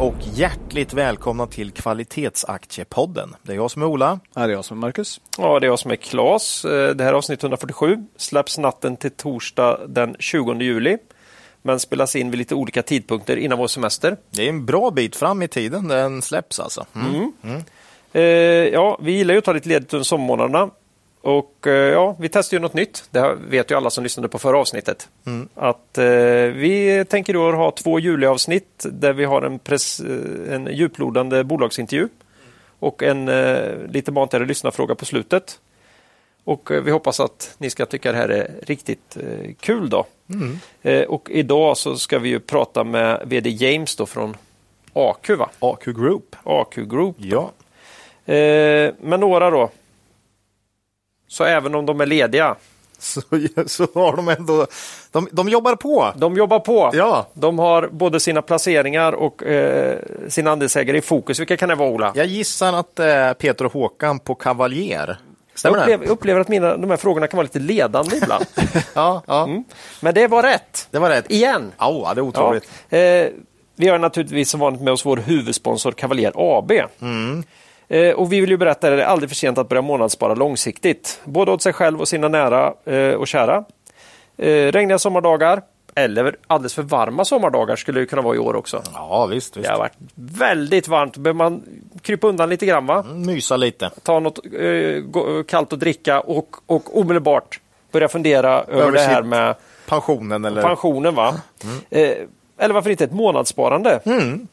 Och hjärtligt välkomna till Kvalitetsaktiepodden. Det är jag som är Ola. Här är jag som är Marcus. Ja, det är jag som är Klas. Eh, det här är avsnitt 147. Släpps natten till torsdag den 20 juli. Men spelas in vid lite olika tidpunkter innan vår semester. Det är en bra bit fram i tiden den släpps alltså. Mm. Eh, ja, vi gillar ju att ta lite ledigt under sommarmånaderna. Och eh, ja, vi testar ju något nytt. Det här vet ju alla som lyssnade på förra avsnittet. Att eh, vi tänker då ha två juliavsnitt där vi har en, press, eh, en djuplodande bolagsintervju och en eh, lite matigare lyssnarfråga på slutet. Och eh, vi hoppas att ni ska tycka det här är riktigt eh, kul då. Eh, och idag så ska vi ju prata med VD James då från AQ va? AQ Group. AQ Group. Ja. Eh, men några då. Så även om de är lediga, Så, så har de ändå... De, de jobbar på. de jobbar på. Ja. De har både sina placeringar och eh, sina andelsägare i fokus. Vilka kan det vara Ola? Jag gissar att är Peter och Håkan på Cavalier. Jag upplever, jag upplever att mina, de här frågorna kan vara lite ledande ibland. Ja, ja. Mm. Men det var rätt. det var rätt. Igen. Ja, det är Ja. otroligt. Eh, vi har naturligtvis som vanligt med oss vår huvudsponsor Cavalier AB. Eh, och vi vill ju berätta att det är aldrig för sent att börja månadsspara långsiktigt. Både åt sig själv och sina nära eh, och kära. Eh, regniga sommardagar eller alldeles för varma sommardagar skulle det kunna vara i år också. Ja, visst. visst. Det har varit väldigt varmt. Behöver man krypa undan lite grann va? Mysa lite. Ta något eh, go- kallt att dricka och, och omedelbart börja fundera över, Över det här med Pensionen eller... pensionen. va? Eh, eller varför inte ett månadssparande? Mm.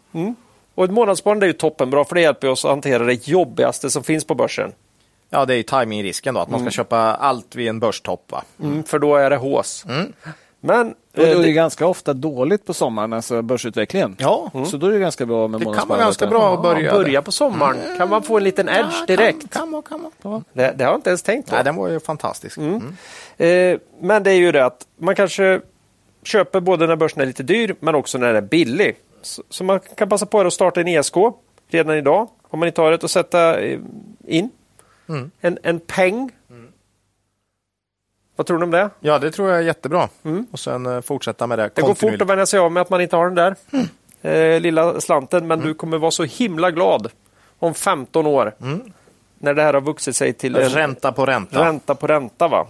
Och ett månadssparande är ju toppenbra för det hjälper oss att hantera det jobbigaste som finns på börsen. Ja, det är ju timingrisken då, att man ska köpa allt vid en börstopp. Va? Mm, för då är det hås. Men Och då är eh, det det, ganska ofta dåligt på sommaren, alltså börsutvecklingen. Ja, Så då är det ganska bra med det kan vara ganska bra att börja. börja på sommaren kan man få en liten edge direkt. Kan, kan kan vara. Det, det har jag inte ens tänkt på. Nej, den var ju fantastisk. Mm. Eh, men det är ju det att man kanske köper både när börsen är lite dyr men också när den är billig. Så, man kan passa på att starta en ESK redan idag om man inte har ett att sätta eh, in. En, en peng. Vad tror du om det? Ja, det tror jag är jättebra. Och sen eh, fortsätta med det. Mm. Det går fort att vänja sig av med att man inte har den där eh, lilla slanten men du kommer vara så himla glad om 15 år när det här har vuxit sig till en, Ränta på ränta. Ränta på ränta. Va?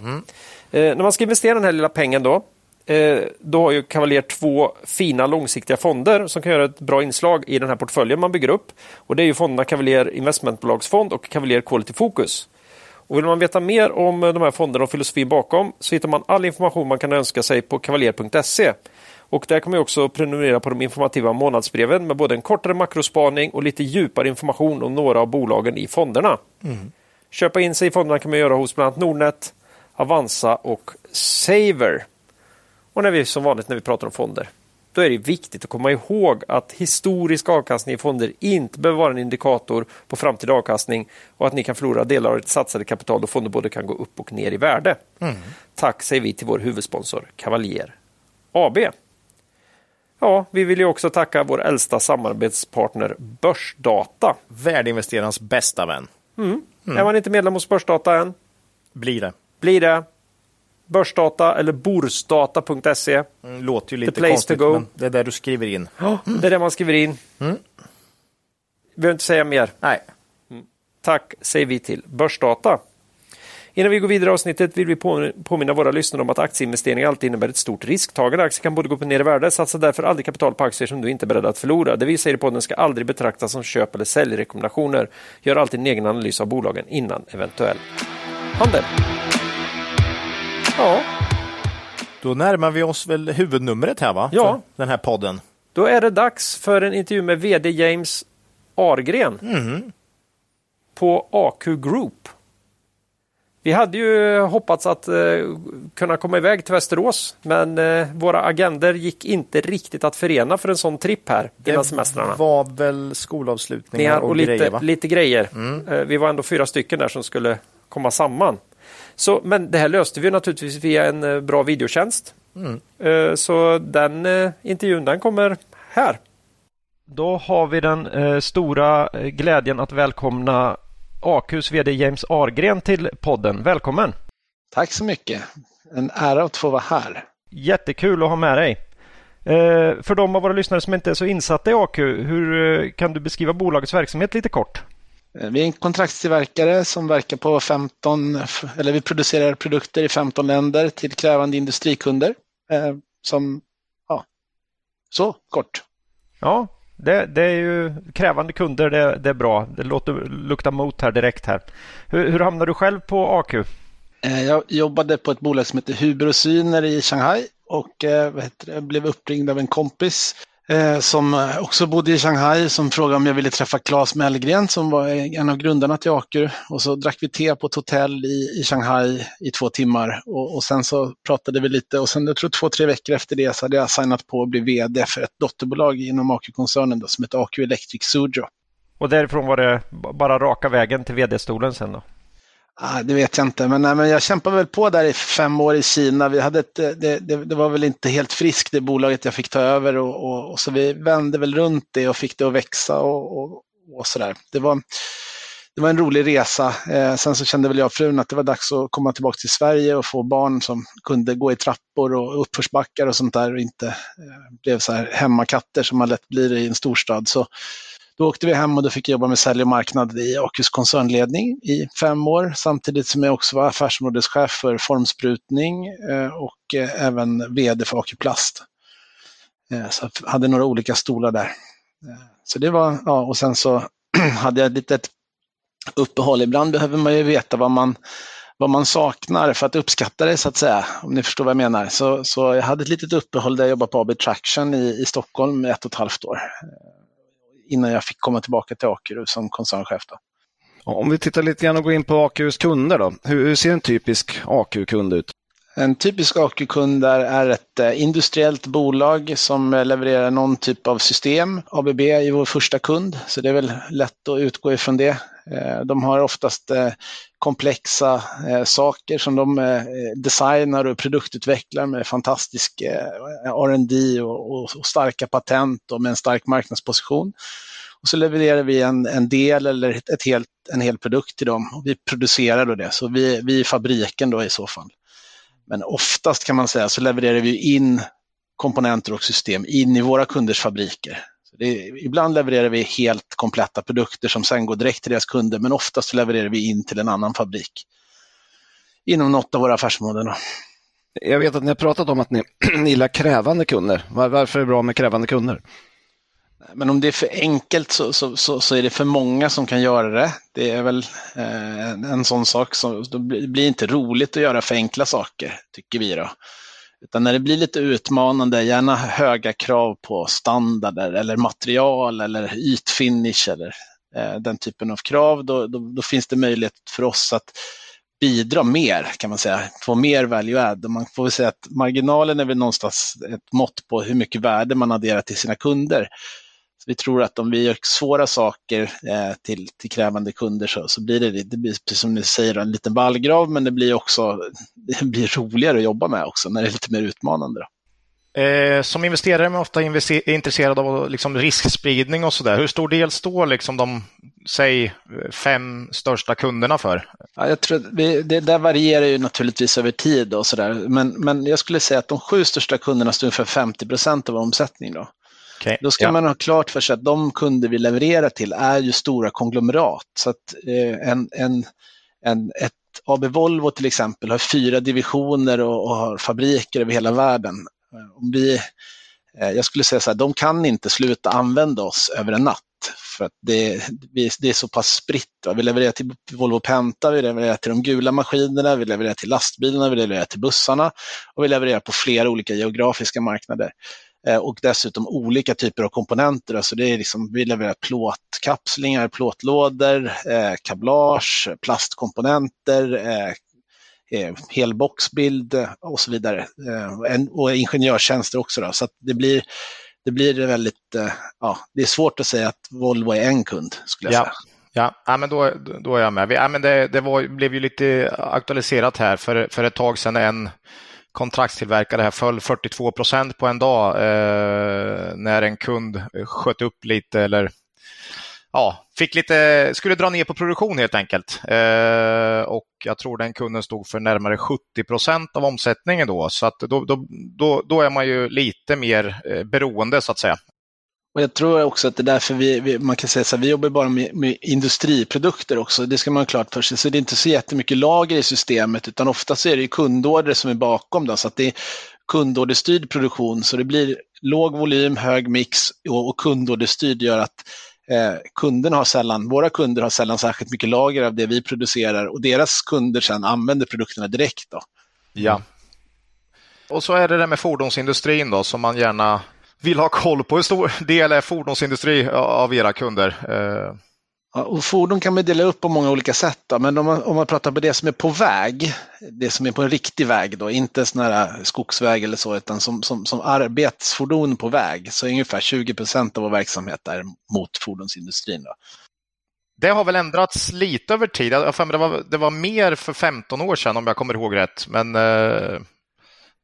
Eh, när man ska investera den här lilla pengen då, eh, då har ju Cavalier två fina långsiktiga fonder som kan göra ett bra inslag i den här portföljen man bygger upp. Och Det är ju fonderna Cavalier Investmentbolagsfond och Cavalier Quality Focus. Och vill man veta mer om eh, de här fonderna och filosofin bakom så hittar man all information man kan önska sig på cavalier.se. Och där kan man också prenumerera på de informativa månadsbreven med både en kortare makrospaning och lite djupare information om några av bolagen i fonderna. Köpa in sig i fonderna kan man göra hos bland annat Nordnet, Avanza och Saver. Och när vi som vanligt när vi pratar om fonder, då är det viktigt att komma ihåg att historisk avkastning i fonder inte behöver vara en indikator på framtida avkastning och att ni kan förlora delar av ert satsade kapital då fonder både kan gå upp och ner i värde. Tack säger vi till vår huvudsponsor Cavalier AB. Ja, vi vill ju också tacka vår äldsta samarbetspartner Börsdata. Värdeinvesterarens bästa vän. Är man inte medlem hos Börsdata än, Blir det. blir det Börsdata eller borsdata.se. Mm, Låter ju lite place konstigt, to go. men det är där du skriver in. Ja, det är det man skriver in. Behöver inte säga mer. Nej. Tack säger vi till Börsdata. Innan vi går vidare i avsnittet vill vi på- påminna våra lyssnare om att aktieinvesteringar alltid innebär ett stort risktagande. Aktier kan både gå upp och ner i värde. Satsa därför aldrig kapital på aktier som du inte är beredd att förlora. Det vi säger i podden ska aldrig betraktas som köp eller säljrekommendationer. Gör alltid en egen analys av bolagen innan eventuell handel. Ja, Då närmar vi oss väl huvudnumret här va? Ja. För den här podden. då är det dags för en intervju med VD James Argren på AQ Group. Vi hade ju hoppats att eh, kunna komma iväg till Västerås, men eh, våra agender gick inte riktigt att förena för en sån tripp här innan semestrarna. var väl skolavslutningar och, och lite grejer va? lite grejer. Eh, vi var ändå fyra stycken där som skulle komma samman. Så, men det här löste vi naturligtvis via en eh, bra videotjänst. Eh, Så den eh, intervjun den kommer här. Då har vi den stora glädjen att välkomna AQs VD James Argren till podden. Välkommen! Tack så mycket. En ära att få vara här. Jättekul att ha med dig. För de av våra lyssnare som inte är så insatta i AQ, hur kan du beskriva bolagets verksamhet lite kort? Eh, Vi är en kontraktstillverkare som verkar på 15, eller vi producerar produkter i 15 länder till krävande industrikunder. Eh, Som, ja, så kort. Ja, det, det är ju krävande kunder, det, det är bra. Det låter lukta mot här direkt här. Hur, hur hamnade du själv på AQ? Eh, Jag jobbade på ett bolag som heter Huber och Syner i Shanghai och vad heter det, blev uppringd av en kompis eh, som också bodde i Shanghai som frågade om jag ville träffa Claes Mellgren som var en av grundarna till Aker. Och så drack vi te på ett hotell i, i Shanghai i två timmar och, och sen så pratade vi lite och sen jag tror två, tre veckor efter det så hade jag signat på att bli vd för ett dotterbolag inom Aker-koncernen som heter Aker Electric Sujo. Och därifrån var det bara raka vägen till vd-stolen sen då? Ah, det vet jag inte, men, nej, men jag kämpade väl på där i fem år i Kina. Vi hade ett, eh, det, det, det var väl inte helt friskt det bolaget jag fick ta över och, och, och så vi vände väl runt det och fick det att växa och, och, och sådär. Det var, det var en rolig resa. Eh, sen så kände väl jag och frun att det var dags att komma tillbaka till Sverige och få barn som kunde gå i trappor och uppförsbackar och sånt där och inte eh, blev så här hemmakatter som man lätt blir i en storstad. Så då åkte vi hem och då fick jag jobba med sälj och marknad i Akus koncernledning i fem år, samtidigt som jag också var affärsområdeschef för formsprutning eh, och eh, även vd för Acuplast. Plast. Eh, så jag hade några olika stolar där. Så det var, ja, och sen så hade jag ett litet uppehåll. Ibland behöver man ju veta vad man, vad man saknar för att uppskatta det, så att säga, om ni förstår vad jag menar. Så, så jag hade ett litet uppehåll där jag jobbade på AB Traction i, i Stockholm i ett och ett halvt år innan jag fick komma tillbaka till Aker som koncernchef. Då. Om vi tittar lite grann och går in på AQs kunder då. Hur, ser en typisk AQ-kund ut? En typisk Aker-kund är, ett eh, industriellt bolag som eh, levererar någon typ av system. ABB är vår första kund, så det är väl lätt att utgå ifrån det. Eh, De har oftast komplexa eh, saker som de eh, designar och produktutvecklar med fantastisk eh, R&D och, och, och starka patent och med en stark marknadsposition. Och så levererar vi en, en del eller ett, ett helt, en hel produkt till dem och vi producerar då det. Så vi, vi är fabriken då i så fall. Men oftast kan man säga så levererar vi in komponenter och system in i våra kunders fabriker. Är, ibland levererar vi helt kompletta produkter som sen går direkt till deras kunder, men oftast levererar vi in till en annan fabrik inom något av våra affärsområden. Jag vet att ni har pratat om att ni, gillar krävande kunder. Var, varför är det bra med krävande kunder? Men om det är för enkelt så, så, så, så är det för många som kan göra det. Det är väl eh, en sån sak som det blir inte roligt att göra för enkla saker, tycker vi då. Utan när det blir lite utmanande, gärna höga krav på standarder eller material eller ytfinish eller eh, den typen av krav, då, då, då finns det möjlighet för oss att bidra mer, kan man säga, få mer value add. Och man får väl säga att marginalen är väl någonstans ett mått på hur mycket värde man adderar till sina kunder. Vi tror att om vi gör svåra saker eh, till, till krävande kunder så, så blir det, det blir, precis som ni säger, en liten vallgrav, men det blir också det blir roligare att jobba med också när det är lite mer utmanande. Då. Eh, som investerare är man ofta investe- intresserad av liksom riskspridning och sådär. Hur stor del står liksom de, säg, fem största kunderna för? Ja, jag tror vi, det där varierar ju naturligtvis över tid och sådär, men, men jag skulle säga att de sju största kunderna står för 50 procent av vår omsättning. Då. Okay. Då ska ja. man ha klart för sig att de kunder vi levererar till är ju stora konglomerat. Så att eh, en, en, en, ett AB Volvo till exempel har fyra divisioner och, och har fabriker över hela världen. Om vi, eh, jag skulle säga så här, de kan inte sluta använda oss över en natt. För att det, det är så pass spritt. Va? Vi levererar till Volvo Penta, vi levererar till de gula maskinerna, vi levererar till lastbilarna, vi levererar till bussarna och vi levererar på flera olika geografiska marknader och dessutom olika typer av komponenter. Alltså det är liksom, vi levererar plåtkapslingar, plåtlådor, eh, kablage, plastkomponenter, eh, helboxbild och så vidare. Eh, och ingenjörstjänster också. Då. Så det blir, det blir väldigt, eh, ja, det är svårt att säga att Volvo är en kund, skulle jag ja. säga. Ja, ja men då, då är jag med. Ja, men det, det var, blev ju lite aktualiserat här för, för ett tag sedan. En kontraktstillverkare här föll 42 procent på en dag eh, när en kund eh, sköt upp lite eller ja, fick lite, skulle dra ner på produktion helt enkelt. Eh, och jag tror den kunden stod för närmare 70 procent av omsättningen då. Så att då, då, då, då är man ju lite mer eh, beroende så att säga. Och jag tror också att det är därför vi, vi man kan säga så här, vi jobbar bara med, med, industriprodukter också. Det ska man ha klart för sig. Så det är inte så jättemycket lager i systemet utan ofta så är det kundorder som är bakom. Då, så att det är kundorderstyrd produktion. Så det blir låg volym, hög mix och, och kundorderstyrd gör att eh, kunderna har sällan, våra kunder har sällan särskilt mycket lager av det vi producerar och deras kunder sedan använder produkterna direkt. Då. Ja. Och så är det det med fordonsindustrin då som man gärna vill ha koll på. Hur stor del är fordonsindustri av era kunder? Eh, och fordon kan man dela upp på många olika sätt. Då. Men om man, om man pratar på det som är på väg, det som är på en riktig väg, då, inte sån här skogsväg eller så, utan som, som, som arbetsfordon på väg, så är ungefär 20 procent av vår verksamhet är mot fordonsindustrin. Då. Det har väl ändrats lite över tid. Det, var, det var mer för 15 år sedan om jag kommer ihåg rätt. Men eh,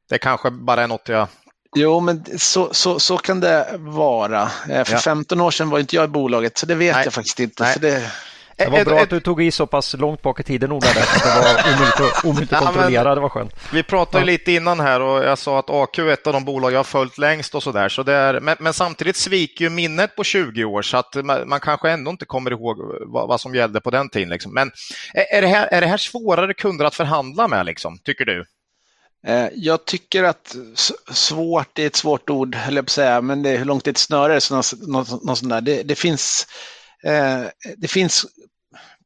det kanske bara är något jag Jo, men så, så, så kan det vara. Eh, för ja. 15 år sedan var inte jag i bolaget, så det vet Nej. jag faktiskt inte. Så det... Det var bra att du tog i så pass långt bak i tiden Ola, att det var omöjligt att, omöjligt att kontrollera. Ja, det var skönt. Vi pratade ja. lite innan här och jag sa att AQ är ett av de bolag jag har följt längst och sådär. Så men, men, samtidigt sviker ju minnet på 20 år så att man, man kanske ändå inte kommer ihåg vad, vad, som gällde på den tiden. Liksom. Men är det, här, är det här svårare kunder att förhandla med, liksom, tycker du? Eh, jag tycker att svårt är ett svårt ord, höll jag på att säga, men det är hur långt är ett snöre? Så något, något, sånt där. Det, det finns, eh, det finns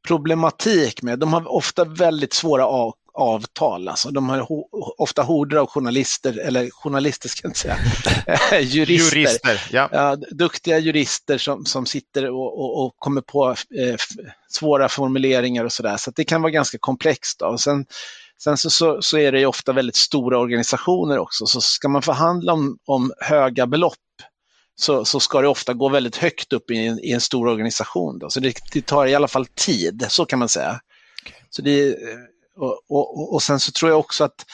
problematik med, de har ofta väldigt svåra av, avtal. Alltså, de har ho, ofta horder av journalister, eller journalister ska jag inte säga, jurister. jurister ja. Ja, duktiga jurister som, som sitter och, och, och kommer på eh, svåra formuleringar och sådär. Så, så det kan vara ganska komplext. Då. Och sen, Sen så, så, så, är det ofta väldigt stora organisationer också, så ska man förhandla om, om höga belopp så, så, ska det ofta gå väldigt högt upp i en, i en stor organisation. Då. Så det, det, tar i alla fall tid, så kan man säga. Okay. Så det, och, och, och, sen så tror jag också att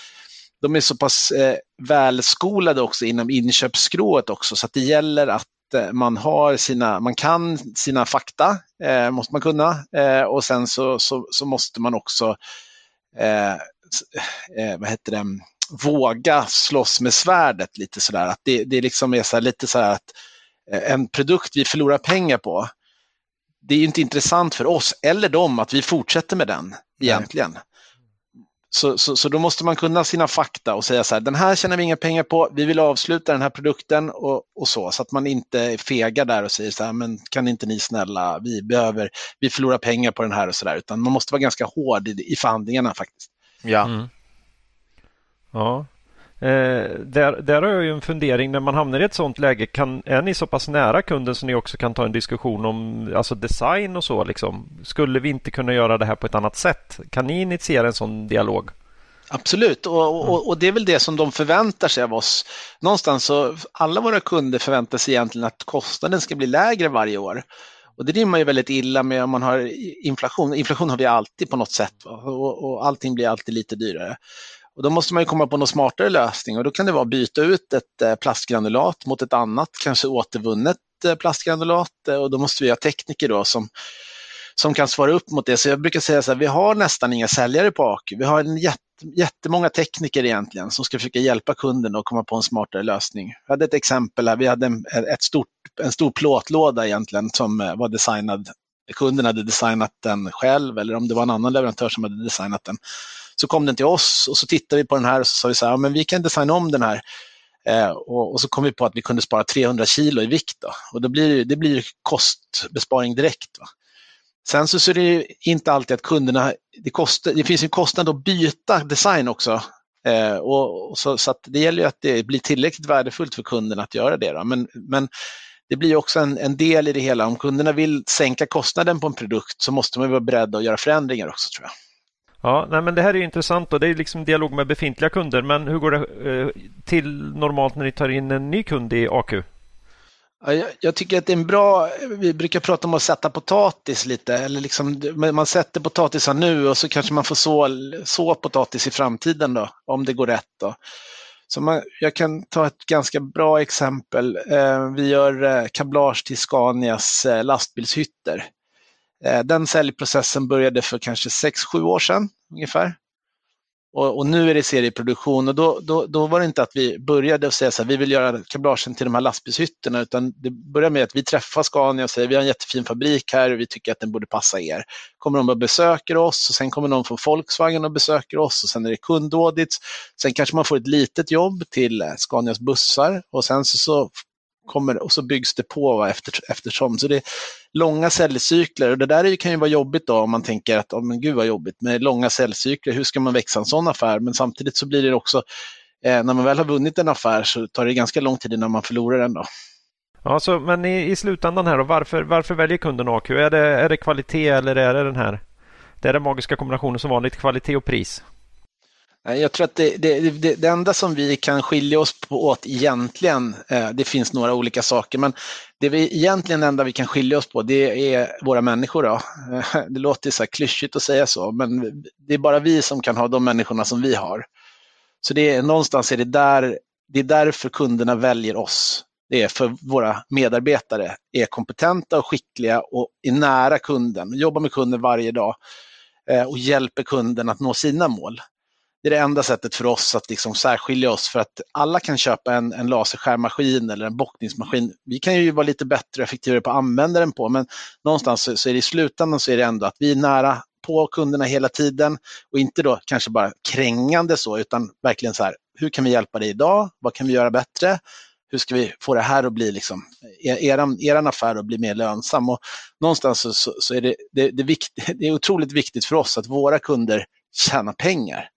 de är så pass eh, välskolade också inom inköpsskrået också, så att det gäller att eh, man har sina, man kan sina fakta, eh, måste man kunna, eh, och sen så, så, så måste man också eh, eh, vad heter det, våga slåss med svärdet lite sådär. Att det, det liksom är så lite så att eh, en produkt vi förlorar pengar på, det är inte intressant för oss eller dem att vi fortsätter med den egentligen. Nej. Så, så, så då måste man kunna sina fakta och säga så här, den här tjänar vi inga pengar på, vi vill avsluta den här produkten och, och så, så att man inte är fega där och säger så här, men kan inte ni snälla, vi behöver, vi förlorar pengar på den här och så där, utan man måste vara ganska hård i, i förhandlingarna faktiskt. Ja. Mm. Ja. Eh, där, där har jag ju en fundering, när man hamnar i ett sådant läge, kan, är ni så pass nära kunden så ni också kan ta en diskussion om alltså design och så? Liksom? Skulle vi inte kunna göra det här på ett annat sätt? Kan ni initiera en sån dialog? Absolut, och, och, och, det är väl det som de förväntar sig av oss. Någonstans så, alla våra kunder förväntar sig egentligen att kostnaden ska bli lägre varje år. Och det rimmar ju väldigt illa med om man har inflation. Inflation har vi alltid på något sätt och, och allting blir alltid lite dyrare. Och då måste man ju komma på någon smartare lösning och då kan det vara att byta ut ett eh, plastgranulat mot ett annat, kanske återvunnet eh, plastgranulat och då måste vi ha tekniker då som, som kan svara upp mot det. Så jag brukar säga så här, vi har nästan inga säljare på AQ. Vi har en jätte, jättemånga tekniker egentligen som ska försöka hjälpa kunden att komma på en smartare lösning. Vi hade ett exempel här, vi hade en, ett stort, en stor plåtlåda egentligen som eh, var designad kunden hade designat den själv eller om det var en annan leverantör som hade designat den. Så kom den till oss och så tittade vi på den här och så sa vi så här, ja, men vi kan designa om den här. Eh, och, och, så kom vi på att vi kunde spara 300 kilo i vikt. Då. Och då blir det blir kostbesparing direkt. Va? Sen så, så är det inte alltid att kunderna, det, kost, det finns en kostnad att byta design också. Eh, och, och, så, så det gäller att det blir tillräckligt värdefullt för kunden att göra det. Då. Men, men det blir också en, en, del i det hela. Om kunderna vill sänka kostnaden på en produkt så måste man vara beredd att göra förändringar också tror jag. Ja, nej, men det här är intressant och det är liksom dialog med befintliga kunder. Men hur går det eh, till normalt när ni tar in en ny kund i AQ? jag, jag, tycker att det är en bra, vi brukar prata om att sätta potatis lite, eller liksom, man sätter potatisar nu och så kanske man får så, så potatis i framtiden då, om det går rätt. Då. Så man, jag kan ta ett ganska bra exempel. Eh, vi gör eh, kablage till Scanias eh, lastbilshytter. Eh, den säljprocessen började för kanske 6-7 år sedan ungefär. Och, och, nu är det serieproduktion och då, då, då var det inte att vi började säga att vi vill göra kablagen till de här lastbilshytterna utan det började med att vi träffar Scania och säger vi har en jättefin fabrik här och vi tycker att den borde passa er. Kommer de och besöker oss och sen kommer någon från Volkswagen och besöker oss och sen är det kundaudits. Sen kanske man får ett litet jobb till eh, Scanias bussar och sen så, så kommer, och så byggs det på efter, eftersom. Så det är långa säljcykler och det där kan ju vara jobbigt då om man tänker att, oh, men gud vad jobbigt med långa säljcykler, hur ska man växa en sån affär? Men samtidigt så blir det också, eh, när man väl har vunnit en affär så tar det ganska lång tid innan man förlorar den. Då. Ja, så, men i, i slutändan här då, varför, varför väljer kunden AQ? Är det, är det kvalitet eller är det den här det är den magiska kombinationen som vanligt, kvalitet och pris? Eh, jag tror att det, det, det, det, enda som vi kan skilja oss på åt egentligen, eh, det finns några olika saker, men det vi egentligen enda vi kan skilja oss på det är våra människor. Då. Eh, det låter så här klyschigt att säga så, men det är bara vi som kan ha de människorna som vi har. Så det är, någonstans är det där, det är därför kunderna väljer oss. Det är för våra medarbetare är kompetenta och skickliga och är nära kunden, jobbar med kunden varje dag och hjälper kunden att nå sina mål det är det enda sättet för oss att liksom särskilja oss för att alla kan köpa en, en laserskärmaskin eller en bockningsmaskin. Vi kan ju vara lite bättre och effektivare på att använda den på, men någonstans så, så är det i slutändan så är det ändå att vi är nära på kunderna hela tiden och inte då kanske bara krängande så, utan verkligen så här, hur kan vi hjälpa dig idag? Vad kan vi göra bättre? Hur ska vi få det här att bli, liksom, e, er, eran, affär att bli mer lönsam? Och någonstans så, så, så är det, det, det, vikt, det är otroligt viktigt för oss att våra kunder tjänar pengar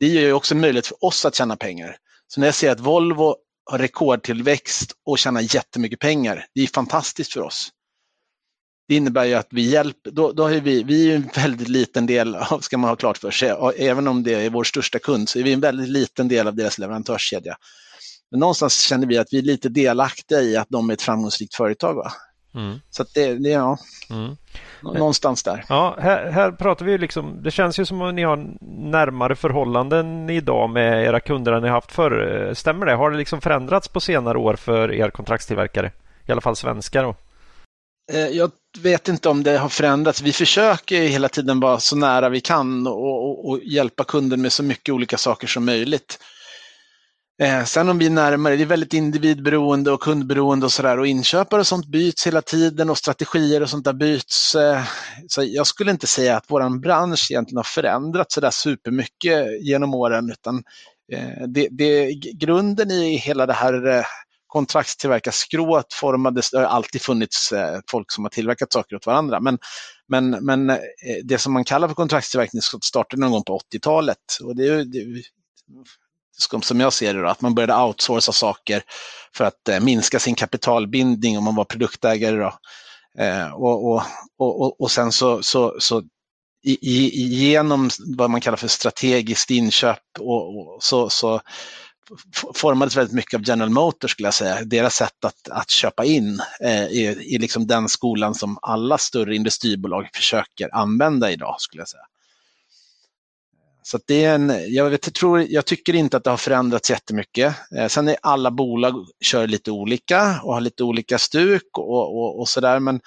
det ger ju också möjlighet för oss att tjäna pengar. Så när jag ser att Volvo har rekordtillväxt och tjänar jättemycket pengar, det är fantastiskt för oss. Det innebär ju att vi hjälper, då, då är vi, vi är en väldigt liten del, av, ska man ha klart för sig, även om det är vår största kund, så är vi en väldigt liten del av deras leverantörskedja. Men någonstans känner vi att vi är lite delaktiga i att de är ett framgångsrikt företag. Va? Mm. Så det, det, ja. Mm. Någonstans där. Ja, här, här pratar vi liksom, det känns ju som att ni har närmare förhållanden idag med era kunder än ni haft förr. Stämmer det? Har det liksom förändrats på senare år för er kontraktstillverkare? I alla fall svenskar då? Eh, jag vet inte om det har förändrats. Vi försöker hela tiden vara så nära vi kan och, och, och hjälpa kunden med så mycket olika saker som möjligt. Eh, sen om vi är närmare, det är väldigt individberoende och kundberoende och sådär och inköpare och sånt byts hela tiden och strategier och sånt där byts. Eh, så jag skulle inte säga att vår bransch egentligen har förändrats sådär supermycket genom åren utan eh, det, det, grunden i hela det här eh, kontraktstillverkarskrået formades, det har alltid funnits eh, folk som har tillverkat saker åt varandra, men, men, men eh, det som man kallar för kontraktstillverkning startade någon gång på 80-talet. Och det, det som jag ser det, då, att man började outsourca saker för att eh, minska sin kapitalbindning om man var produktägare. Då. Eh, och, och, och, och sen så, så, så i, i, genom vad man kallar för strategiskt inköp och, och så, så formades väldigt mycket av General Motors skulle jag säga. Deras sätt att, att köpa in eh, i, i liksom den skolan som alla större industribolag försöker använda idag skulle jag säga. Så det är en, jag, vet, jag, tror, jag tycker inte att det har förändrats jättemycket. Eh, sen är alla bolag kör lite olika och har lite olika stuk och, och, och sådär. Men,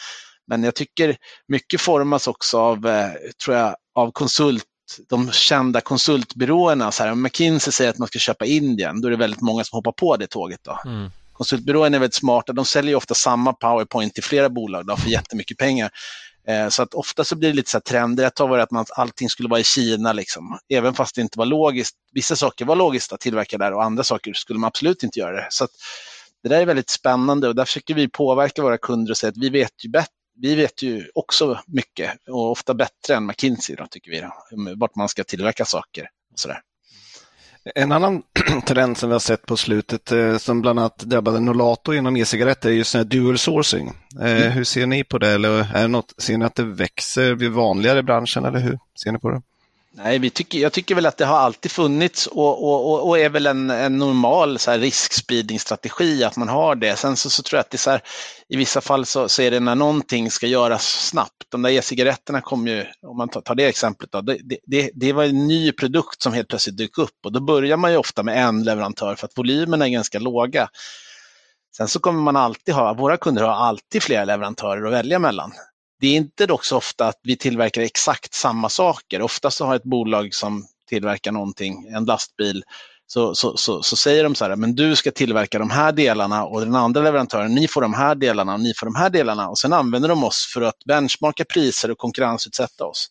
men jag tycker mycket formas också av, eh, tror jag, av konsult de kända konsultbyråerna. Så här, om McKinsey säger att man ska köpa Indien, då är det väldigt många som hoppar på det tåget. Då. Mm. Konsultbyråerna är väldigt smarta, de säljer ofta samma powerpoint till flera bolag då, för jättemycket pengar. Eh, så att ofta så blir det lite så här trender. Ett tag var det att man, allting skulle vara i Kina, liksom. även fast det inte var logiskt. Vissa saker var logiskt att tillverka där och andra saker skulle man absolut inte göra det. Så att det där är väldigt spännande och där försöker vi påverka våra kunder och säga att vi vet ju bättre vi vet ju också mycket och ofta bättre än McKinsey då, tycker vi, då, vart man ska tillverka saker. Och sådär. En annan trend som vi har sett på slutet eh, som bland annat drabbade Nolato inom e-cigaretter är just dual sourcing. Eh, mm. Hur ser ni på det? Eller är det något, ser ni att det växer, blir vanligare i branschen eller hur ser ni på det? Nej, vi tycker, jag tycker väl att det har alltid funnits och, och, och är väl en, en normal så här, riskspridningsstrategi att man har det. Sen så, så tror jag att det är så här, i vissa fall så, så, är det när någonting ska göras snabbt. De där e-cigaretterna kom ju, om man tar, tar det exemplet, då, det, det, det, var en ny produkt som helt plötsligt dök upp och då börjar man ju ofta med en leverantör för att volymerna är ganska låga. Sen så kommer man alltid ha, våra kunder har alltid flera leverantörer att välja mellan. Det är inte dock så ofta att vi tillverkar exakt samma saker. Ofta så har ett bolag som tillverkar någonting, en lastbil, så, så, så, så, säger de så här, men du ska tillverka de här delarna och den andra leverantören, ni får de här delarna och ni får de här delarna. Och sen använder de oss för att benchmarka priser och konkurrensutsätta oss.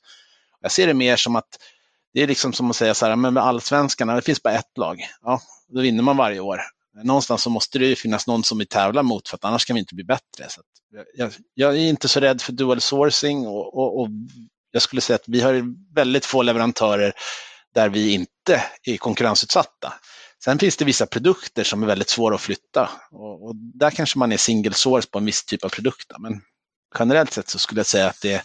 Jag ser det mer som att det är liksom som att säga så här, men med allsvenskarna, det finns bara ett lag. Ja, då vinner man varje år. Någonstans så måste det ju finnas någon som vi tävlar mot för att annars kan vi inte bli bättre. Så jag, jag, är inte så rädd för dual sourcing och, och, och jag skulle säga att vi har väldigt få leverantörer där vi inte är konkurrensutsatta. Sen finns det vissa produkter som är väldigt svåra att flytta och, och där kanske man är single source på en viss typ av produkt. Men generellt sett så skulle jag säga att det,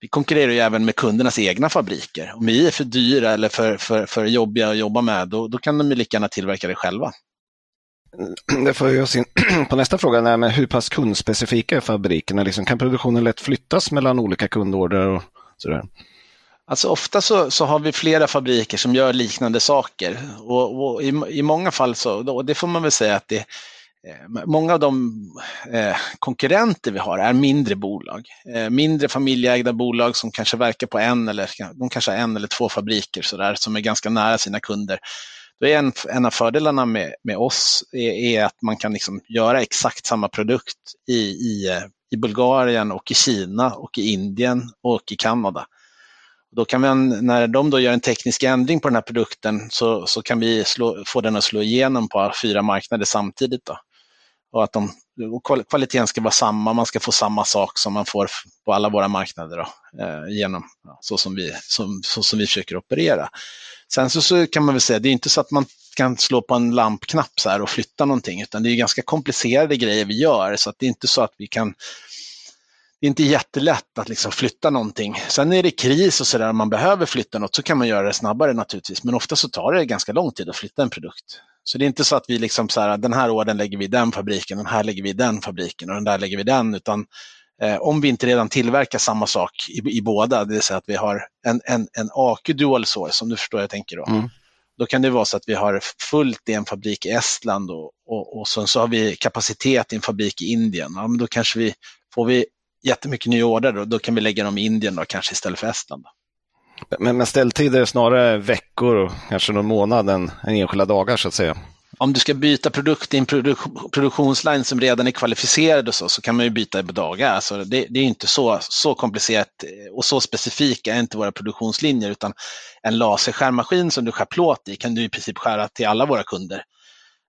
vi konkurrerar ju även med kundernas egna fabriker. Om vi är för dyra eller för, för, för jobbiga att jobba med, då, då kan de ju lika gärna tillverka det själva. Mm, det får oss in på nästa fråga, nej, men hur pass kundspecifika är fabrikerna? Liksom, kan produktionen lätt flyttas mellan olika kundorder? Och sådär? Alltså ofta så, så, har vi flera fabriker som gör liknande saker och, och i, i, många fall så, och det får man väl säga att det, eh, Många av de eh, konkurrenter vi har är mindre bolag. Eh, mindre familjeägda bolag som kanske verkar på en eller, de kanske har en eller två fabriker så där, som är ganska nära sina kunder. Då är en, en av fördelarna med, med oss är, är, att man kan liksom göra exakt samma produkt i, i, i Bulgarien och i Kina och i Indien och i Kanada. Då kan man, när de då gör en teknisk ändring på den här produkten så, så kan vi slå, få den att slå igenom på fyra marknader samtidigt. Då. Och att de, och kvaliteten ska vara samma, man ska få samma sak som man får på alla våra marknader då, eh, genom, så, som vi, som, så som vi försöker operera. Sen så, så, kan man väl säga, det är inte så att man kan slå på en lampknapp så här och flytta någonting, utan det är ganska komplicerade grejer vi gör, så att det är inte så att vi kan det är inte jättelätt att liksom flytta någonting. Sen är det kris och sådär, om man behöver flytta något så kan man göra det snabbare naturligtvis, men ofta så tar det ganska lång tid att flytta en produkt. Så det är inte så att vi liksom så här, den här orden lägger vi i den fabriken, den här lägger vi i den fabriken och den där lägger vi i den, utan eh, om vi inte redan tillverkar samma sak i, i båda, det vill säga att vi har en, en, en AQ dual source, om du förstår vad jag tänker då. Mm. Då kan det vara så att vi har fullt i en fabrik i Estland och, och, och så, så har vi kapacitet i en fabrik i Indien. Ja, men då kanske vi, får vi jättemycket nya order och då kan vi lägga dem i Indien då, kanske istället för Estland. Då. Men, men ställtider är snarare veckor och kanske någon månad än, än enskilda dagar så att säga? Om du ska byta produkt i en produk produktionsline som redan är kvalificerad och så, så kan man ju byta på dagar. Alltså det, det, är inte så, så komplicerat och så specifika är inte våra produktionslinjer, utan en laserskärmaskin som du skär plåt i kan du i princip skära till alla våra kunder.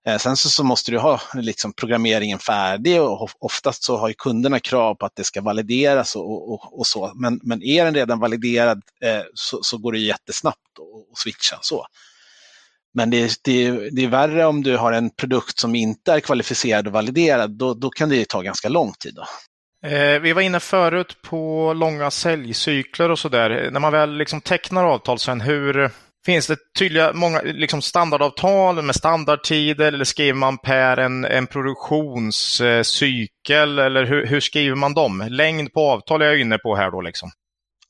Eh, sen så, så, måste du ha liksom, programmeringen färdig och oftast så har kunderna krav på att det ska valideras och, och, och så. Men, men är den redan validerad eh, så, så, går det jättesnabbt att switcha så. Men det, det, det, är värre om du har en produkt som inte är kvalificerad och validerad. Då, då kan det ta ganska lång tid. Då. Eh, vi var inne förut på långa säljcykler och sådär. När man väl liksom tecknar avtal sen, hur, Finns det tydliga många liksom standardavtal med standardtider eller skriver man per en, en produktionscykel eller hur, hur, skriver man dem? Längd på avtal är jag inne på här då liksom.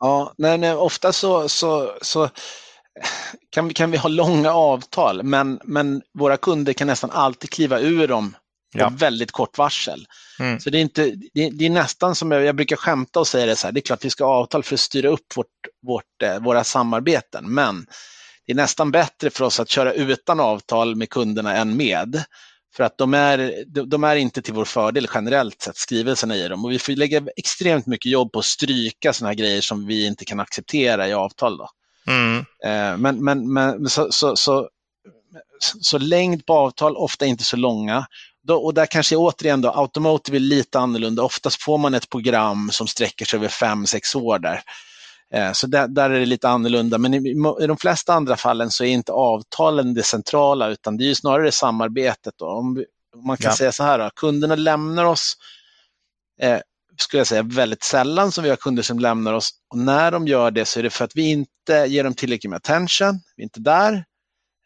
Ja, nej, nej, ofta så, så, så kan, vi, kan vi ha långa avtal men, men våra kunder kan nästan alltid kliva ur dem på ja. väldigt kort varsel. Mm. Så det är, inte, det, det, är nästan som jag, jag brukar skämta och säga det så här, det är klart vi ska ha avtal för att styra upp vårt, vårt, eh, våra samarbeten men det är nästan bättre för oss att köra utan avtal med kunderna än med. För att de är, de är inte till vår fördel generellt sett, skrivelserna i dem. Och vi får lägga extremt mycket jobb på att stryka sådana här grejer som vi inte kan acceptera i avtal. Då. Mm. Eh, men, men, men så, så, så, så, längd på avtal, ofta inte så långa. Då, och där kanske återigen då, Automotive är lite annorlunda. Oftast får man ett program som sträcker sig över fem sex år där. Eh, så där, där, är det lite annorlunda, men i, i, de flesta andra fallen så är inte avtalen det centrala utan det är snarare samarbetet. Då. Om, vi, om man kan ja. säga så här, då, kunderna lämnar oss eh, skulle jag säga, väldigt sällan som vi har kunder som lämnar oss. Och när de gör det så är det för att vi inte ger dem tillräckligt med attention, vi är inte där,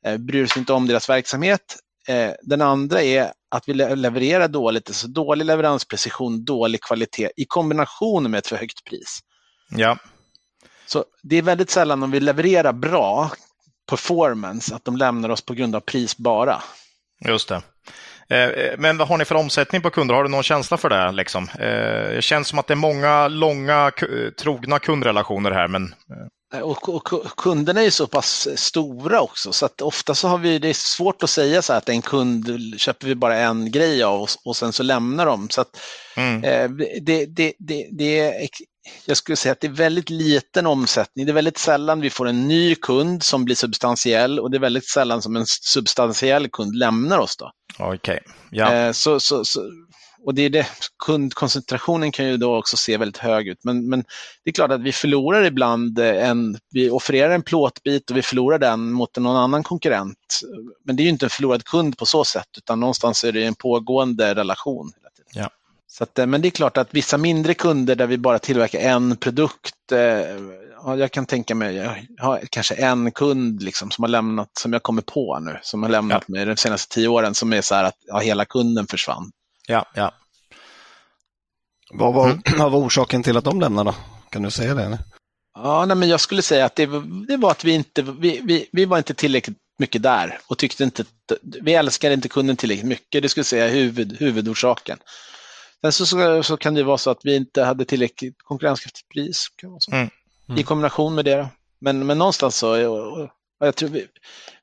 eh, bryr oss inte om deras verksamhet. Eh, den andra är att vi levererar dåligt, alltså dålig leveransprecision, dålig kvalitet i kombination med ett för högt pris. Ja. Så det är väldigt sällan om vi levererar bra performance att de lämnar oss på grund av pris bara. Just det. Eh, men vad har ni för omsättning på kunder? Har du någon känsla för det? Liksom? Eh, det känns som att det är många långa, trogna kundrelationer här. Men... Eh. Och, och, kunderna är ju så pass stora också så att ofta så har vi, det är svårt att säga så att en kund köper vi bara en grej av och, och sen så lämnar de. Så att, mm. eh, det, det, det, det, är jag skulle säga att det är väldigt liten omsättning. Det är väldigt sällan vi får en ny kund som blir substantiell och det är väldigt sällan som en substantiell kund lämnar oss. Då. Okay. Ja. Eh, så, så, så, och det är det, kundkoncentrationen kan ju då också se väldigt hög ut. Men, men det är klart att vi förlorar ibland en, vi offererar en plåtbit och vi förlorar den mot någon annan konkurrent. Men det är ju inte en förlorad kund på så sätt, utan någonstans är det en pågående relation. Så att, eh, men det är klart att vissa mindre kunder där vi bara tillverkar en produkt, eh, ja, jag kan tänka mig, jag har kanske en kund liksom som har lämnat, som jag kommer på nu, som har lämnat ja. mig de senaste tio åren som är så här att ja, hela kunden försvann. Ja, ja. Vad var, mm. vad var orsaken till att de lämnade? Kan du säga det? Eller? Ja, nej, men jag skulle säga att det, det var att vi inte, vi, vi, vi var inte tillräckligt mycket där och tyckte inte, vi älskade inte kunden tillräckligt mycket. Det skulle säga huvud, huvudorsaken. Sen så, så, så, kan det vara så att vi inte hade tillräckligt konkurrenskraftigt pris. Mm. Mm. I kombination med det. Men, men någonstans så, jag, jag tror vi,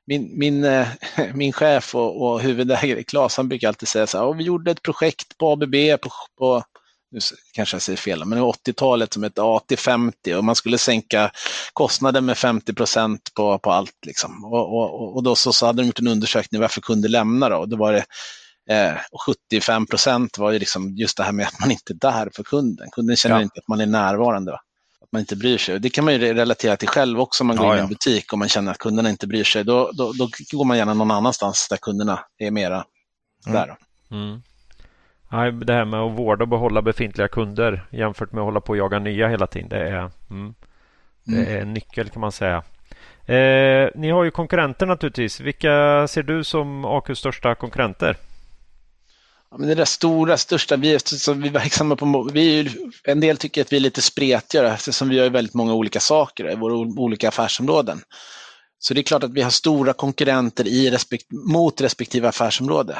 min, min, eh, min chef och, och huvudägare Claes, han brukar alltid säga så här, vi gjorde ett projekt på ABB på, på nu kanske jag säger fel, men 80-talet som hette AT50 och man skulle sänka kostnaden med 50 procent på, på allt. Liksom. Och, och, och då så, så hade de gjort en undersökning varför kunder lämnar. Då. då var det Eh, och 75 procent var ju liksom just det här med att man inte är där för kunden. Kunden känner ja. inte att man är närvarande. Va? Att man inte bryr sig. Det kan man ju relatera till själv också om man går ja, in i en butik och man känner att kunderna inte bryr sig. Då, då, då går man gärna någon annanstans där kunderna är mera mm. där. Mm. Det här med att vårda och behålla befintliga kunder jämfört med att hålla på och jaga nya hela tiden. Det är, mm, det mm. är en nyckel kan man säga. Eh, ni har ju konkurrenter naturligtvis. Vilka ser du som AQs största konkurrenter? Ja, men det där stora, största, vi, eftersom vi är verksamma på, vi är, en del tycker att vi är lite spretigare eftersom vi gör väldigt många olika saker i våra olika affärsområden. Så det är klart att vi har stora konkurrenter i respekt, mot respektive affärsområde.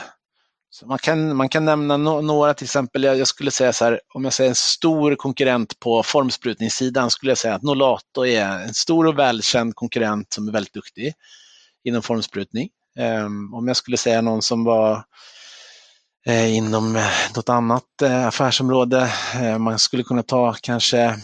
Så man, kan, man kan nämna no, några till exempel, jag, jag, skulle säga så här, om jag säger en stor konkurrent på formsprutningssidan skulle jag säga att Nolato är en stor och välkänd konkurrent som är väldigt duktig inom formsprutning. Um, om jag skulle säga någon som var Eh, inom eh, något annat eh, affärsområde. Eh, man skulle kunna ta kanske, jag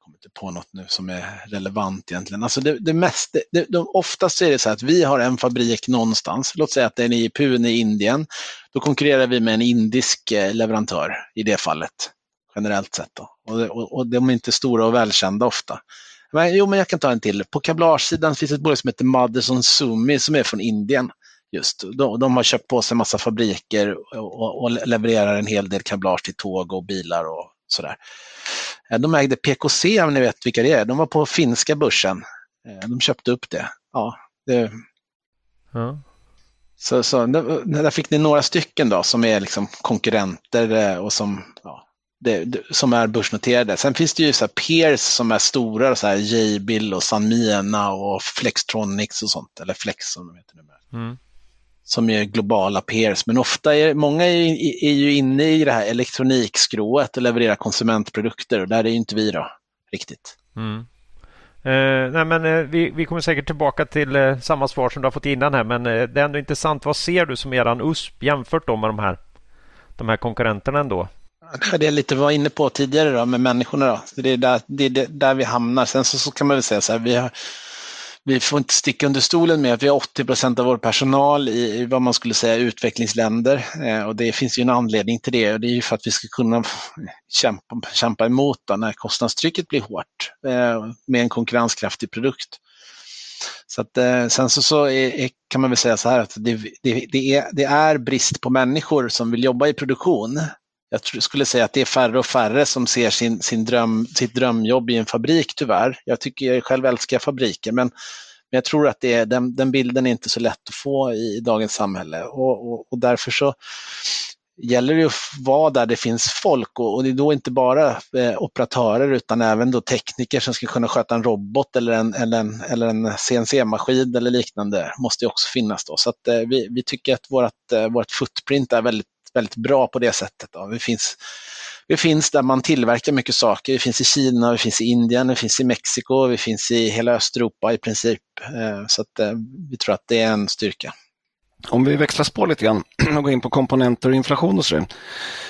kommer inte på något nu som är relevant egentligen. Alltså det, det mest, det, de, oftast är det så att vi har en fabrik någonstans, låt säga att den är i Pune i Indien. Då konkurrerar vi med en indisk leverantör i det fallet, generellt sett. Då. Och, och, och de är inte stora och välkända ofta. Men, jo, men jag kan ta en till. På kablagesidan finns ett bolag som heter Madison Sumi som är från Indien just. De, de har köpt på sig massa fabriker och, och, levererar en hel del kablage till tåg och bilar och sådär. Eh, de ägde PKC, om ni vet vilka det är. De var på finska börsen. Eh, de köpte upp det. Ja, det... Ja. Så, så där fick ni några stycken då som är liksom konkurrenter eh, och som, ja, det, som är börsnoterade. Sen finns det ju så här peers som är stora, så här J-Bill och Sanmina och Flextronics och sånt, eller Flex som de heter nu. Mm som är globala peers. Men ofta är många är, är ju inne i det här elektronikskrået och levererar konsumentprodukter och där är ju inte vi då riktigt. Mm. Eh, nej, men, eh, vi, vi kommer säkert tillbaka till eh, samma svar som du har fått innan här men eh, det är ändå intressant. Vad ser du som eran USP jämfört då med de här, de här konkurrenterna ändå? Det jag lite var inne på tidigare då, med människorna. Då. Det, är där, det är där vi hamnar. Sen så, så kan man väl säga så här, vi har, vi får inte sticka under stolen med att vi har 80 procent av vår personal i, i, vad man skulle säga utvecklingsländer. Eh, och det finns ju en anledning till det och det är ju för att vi ska kunna kämpa, kämpa emot då, när kostnadstrycket blir hårt eh, med en konkurrenskraftig produkt. Så att, eh, sen så, så är, kan man väl säga så här att det, det, det, är, det är brist på människor som vill jobba i produktion jag skulle säga att det är färre och färre som ser sin, sin dröm, sitt drömjobb i en fabrik tyvärr. Jag tycker jag själv älskar fabriker men, men jag tror att det är, den, den bilden är inte så lätt att få i, i dagens samhälle och, och, och därför så gäller det att vara där det finns folk och, och det är då inte bara eh, operatörer utan även då tekniker som ska kunna sköta en robot eller en, eller en, eller en CNC-maskin eller liknande måste också finnas då. Så att, eh, vi, vi tycker att vårt, eh, vårt footprint är väldigt, väldigt bra på det sättet. Då. Vi, finns, vi finns där man tillverkar mycket saker. Vi finns i Kina, vi finns i Indien, vi finns i Mexiko, vi finns i hela Östeuropa i princip. Eh, så att, eh, vi tror att det är en styrka. Om vi växlar spår lite grann och går in på komponenter och inflation och så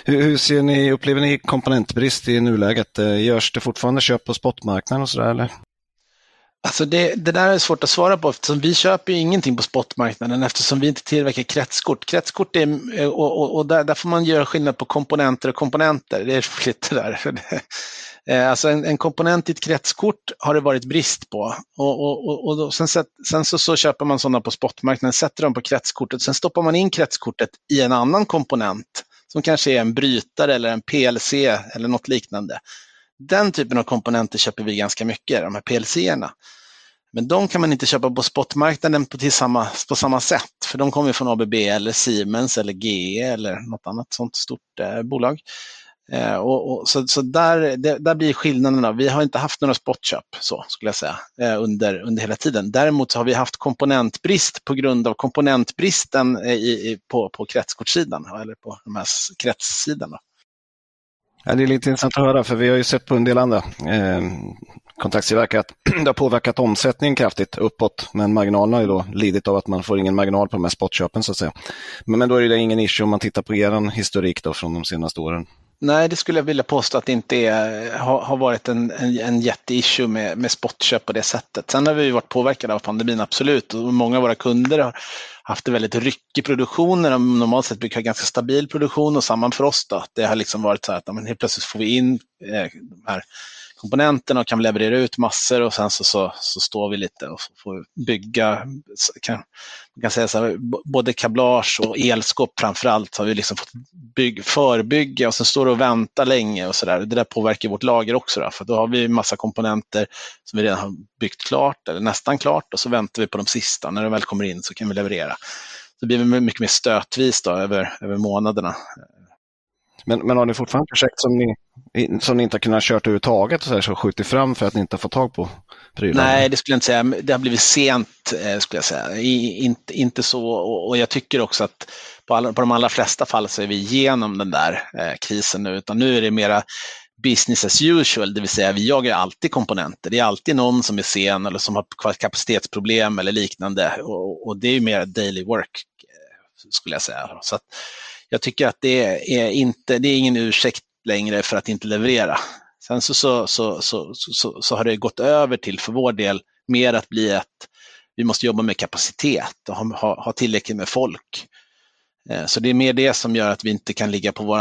hur, hur ser ni, upplever ni komponentbrist i nuläget? Eh, görs det fortfarande köp på spotmarknaden och sådär eller? Alltså det, det, där är svårt att svara på eftersom vi köper ju ingenting på spotmarknaden eftersom vi inte tillverkar kretskort. Kretskort är, och, och, och där, där, får man göra skillnad på komponenter och komponenter. Det är lite där. Eh, alltså en, en, komponent i ett kretskort har det varit brist på. Och, och, och, och sen, sen så, så, köper man sådana på spotmarknaden, sätter dem på kretskortet, sen stoppar man in kretskortet i en annan komponent som kanske är en brytare eller en PLC eller något liknande. Den typen av komponenter köper vi ganska mycket, de här PLC-erna. Men de kan man inte köpa på spotmarknaden på, samma, på samma sätt, för de kommer från ABB eller Siemens eller GE eller något annat sånt stort eh, bolag. Eh, och, och, så så där, det, där blir skillnaderna. Vi har inte haft några spotköp, så skulle jag säga, eh, under, under hela tiden. Däremot har vi haft komponentbrist på grund av komponentbristen eh, i, i, på, på kretskortssidan, eller på de här kretssidan. Ja, det är lite intressant att höra, för vi har ju sett på en del andra eh, kontraktstillverkare att det har påverkat omsättningen kraftigt uppåt, men marginalen har ju då lidit av att man får ingen marginal på de här spotköpen så att säga. Men, men då är det ingen issue om man tittar på er historik då från de senaste åren. Nej, det skulle jag vilja påstå att det inte är, har, har varit en, en, en jätteissue med, med spotköp på det sättet. Sen har vi varit påverkade av pandemin, absolut. Och många av våra kunder har haft en väldigt ryckig produktion när de normalt sett brukar ha ganska stabil produktion och samma för oss. Då. Det har liksom varit så här att men helt plötsligt får vi in eh, de här komponenterna och kan leverera ut massor och sen så, så, så står vi lite och får bygga, kan, man kan säga så här, både kablage och elskåp framförallt har vi liksom fått bygg, förbygga och sen står det och vänta länge och så där. Det där påverkar vårt lager också då, för då har vi massa komponenter som vi redan har byggt klart eller nästan klart och så väntar vi på de sista. När de väl kommer in så kan vi leverera. Så det blir mycket mer stötvis då över, över månaderna. Men, men har ni fortfarande projekt som ni, som ni inte har kunnat köra överhuvudtaget och så, här, så skjutit fram för att ni inte har fått tag på prylar? Nej, det skulle jag inte säga. Det har blivit sent, eh, skulle jag säga. I, inte, inte så, och, och jag tycker också att på, alla, på de allra flesta fall så är vi igenom den där eh, krisen nu, utan nu är det mera business as usual, det vill säga vi jagar alltid komponenter. Det är alltid någon som är sen eller som har kapacitetsproblem eller liknande och, och det är ju mer daily work eh, skulle jag säga. Så att, jag tycker att det är, inte, det är ingen ursäkt längre för att inte leverera. Sen så, så, så, så, så, så har det gått över till, för vår del, mer att bli att vi måste jobba med kapacitet och ha, ha, ha tillräckligt med folk. Eh, så det är mer det som gör att vi inte kan ligga på vår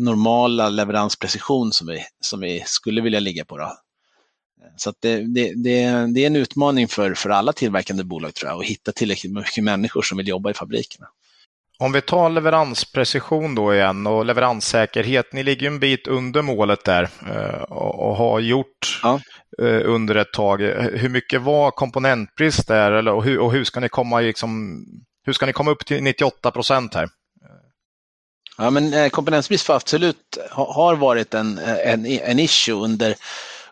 normala leveransprecision som vi, som vi skulle vilja ligga på. Då. Eh, så det, det, det, det, är en utmaning för, för alla tillverkande bolag tror jag, att hitta tillräckligt mycket människor som vill jobba i fabrikerna. Om vi tar leveransprecision då igen och leveranssäkerhet. Ni ligger en bit under målet där eh, och har gjort ja. Eh, under ett tag. Hur mycket var komponentbrist där och hur, och hur ska ni komma liksom, hur ska ni komma upp till 98 procent här? Ja, men eh, komponentbrist för absolut har varit en, en, en issue under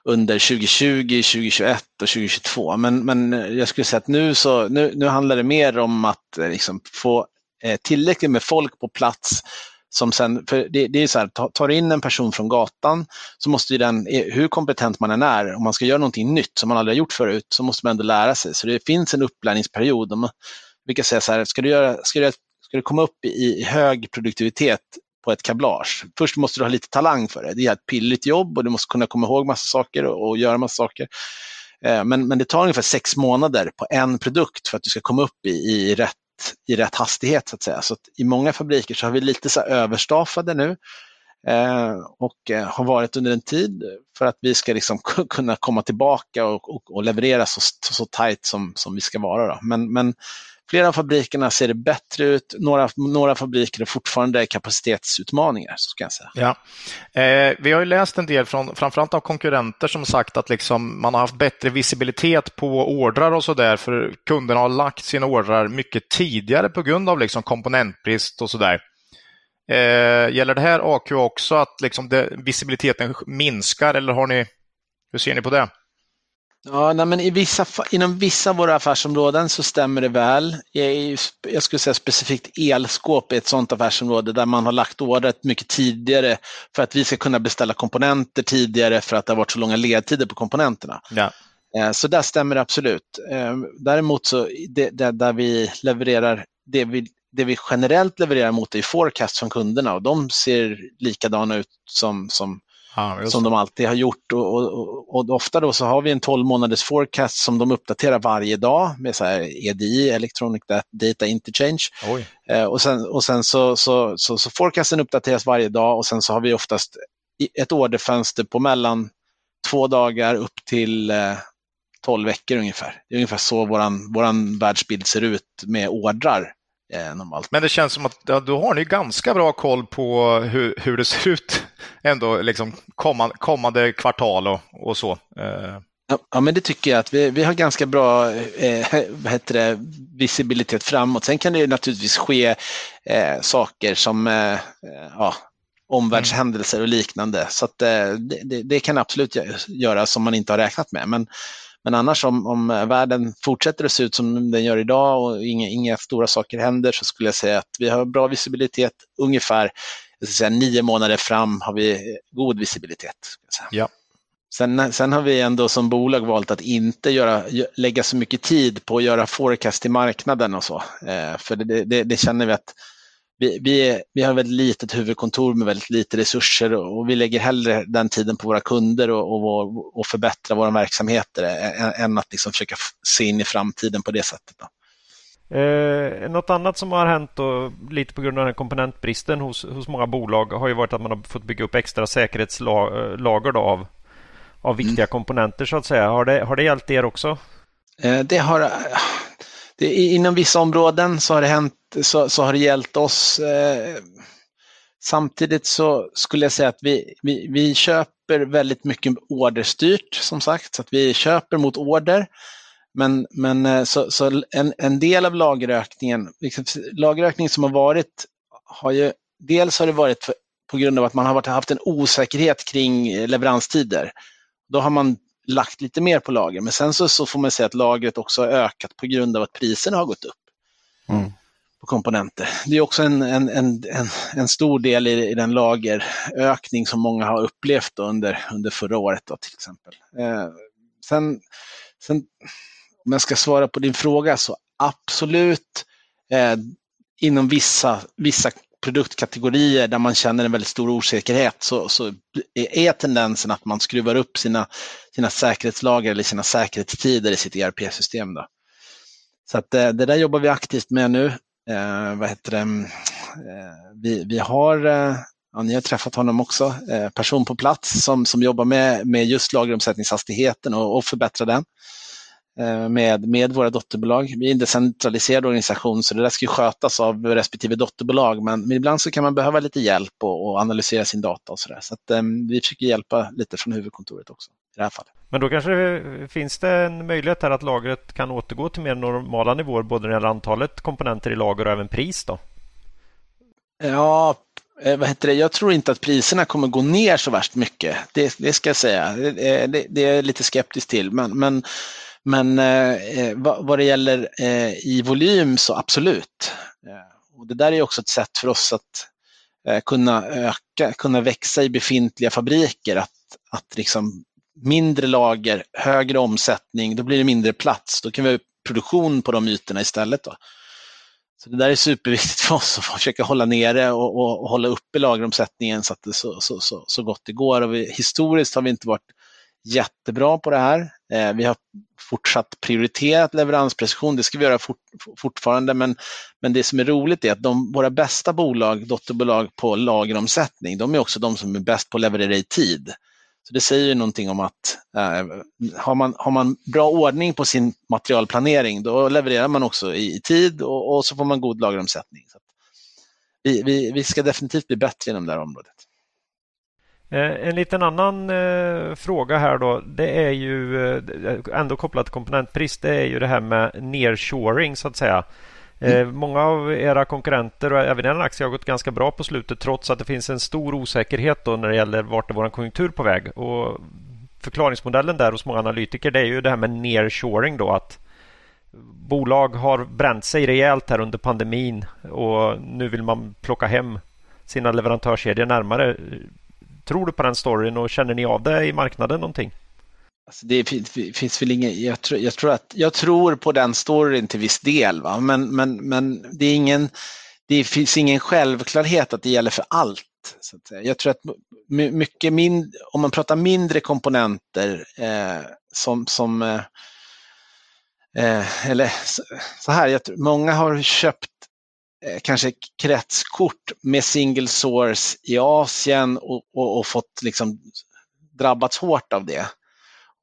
under 2020, 2021 och 2022. Men, men jag skulle säga att nu, så, nu, nu handlar det mer om att liksom, få Eh, tillräckligt med folk på plats som sen, för det, det är så här, tar du in en person från gatan så måste ju den, eh, hur kompetent man än är, om man ska göra någonting nytt som man aldrig har gjort förut, så måste man ändå lära sig. Så det finns en upplärningsperiod. Om, vi kan säga så här, ska du, göra, ska du, ska du komma upp i, i hög produktivitet på ett kablage, först måste du ha lite talang för det. Det är ett pilligt jobb och du måste kunna komma ihåg massa saker och, och göra massa saker. Eh, men, men det tar ungefär sex månader på en produkt för att du ska komma upp i, i rätt i rätt hastighet så att säga. Så att I många fabriker så har vi lite så överstaffade nu eh, och eh, har varit under en tid för att vi ska liksom kunna komma tillbaka och, och, och leverera så, så, så tajt som, som vi ska vara. Då. Men, men flera av fabrikerna ser det bättre ut, några, några fabriker är fortfarande kapacitetsutmaningar. Så ska jag säga. Ja. Eh, vi har ju läst en del från framförallt av konkurrenter som sagt att liksom man har haft bättre visibilitet på ordrar och så där för kunderna har lagt sina ordrar mycket tidigare på grund av liksom komponentbrist och så där. Eh, gäller det här AQ också att liksom det, visibiliteten minskar eller har ni, hur ser ni på det? Ja, nej, men i vissa, inom vissa av våra affärsområden så stämmer det väl. Jag skulle säga specifikt elskåp är ett sådant affärsområde där man har lagt ordret mycket tidigare för att vi ska kunna beställa komponenter tidigare för att det har varit så långa ledtider på komponenterna. Ja. Eh, så där stämmer det absolut. Eh, däremot så det, det, där vi levererar det vi det vi generellt levererar mot är forecast från kunderna och de ser likadana ut som, som, ja, som de alltid har gjort. Och, och, och, ofta då så har vi en 12 månaders forecast som de uppdaterar varje dag med så här EDI, Electronic Data Interchange. Eh, och sen, och sen så, så, så, så forecasten uppdateras varje dag och sen så har vi oftast ett orderfönster på mellan två dagar upp till eh, 12 veckor ungefär. Det är ungefär så vår våran världsbild ser ut med ordrar Eh, normalt. Men det känns som att ja, då har ni ganska bra koll på hur, hur det ser ut ändå liksom kommande, kommande kvartal och, och så. Eh. Ja, men det tycker jag att vi, vi har ganska bra eh, vad heter det, visibilitet framåt. Sen kan det naturligtvis ske eh, saker som eh, eh, ja, omvärldshändelser och liknande. Så att, eh, det, det, kan absolut göras som man inte har räknat med. Men men annars om, om världen fortsätter att se ut som den gör idag och inga, inga stora saker händer så skulle jag säga att vi har bra visibilitet. Ungefär jag ska säga, nio månader fram har vi god visibilitet. Ja. Sen, sen har vi ändå som bolag valt att inte göra, lägga så mycket tid på att göra forecast till marknaden och så. Eh, för det, det, det, känner vi att vi, vi, vi har väldigt litet huvudkontor med väldigt lite resurser och vi lägger hellre den tiden på våra kunder och, och, och förbättra våra verksamheter än, än, att liksom försöka se in i framtiden på det sättet. Då. Eh, något annat som har hänt då, lite på grund av den komponentbristen hos, hos många bolag har ju varit att man har fått bygga upp extra säkerhetslager då av, av viktiga mm. komponenter så att säga. Har det, har det hjälpt er också? Eh, det har det, inom vissa områden så har det, hänt, så, så har det hjälpt oss. Eh, samtidigt så skulle jag säga att vi, vi, vi köper väldigt mycket orderstyrt som sagt, så att vi köper mot order. Men, men eh, så, så en, en del av lagerökningen, liksom, lagerökningen som har varit, har ju, dels har det varit för, på grund av att man har varit, haft en osäkerhet kring leveranstider. Då har man lagt lite mer på lager. Men sen så, så får man säga att lagret också har ökat på grund av att priserna har gått upp. Mm. på komponenter. Det är också en, en, en, en, stor del i, den lagerökning som många har upplevt under, under förra året då, till exempel. Eh, sen, sen, om jag ska svara på din fråga så absolut eh, inom vissa, vissa produktkategorier där man känner en väldigt stor osäkerhet så, så är tendensen att man skruvar upp sina, sina säkerhetslager eller sina säkerhetstider i sitt ERP-system. Så att det, det, där jobbar vi aktivt med nu. Eh, vad heter det? Eh, vi, vi har, eh, ja, ni har träffat honom också, eh, person på plats som, som jobbar med, med just lageromsättningshastigheten och, och förbättra den. Eh, med, med våra dotterbolag. Vi är en decentraliserad organisation så det där ska skötas av respektive dotterbolag men, men ibland så kan man behöva lite hjälp och, och analysera sin data och sådär. Så att, um, vi försöker hjälpa lite från huvudkontoret också i det här fallet. Men då kanske det finns det en möjlighet här att lagret kan återgå till mer normala nivåer både när det gäller antalet komponenter i lager och även pris då? Ja, eh, vad heter det? Jag tror inte att priserna kommer gå ner så värst mycket. Det, det ska jag säga. Det, det, det är jag lite skeptisk till. Men, men men eh, eh, vad, vad det gäller eh, i volym så absolut. Eh, och det där är också ett sätt för oss att eh, kunna öka, kunna växa i befintliga fabriker. Att, att liksom mindre lager, högre omsättning, då blir det mindre plats. Då kan vi ha produktion på de ytorna istället. Då. Så det där är superviktigt för oss att försöka hålla nere och, och, och hålla uppe lageromsättningen så att det så, så, så, så gott det går. Och vi, historiskt har vi inte varit jättebra på det här. Eh, vi har fortsatt prioriterat leveransprecision, det ska vi göra fort, fortfarande, men, men det som är roligt är att de, våra bästa bolag, dotterbolag på lageromsättning, de är också de som är bäst på att leverera i tid. Så det säger ju någonting om att eh, har, man, har man bra ordning på sin materialplanering, då levererar man också i, i tid och, och, så får man god lageromsättning. Så vi, vi, vi ska definitivt bli bättre inom det här området. Eh, en liten annan eh, fråga här då. Det är ju eh, ändå kopplat till komponentpris. Det är ju det här med nearshoring så att säga. Mm. Många av era konkurrenter och även en aktie har gått ganska bra på slutet trots att det finns en stor osäkerhet då när det gäller vart är vår konjunktur på väg. Och förklaringsmodellen där hos många analytiker det är ju det här med nearshoring då att bolag har bränt sig rejält här under pandemin och nu vill man plocka hem sina leverantörskedjor närmare. Tror du på den storyn och känner ni av det i marknaden någonting? Alltså det finns väl ingen, jag tror, jag, tror att, jag tror på den storyn till viss del, va? Men, men, men det, är ingen, det finns ingen självklarhet att det gäller för allt. Så att säga. Jag tror att mycket mindre, om man pratar mindre komponenter eh, som, som eh, eh eller så här, jag, tror, många har köpt Eh, kanske kretskort med single source i Asien och, och, och fått liksom drabbats hårt av det.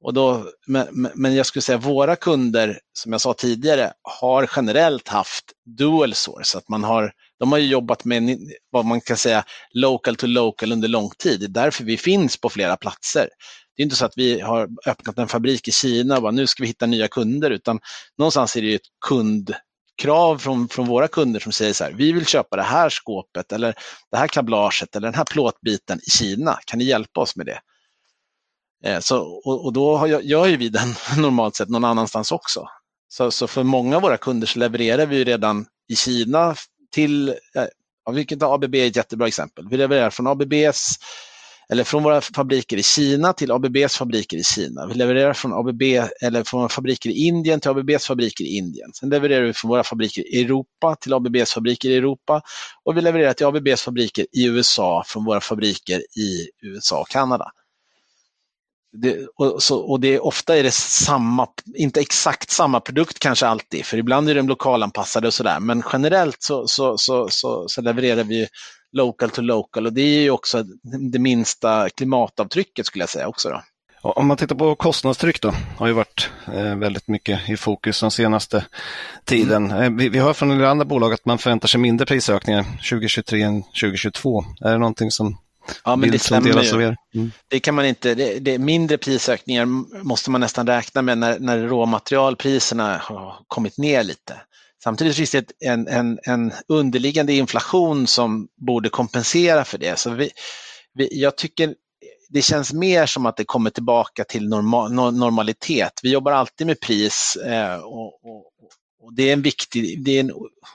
Och då, men, men jag skulle säga våra kunder, som jag sa tidigare, har generellt haft dual source. Att man har, de har jobbat med vad man kan säga local to local under lång tid. Det är därför vi finns på flera platser. Det är inte så att vi har öppnat en fabrik i Kina och bara, nu ska vi hitta nya kunder, utan någonstans är det ett kund krav från, från våra kunder som säger så här, vi vill köpa det här skåpet eller det här kablaget eller den här plåtbiten i Kina, kan ni hjälpa oss med det? Eh, så, och, och, då jag, gör ju vi den normalt sett någon annanstans också. Så, så för många av våra kunder så levererar vi redan i Kina till, eh, vilket ABB är ett jättebra exempel. Vi levererar från ABBs eller från våra fabriker i Kina till ABBs fabriker i Kina. Vi levererar från ABB eller från våra fabriker i Indien till ABBs fabriker i Indien. Sen levererar vi från våra fabriker i Europa till ABBs fabriker i Europa och vi levererar till ABBs fabriker i USA från våra fabriker i USA och Kanada. Det, och, så, och det, ofta är det samma, inte exakt samma produkt kanske alltid, för ibland är de lokalanpassade och sådär, men generellt så, så, så, så, så levererar vi local to local och det är ju också det minsta klimatavtrycket skulle jag säga också. Då. Om man tittar på kostnadstryck då, har ju varit eh, väldigt mycket i fokus den senaste tiden. Mm. Vi, vi hör från del andra bolag att man förväntar sig mindre prisökningar 2023 än 2022. Är det någonting som Ja, men det stämmer ju. Mm. Det kan man inte, det, det, mindre prisökningar måste man nästan räkna med när, när råmaterialpriserna har kommit ner lite. Samtidigt finns det en, en, en underliggande inflation som borde kompensera för det. Så vi, vi, jag tycker det känns mer som att det kommer tillbaka till normal, normalitet. Vi jobbar alltid med pris eh, och, och, och, det är en viktig, det är en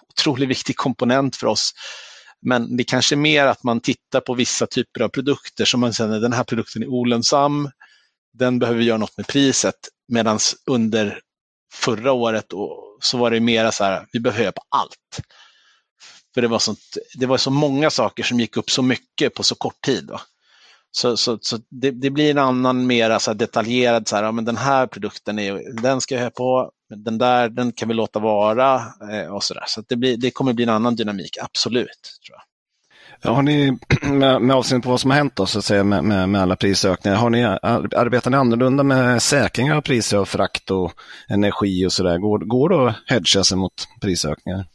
otroligt viktig komponent för oss men det kanske är mer att man tittar på vissa typer av produkter som man känner den här produkten är olönsam, den behöver vi göra något med priset. Medan under förra året så var det mera så här, vi behöver på allt. För det var, sånt, det var så många saker som gick upp så mycket på så kort tid. Då. Så, så, så det, det, blir en annan mera så detaljerad, så här, ja, men den här produkten är, den ska jag ha på, den där den kan vi låta vara eh, och så där. Så det, blir, det kommer bli en annan dynamik, absolut. tror jag. Ja, har ni, med, med avseende på vad som har hänt då, så att säga, med, med, med alla prisökningar, har ni, arbetar ni annorlunda med säkringar av priser och frakt och energi och sådär? Går, går det att hedga sig mot prisökningar?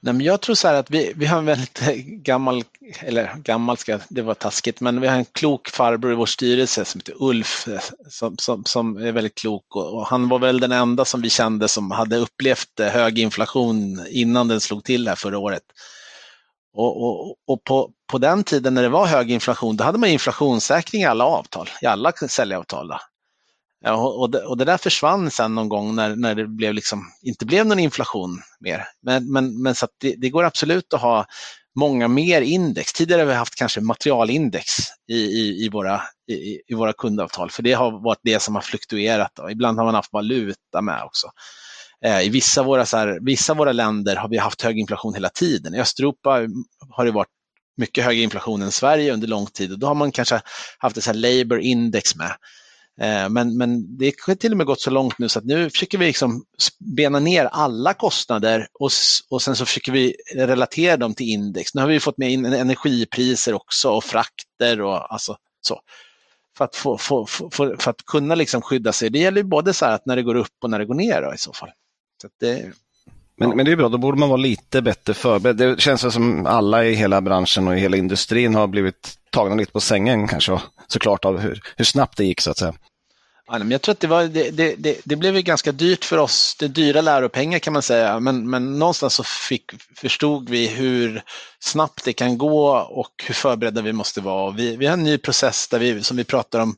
Nej, men jag tror så här att vi, vi har en väldigt gammal, eller gammal ska det var taskigt, men vi har en klok farbror i vår styrelse som heter Ulf som, som, som är väldigt klok och, och, han var väl den enda som vi kände som hade upplevt eh, hög inflation innan den slog till här förra året. Och, och, och på, på den tiden när det var hög inflation, då hade man inflationssäkring i alla avtal, i alla säljavtal. Då. Ja, och, det, och det där försvann sen någon gång när, när det blev liksom, inte blev någon inflation mer. Men, men, men så det, det, går absolut att ha många mer index. Tidigare har vi haft kanske materialindex i, i, i, våra, i, i våra kundavtal, för det har varit det som har fluktuerat. Då. Ibland har man haft valuta med också. Eh, I vissa av våra, så här, vissa våra länder har vi haft hög inflation hela tiden. I Östeuropa har det varit mycket högre inflation än Sverige under lång tid och då har man kanske haft ett så här labor index med. Eh, men, men det har till och med gått så långt nu så att nu försöker vi liksom bena ner alla kostnader och, och sen så försöker vi relatera dem till index. Nu har vi fått med in energipriser också och frakter och alltså så. för att, få, få, få, för att kunna liksom skydda sig. Det gäller både så att när det går upp och när det går ner då, i så fall. Så det, men, ja. men det är bra, då borde man vara lite bättre förberedd. Det känns som alla i hela branschen och i hela industrin har blivit tagna lite på sängen kanske, såklart av hur, hur snabbt det gick så att säga. Ja, men jag tror att det, var, det, det, det, det blev ganska dyrt för oss, det dyra läropengar kan man säga, men, men någonstans så fick, förstod vi hur snabbt det kan gå och hur förberedda vi måste vara. Vi, vi har en ny process där vi, som vi pratar om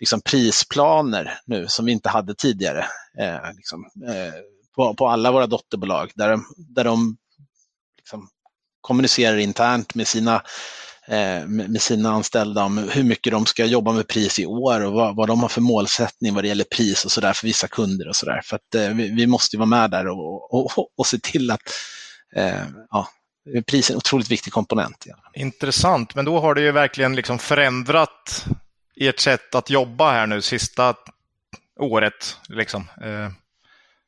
liksom prisplaner nu som vi inte hade tidigare. Eh, liksom, eh, på, på alla våra dotterbolag där de, där de liksom kommunicerar internt med sina Eh, med sina anställda om hur mycket de ska jobba med pris i år och vad, vad de har för målsättning vad det gäller pris och sådär för vissa kunder och sådär. För att eh, vi, vi, måste vara med där och, och, och se till att eh, ja, pris är en otroligt viktig komponent. Ja. Intressant, men då har det ju verkligen liksom förändrat ert sätt att jobba här nu sista året. Liksom. Eh.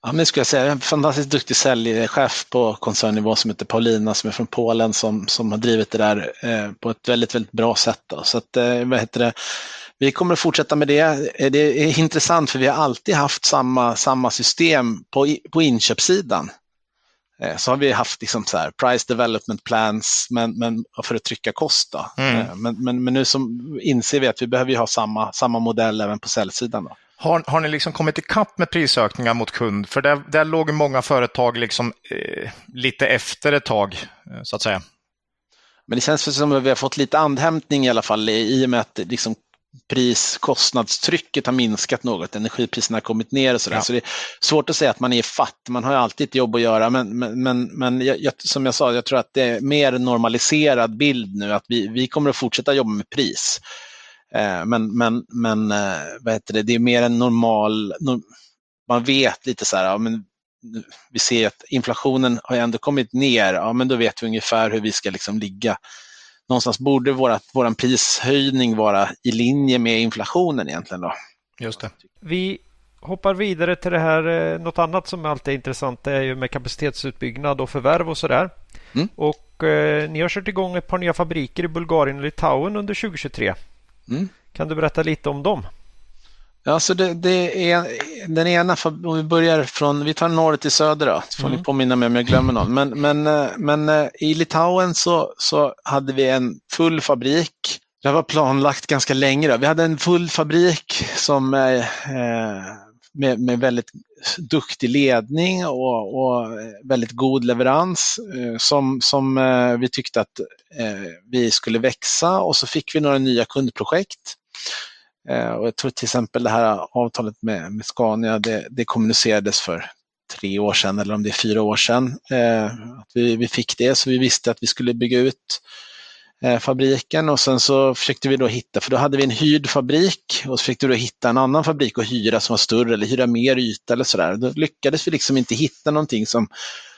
Ja, men skulle jag säga. En fantastiskt duktig säljchef på koncernnivå som heter Paulina som är från Polen som, som har drivit det där eh, på ett väldigt, väldigt bra sätt. Då. Så att, eh, vad heter det? Vi kommer att fortsätta med det. Eh, det är intressant för vi har alltid haft samma, samma system på, på inköpssidan. Eh, så har vi haft liksom så här, price development plans men, men för att trycka kost. Mm. Eh, men, men, men, nu som inser vi att vi behöver ha samma, samma modell även på säljsidan. Då. Har, har ni liksom kommit ikapp med prisökningar mot kund? För där, där låg många företag liksom, eh, lite efter ett tag, eh, så att säga. Men det känns som att vi har fått lite andhämtning i alla fall i och med att liksom priskostnadstrycket har minskat något. Energipriserna har kommit ner och sådär. Ja. Så det är svårt att säga att man är fatt. Man har ju alltid ett jobb att göra. Men, men, men, men jag, som jag sa, jag tror att det är mer normaliserad bild nu. Att vi, vi kommer att fortsätta jobba med pris. Eh, men, men, men eh, vad heter det, det är mer en normal, man vet lite så här, ja, men vi ser att inflationen har ändå kommit ner, ja men då vet vi ungefär hur vi ska liksom ligga. Någonstans borde vår prishöjning vara i linje med inflationen egentligen. Då. Just det. Vi hoppar vidare till det här, eh, något annat som alltid är intressant det är ju med kapacitetsutbyggnad och förvärv och sådär. Mm. Och eh, ni har kört igång ett par nya fabriker i Bulgarien och Litauen under 2023. Mm. Kan du berätta lite om dem? Ja, så det, det, är den ena, om vi börjar från, vi tar norr till söder då, så får mm. ni påminna mig om jag glömmer någon. Men, men, eh, men eh, i Litauen så, så hade vi en full fabrik. Det var planlagt ganska länge. Då. Vi hade en full fabrik som eh, med, med väldigt duktig ledning och, och eh, väldigt god leverans eh, som, som eh, vi tyckte att eh, vi skulle växa och så fick vi några nya kundprojekt. Eh, och jag tror till exempel det här avtalet med, med Scania, det, det kommunicerades för tre år sedan eller om det är fyra år sedan. Eh, att vi, vi fick det så vi visste att vi skulle bygga ut Eh, Eh, fabriken och sen så försökte vi då hitta, för då hade vi en hyrd fabrik och så försökte vi då hitta en annan fabrik att hyra som var större eller hyra mer yta eller sådär. Då lyckades vi liksom inte hitta någonting som,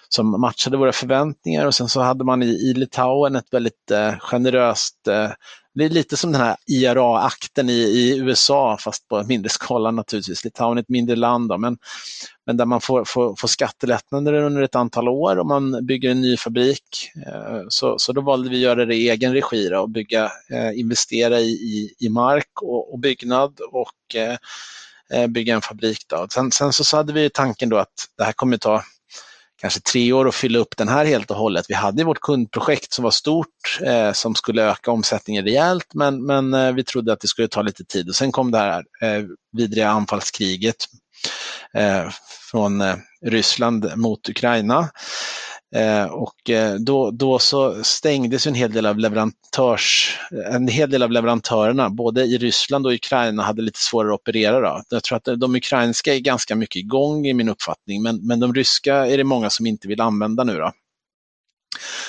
som matchade våra förväntningar och sen så hade man i, i Litauen ett väldigt eh, generöst eh, det är lite som den här IRA-akten i, i, USA, fast på mindre skala naturligtvis. Litauen är ett mindre land, då, men, men där man får, får, får skattelättnader under ett antal år om man bygger en ny fabrik. Eh, så, så då valde vi att göra det i egen regi då, och bygga, eh, investera i, i, i mark och, och byggnad och eh, bygga en fabrik. Då. Sen, sen så hade vi tanken då att det här kommer ta kanske tre år att fylla upp den här helt och hållet. Vi hade vårt kundprojekt som var stort, eh, som skulle öka omsättningen rejält, men, men eh, vi trodde att det skulle ta lite tid. Och sen kom det här eh, vidriga anfallskriget eh, från eh, Ryssland mot Ukraina. Eh, och eh, då, då så stängdes en hel del av leverantörs, en hel del av leverantörerna, både i Ryssland och Ukraina hade lite svårare att operera. Då. Jag tror att de ukrainska är ganska mycket igång i min uppfattning, men, men de ryska är det många som inte vill använda nu. Då.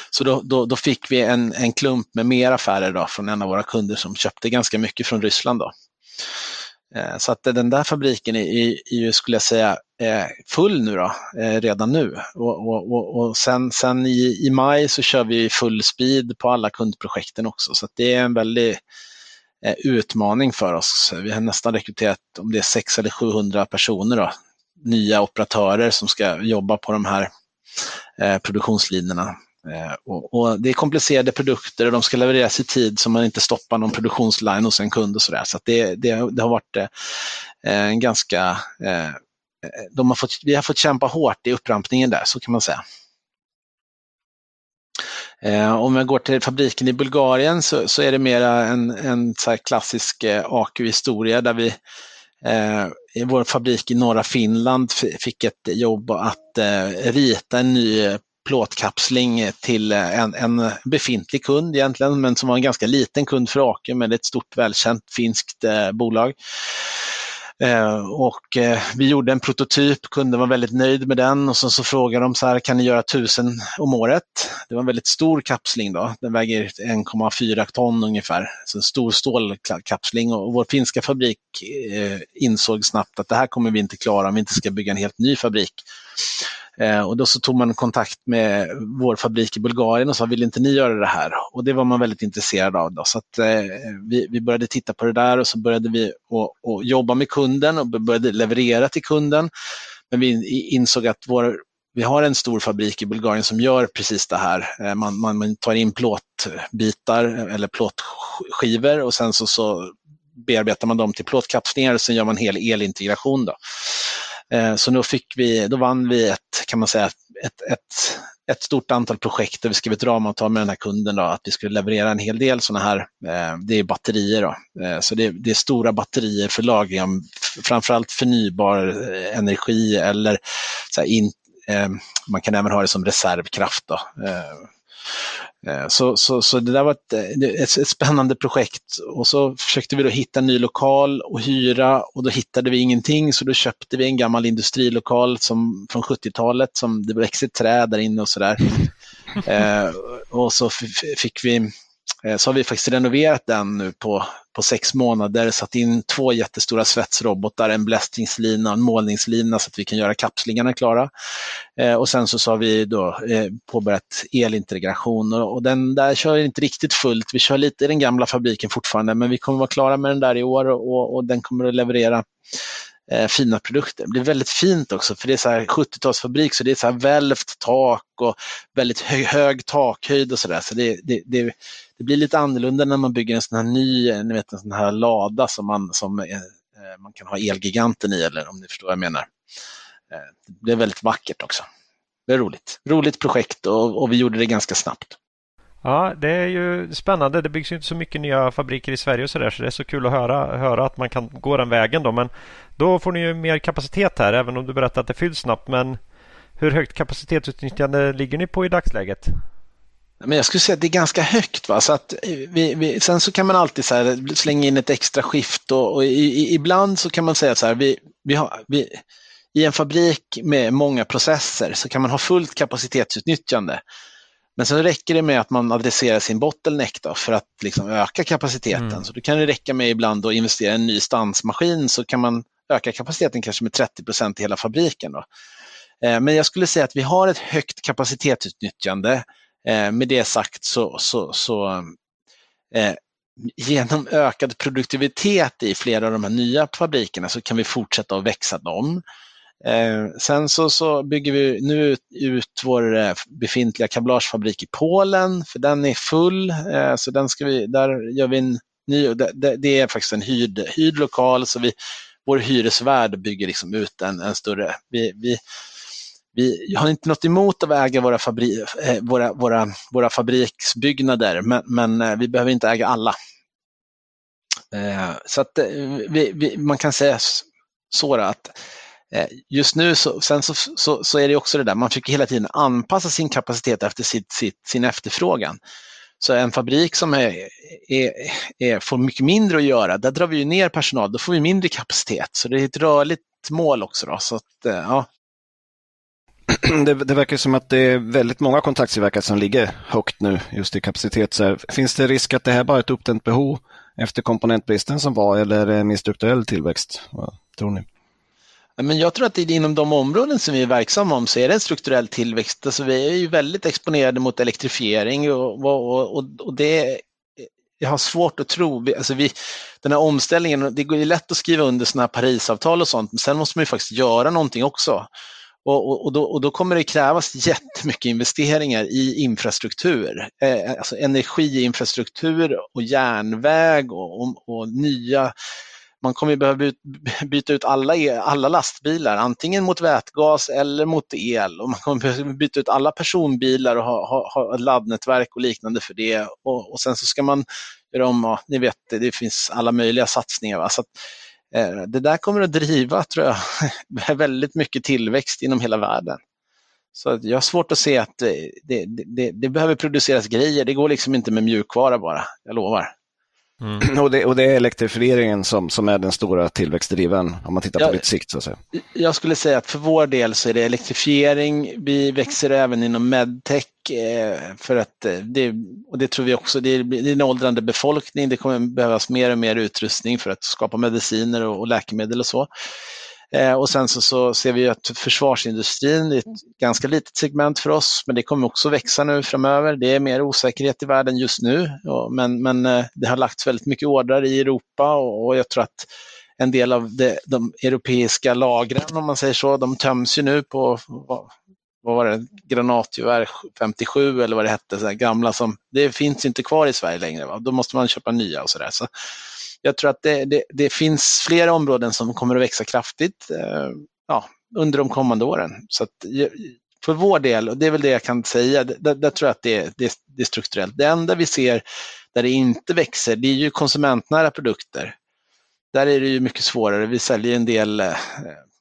Så då, då, då fick vi en, en klump med mer affärer då från en av våra kunder som köpte ganska mycket från Ryssland. Då. Eh, så att den där fabriken är, är, skulle jag säga, eh, full nu då, eh, redan nu. Och, och, och sen, sen i, i, maj så kör vi full speed på alla kundprojekten också. Så det är en väldig utmaning för oss. Vi har nästan rekryterat, om det är 600 eller 700 personer, då, nya operatörer som ska jobba på de här produktionslinjerna. Eh, och, och, det är komplicerade produkter och de ska levereras i tid så man inte stoppar någon produktionsline hos en kund och sådär. Så, så det, det, det, har varit eh, en ganska... Eh, de har fått, vi har fått kämpa hårt i upprampningen där, så kan man säga. Eh, om jag går till fabriken i Bulgarien så, så är det mera en, en så klassisk eh, AQ-historia där vi eh, i vår fabrik i norra Finland fick ett jobb att eh, rita en ny eh, plåtkapsling till eh, en, en, befintlig kund egentligen, men som var en ganska liten kund för Aker, är ett stort välkänt finskt eh, bolag. Eh, och eh, vi gjorde en prototyp, kunden var väldigt nöjd med den och så, så frågade de så här, kan ni göra tusen om året? Det var en väldigt stor kapsling då, den väger 1,4 ton ungefär, så en stor stålkapsling och vår finska fabrik eh, insåg snabbt att det här kommer vi inte klara om vi inte ska bygga en helt ny fabrik. Eh, och då så tog man kontakt med vår fabrik i Bulgarien och sa, vill inte ni göra det här? Och det var man väldigt intresserad av. Då. Så att, eh, vi, vi, började titta på det där och så började vi å, å jobba med kunden och började leverera till kunden. Men vi insåg att vår, vi har en stor fabrik i Bulgarien som gör precis det här. Eh, man, man, man tar in plåtbitar eh, eller plåtskivor och sen så, så bearbetar man dem till plåtkapslingar och sen gör man hel elintegration. Då. Eh, så då, fick vi, då vann vi ett, kan man säga, ett, ett, ett stort antal projekt där vi skrev ett ramavtal med den här kunden då, att vi skulle leverera en hel del sådana här, eh, det är batterier. Då. Eh, så det, det, är stora batterier för lagring av framförallt förnybar energi eller så in, man kan även ha det som reservkraft. Då. Eh, så, så, så det där var ett, ett, ett, spännande projekt och så försökte vi då hitta en ny lokal och hyra och då hittade vi ingenting så då köpte vi en gammal industrilokal som, från 70-talet som det växte träd där inne och sådär. eh, och så fick vi Eh, Eh, så har vi faktiskt renoverat den nu på, på sex månader, satt in två jättestora svetsrobotar, en blästringslina och en målningslina så att vi kan göra kapslingarna klara. Eh, och sen så, så har vi då eh, påbörjat elintegration och, och, den där kör inte riktigt fullt. Vi kör lite i den gamla fabriken fortfarande, men vi kommer vara klara med den där i år och, och den kommer att leverera eh, fina produkter. Det blir väldigt fint också för det är så 70-talsfabrik så det är så här välvt tak och väldigt hög, hög takhöjd och sådär. Så det, det, det, det, blir lite annorlunda när man bygger en sån här ny, ni vet en sån här lada som man, som, eh, eh, man kan ha Elgiganten i eller om ni förstår vad jag menar. Eh, det är väldigt vackert också. Det är roligt. Roligt projekt och, och vi gjorde det ganska snabbt. Ja, det är ju spännande. Det byggs ju inte så mycket nya fabriker i Sverige och så där, så det är så kul att höra, höra att man kan gå den vägen då. Men då får ni ju mer kapacitet här, även om du berättar att det fylls snabbt. Men hur högt kapacitetsutnyttjande ligger ni på i dagsläget? Men jag skulle säga att det är ganska högt. Va? Så att vi, vi, sen så kan man alltid så här, slänga in ett extra skift och, och i, i, ibland så kan man säga så här, vi, vi har, vi, i en fabrik med många processer så kan man ha fullt kapacitetsutnyttjande. Men sen räcker det med att man adresserar sin bottleneck då för att liksom öka kapaciteten. Mm. Så då kan det räcka med ibland att investera i en ny stansmaskin så kan man öka kapaciteten kanske med 30 procent i hela fabriken. Då. Eh, men jag skulle säga att vi har ett högt kapacitetsutnyttjande. Eh, med det sagt så, så, så eh, genom ökad produktivitet i flera av de här nya fabrikerna så kan vi fortsätta att växa dem. Eh, sen så, så, bygger vi nu ut, ut vår eh, befintliga kablagefabrik i Polen, för den är full. Eh, så den ska vi, där gör vi en ny, det, det är faktiskt en hyrd, hyrd lokal, så vi, vår hyresvärd bygger liksom ut en, en större. Vi, vi, vi har inte något emot att äga våra, fabri, eh, våra, våra, våra fabriksbyggnader, men, men eh, vi behöver inte äga alla. Eh, så att vi, vi, man kan säga så att just nu så, sen så, så, så, är det också det där, man försöker hela tiden anpassa sin kapacitet efter sitt, sitt, sin efterfrågan. Så en fabrik som är, är, är, får mycket mindre att göra, där drar vi ner personal, då får vi mindre kapacitet. Så det är ett rörligt mål också. Då, så att, eh, ja. Det, det, verkar som att det är väldigt många kontaktstillverkare som ligger högt nu just i kapacitet. Så här, finns det risk att det här bara är ett uppdämt behov efter komponentbristen som var eller är det en strukturell tillväxt? Vad tror ni? Men jag tror att inom de områden som vi är verksamma om så är det en strukturell tillväxt. Alltså vi är ju väldigt exponerade mot elektrifiering och, och, och, och det jag har svårt att tro, alltså vi, den här omställningen, det går ju lätt att skriva under sådana här Parisavtal och sånt, men sen måste man ju faktiskt göra någonting också. Och, och, och, då, och, då, kommer det krävas jättemycket investeringar i infrastruktur. Eh, alltså energiinfrastruktur och järnväg och, och nya man kommer behöva byta ut alla, e, alla lastbilar, antingen mot vätgas eller mot el. Och man kommer behöva byta ut alla personbilar och ha, ha, ha laddnätverk och liknande för det. Och, och sen så ska man göra om, ja, ni vet, det, det finns alla möjliga satsningar. Va? Så att, eh, det där kommer att driva, tror jag, väldigt mycket tillväxt inom hela världen. Så jag har svårt att se att det, det, det, det behöver produceras grejer. Det går liksom inte med mjukvara bara, jag lovar. Mm. Och, det, och det är elektrifieringen som, som är den stora tillväxtdriven om man tittar på jag, lite sikt. Så att säga. Jag skulle säga att för vår del så är det elektrifiering. Vi växer även inom medtech eh, för att eh, det, och det tror vi också, det är, det är en åldrande befolkning. Det kommer behövas mer och mer utrustning för att skapa mediciner och, och läkemedel och så. Eh, och sen så, så, ser vi att försvarsindustrin är ett ganska litet segment för oss, men det kommer också växa nu framöver. Det är mer osäkerhet i världen just nu, men, men eh, det har lagts väldigt mycket ordrar i Europa och, och jag tror att en del av det, de europeiska lagren, om man säger så, de töms ju nu på vad, vad var det, granatgevär 57 eller vad det hette, så gamla som, det finns inte kvar i Sverige längre. Va? Då måste man köpa nya och sådär. Så jag tror att det, det, det, finns flera områden som kommer att växa kraftigt eh, ja, under de kommande åren. Så att, eh, för vår del, och det är väl det jag kan säga, där, där tror jag att det, det, det är strukturellt. Det enda vi ser där det inte växer, det är ju konsumentnära produkter. Där är det ju mycket svårare. Vi säljer en del eh,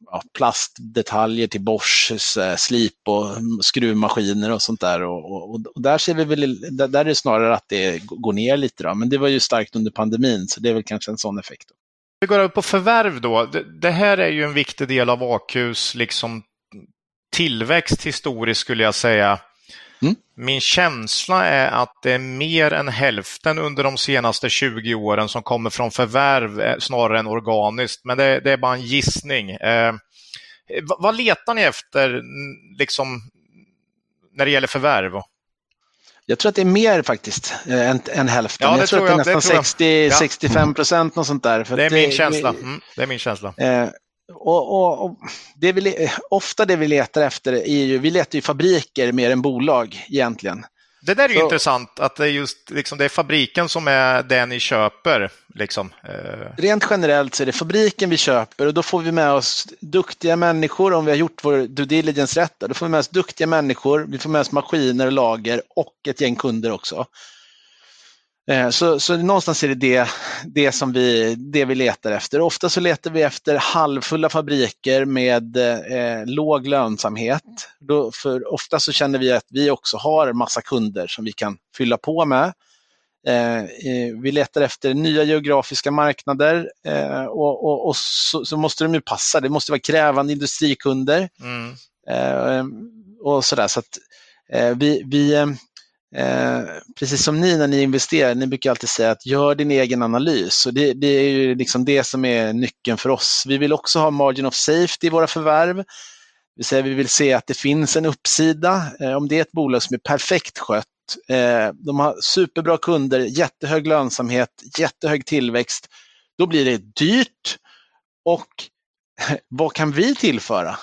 ja, plastdetaljer till Boschs eh, slip och skruvmaskiner och sånt där. Och, och, och, där ser vi väl, där, är det snarare att det går ner lite då. Men det var ju starkt under pandemin så det är väl kanske en sån effekt. Då. Vi går över på förvärv då. Det, det, här är ju en viktig del av AQs liksom tillväxt historiskt skulle jag säga. Mm. Min känsla är att det är mer än hälften under de senaste 20 åren som kommer från förvärv eh, snarare än organiskt. Men det, det är bara en gissning. Eh, vad letar ni efter liksom, när det gäller förvärv? Jag tror att det är mer faktiskt eh, än, än hälften. Ja, jag tror, tror att det är nästan 60-65 procent. Ja. sånt där. det, är min det, känsla. Mm, det är min känsla. Eh, och, och, och, det vi, ofta det vi letar efter är ju, vi letar ju fabriker mer än bolag egentligen. Det där är ju så, intressant, att det är just liksom, det är fabriken som är det ni köper. Liksom. Eh. Rent generellt så är det fabriken vi köper och då får vi med oss duktiga människor, om vi har gjort vår due diligence rätt, då får vi med oss duktiga människor, vi får med oss maskiner och lager och ett gäng kunder också. Eh, så, så någonstans är det, det det som vi, det vi letar efter. Ofta så letar vi efter halvfulla fabriker med eh, låg lönsamhet. Då, för ofta så känner vi att vi också har massa kunder som vi kan fylla på med. Eh, eh vi letar efter nya geografiska marknader eh, och, och, och så, så, måste de ju passa. Det måste vara krävande industrikunder. Mm. Eh, och sådär. Så att, vi, vi Eh, precis som ni när ni investerar, ni brukar alltid säga att gör din egen analys. Och det, det, är ju liksom det som är nyckeln för oss. Vi vill också ha margin of safety i våra förvärv. Vi, säger, vi vill se att det finns en uppsida. Eh, om det är ett bolag som är perfekt skött, eh, de har superbra kunder, jättehög lönsamhet, jättehög tillväxt, då blir det dyrt. Och vad kan vi tillföra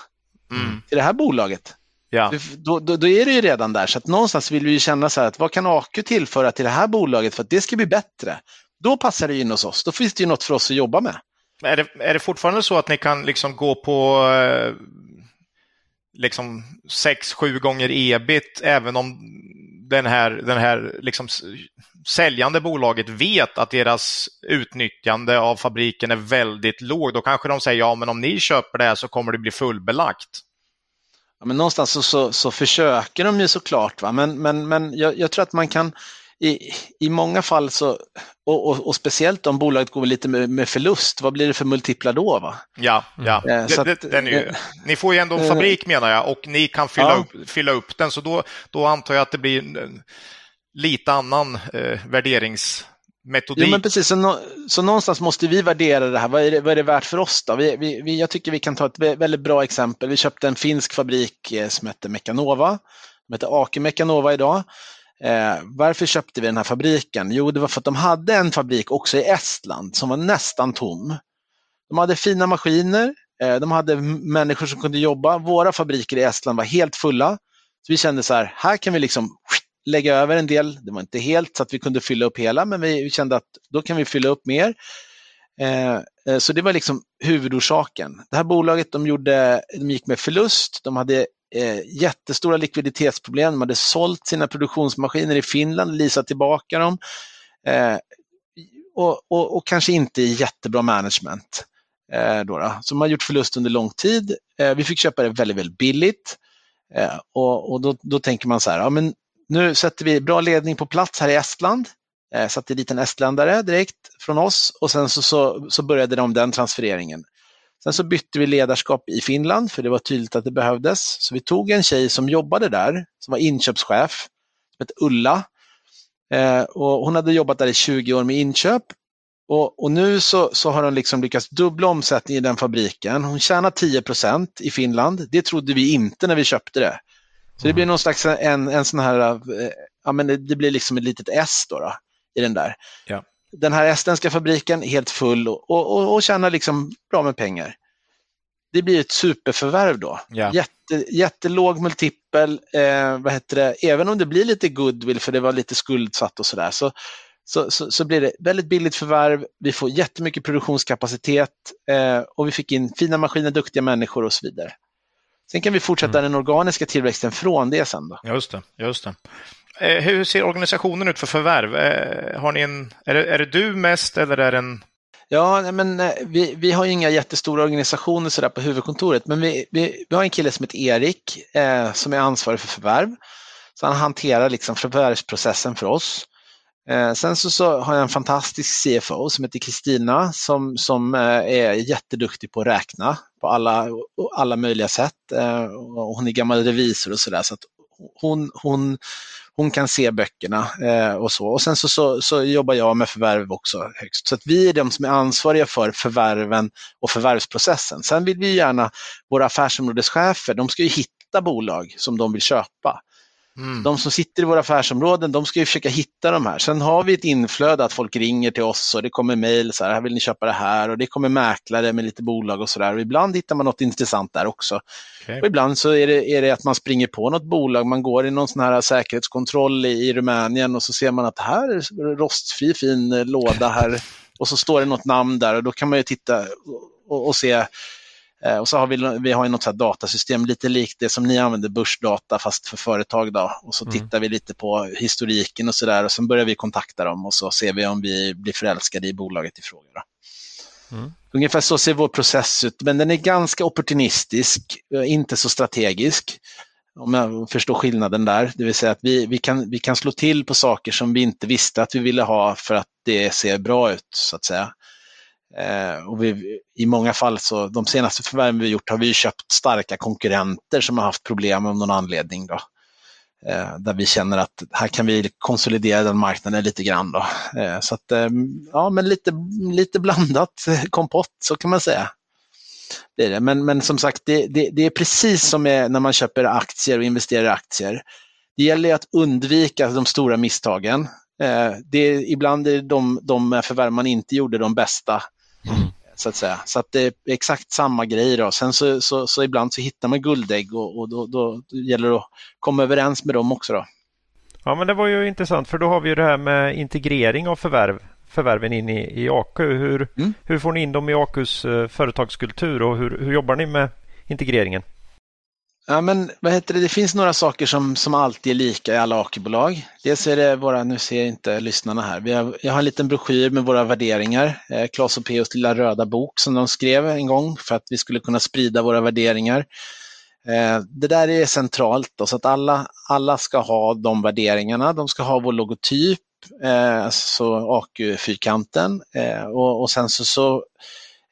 mm. till det här bolaget? Ja. Då, då, då, är det ju redan där, så att någonstans vill vi känna så här att vad kan AQ tillföra till det här bolaget för att det ska bli bättre? Då passar det in hos oss, då finns det ju något för oss att jobba med. Är det, är det fortfarande så att ni kan liksom gå på eh, liksom 6-7 gånger ebit även om den här, den här liksom säljande bolaget vet att deras utnyttjande av fabriken är väldigt låg, då kanske de säger ja men om ni köper det här så kommer det bli fullbelagt. Ja, men någonstans så, så, så, försöker de ju såklart, va? men, men, men jag, jag tror att man kan i, i många fall så, och, och, och, speciellt om bolaget går lite med, med, förlust, vad blir det för multiplar då? Va? Ja, ja. Mm. Det, det, den är ju, äh, ni får ju ändå en fabrik menar jag och ni kan fylla, ja. upp, fylla upp den, så då, då antar jag att det blir lite annan eh, värderings metodik. Jo, men precis, så, så någonstans måste vi värdera det här. Vad är det, vad är det värt för oss då? Vi, vi, jag tycker vi kan ta ett väldigt bra exempel. Vi köpte en finsk fabrik eh, som heter Mekanova. De heter Ake Mekanova idag. Eh, varför köpte vi den här fabriken? Jo, det var för att de hade en fabrik också i Estland som var nästan tom. De hade fina maskiner, eh, de hade människor som kunde jobba. Våra fabriker i Estland var helt fulla. Så vi kände så här, här kan vi liksom lägga över en del. Det var inte helt så att vi kunde fylla upp hela, men vi kände att då kan vi fylla upp mer. Eh, eh, så det var liksom huvudorsaken. Det här bolaget de gjorde, de gick med förlust. De hade eh, jättestora likviditetsproblem. De hade sålt sina produktionsmaskiner i Finland, leasat tillbaka dem och, och, och kanske inte i jättebra management. Då, då. Så de har gjort förlust under lång tid. Vi fick köpa det väldigt, väldigt billigt. Och, och då, då, tänker man så här, ja, men nu sätter vi bra ledning på plats här i Estland. Eh, satte dit en estländare direkt från oss och sen så, så, så började de den transfereringen. Sen så bytte vi ledarskap i Finland för det var tydligt att det behövdes. Så vi tog en tjej som jobbade där, som var inköpschef, som hette Ulla. Eh, och hon hade jobbat där i 20 år med inköp och, och, nu så, så har hon liksom lyckats dubbla omsättningen i den fabriken. Hon tjänar 10% i Finland. Det trodde vi inte när vi köpte det. Så det blir någon slags en, en sån här, eh, ja men det, det blir liksom ett litet S då, då i den där. Ja. Den här estländska fabriken helt full och, och, och tjänar liksom bra med pengar. Det blir ett superförvärv då. Ja. Jätte, jättelåg multipel, eh, vad heter det, även om det blir lite goodwill för det var lite skuldsatt och sådär, så, så, så, så, blir det väldigt billigt förvärv. Vi får jättemycket produktionskapacitet eh, och vi fick in fina maskiner, duktiga människor och så vidare. Sen kan vi fortsätta mm. den organiska tillväxten från det sen. Då. Just det. Just det. Eh, hur ser organisationen ut för förvärv? Eh, har ni en, är, det, är det du mest eller är det en Ja, men eh, vi, vi har inga jättestora organisationer sådär på huvudkontoret, men vi, vi, vi har en kille som heter Erik eh, som är ansvarig för förvärv. Så han hanterar liksom förvärvsprocessen för oss. Eh, sen så, så, har jag en fantastisk CFO som heter Kristina som, som eh, är jätteduktig på att räkna på alla, alla möjliga sätt. Eh, hon är gammal revisor och sådär så att hon, hon, hon kan se böckerna eh, och så. Och sen så, så, så, jobbar jag med förvärv också högst. Så att vi är de som är ansvariga för förvärven och förvärvsprocessen. Sen vill vi gärna, våra affärsområdeschefer, de ska ju hitta bolag som de vill köpa. Mm. De som sitter i våra affärsområden, de ska ju försöka hitta de här. Sen har vi ett inflöde att folk ringer till oss och det kommer mejl, så här, här vill ni köpa det här och det kommer mäklare med lite bolag och sådär. Ibland hittar man något intressant där också. Okay. Och ibland så är det, är det att man springer på något bolag, man går i någon sån här säkerhetskontroll i, i Rumänien och så ser man att här är rostfri fin låda här och så står det något namn där och då kan man ju titta och, och se och så har vi, vi har något så datasystem lite likt det som ni använder, börsdata fast för företag. Då. Och så mm. tittar vi lite på historiken och sådär och sen börjar vi kontakta dem och så ser vi om vi blir förälskade i bolaget i fråga. Då. Mm. Ungefär så ser vår process ut, men den är ganska opportunistisk, eh, inte så strategisk. Om jag förstår skillnaden där, det vill säga att vi, vi, kan, vi kan slå till på saker som vi inte visste att vi ville ha för att det ser bra ut, så att säga. Eh, och vi, I många fall, så de senaste förvärven vi gjort har vi köpt starka konkurrenter som har haft problem av någon anledning. Då. Eh, där vi känner att här kan vi konsolidera den marknaden lite grann. Då. Eh, så att, eh, ja, men lite, lite blandat kompott, så kan man säga. Det är det. Men, men som sagt, det, det, det är precis som när man köper aktier och investerar i aktier. Det gäller att undvika de stora misstagen. Eh, det är, ibland är de, de förvärv man inte gjorde de bästa Mm. Så att säga. Så att det är exakt samma grej. Då. Sen så, så, så ibland så hittar man guldägg och, och då, då, gäller det att komma överens med dem också. Då. Ja, men det var ju intressant för då har vi ju det här med integrering av förvärv, förvärven in i, i AQ. Hur, mm. hur får ni in dem i AQs uh, företagskultur och hur, hur jobbar ni med integreringen? Ja, men vad heter det? det finns några saker som, som alltid är lika i alla AK-bolag. Dels är det våra, nu ser inte lyssnarna här, vi har, jag har en liten broschyr med våra värderingar. Eh, Klas och Peos lilla röda bok som de skrev en gång för att vi skulle kunna sprida våra värderingar. Eh, det där är centralt, då, så att alla, alla ska ha de värderingarna. De ska ha vår logotyp, eh, alltså så AQ-fyrkanten eh, och, och sen så, så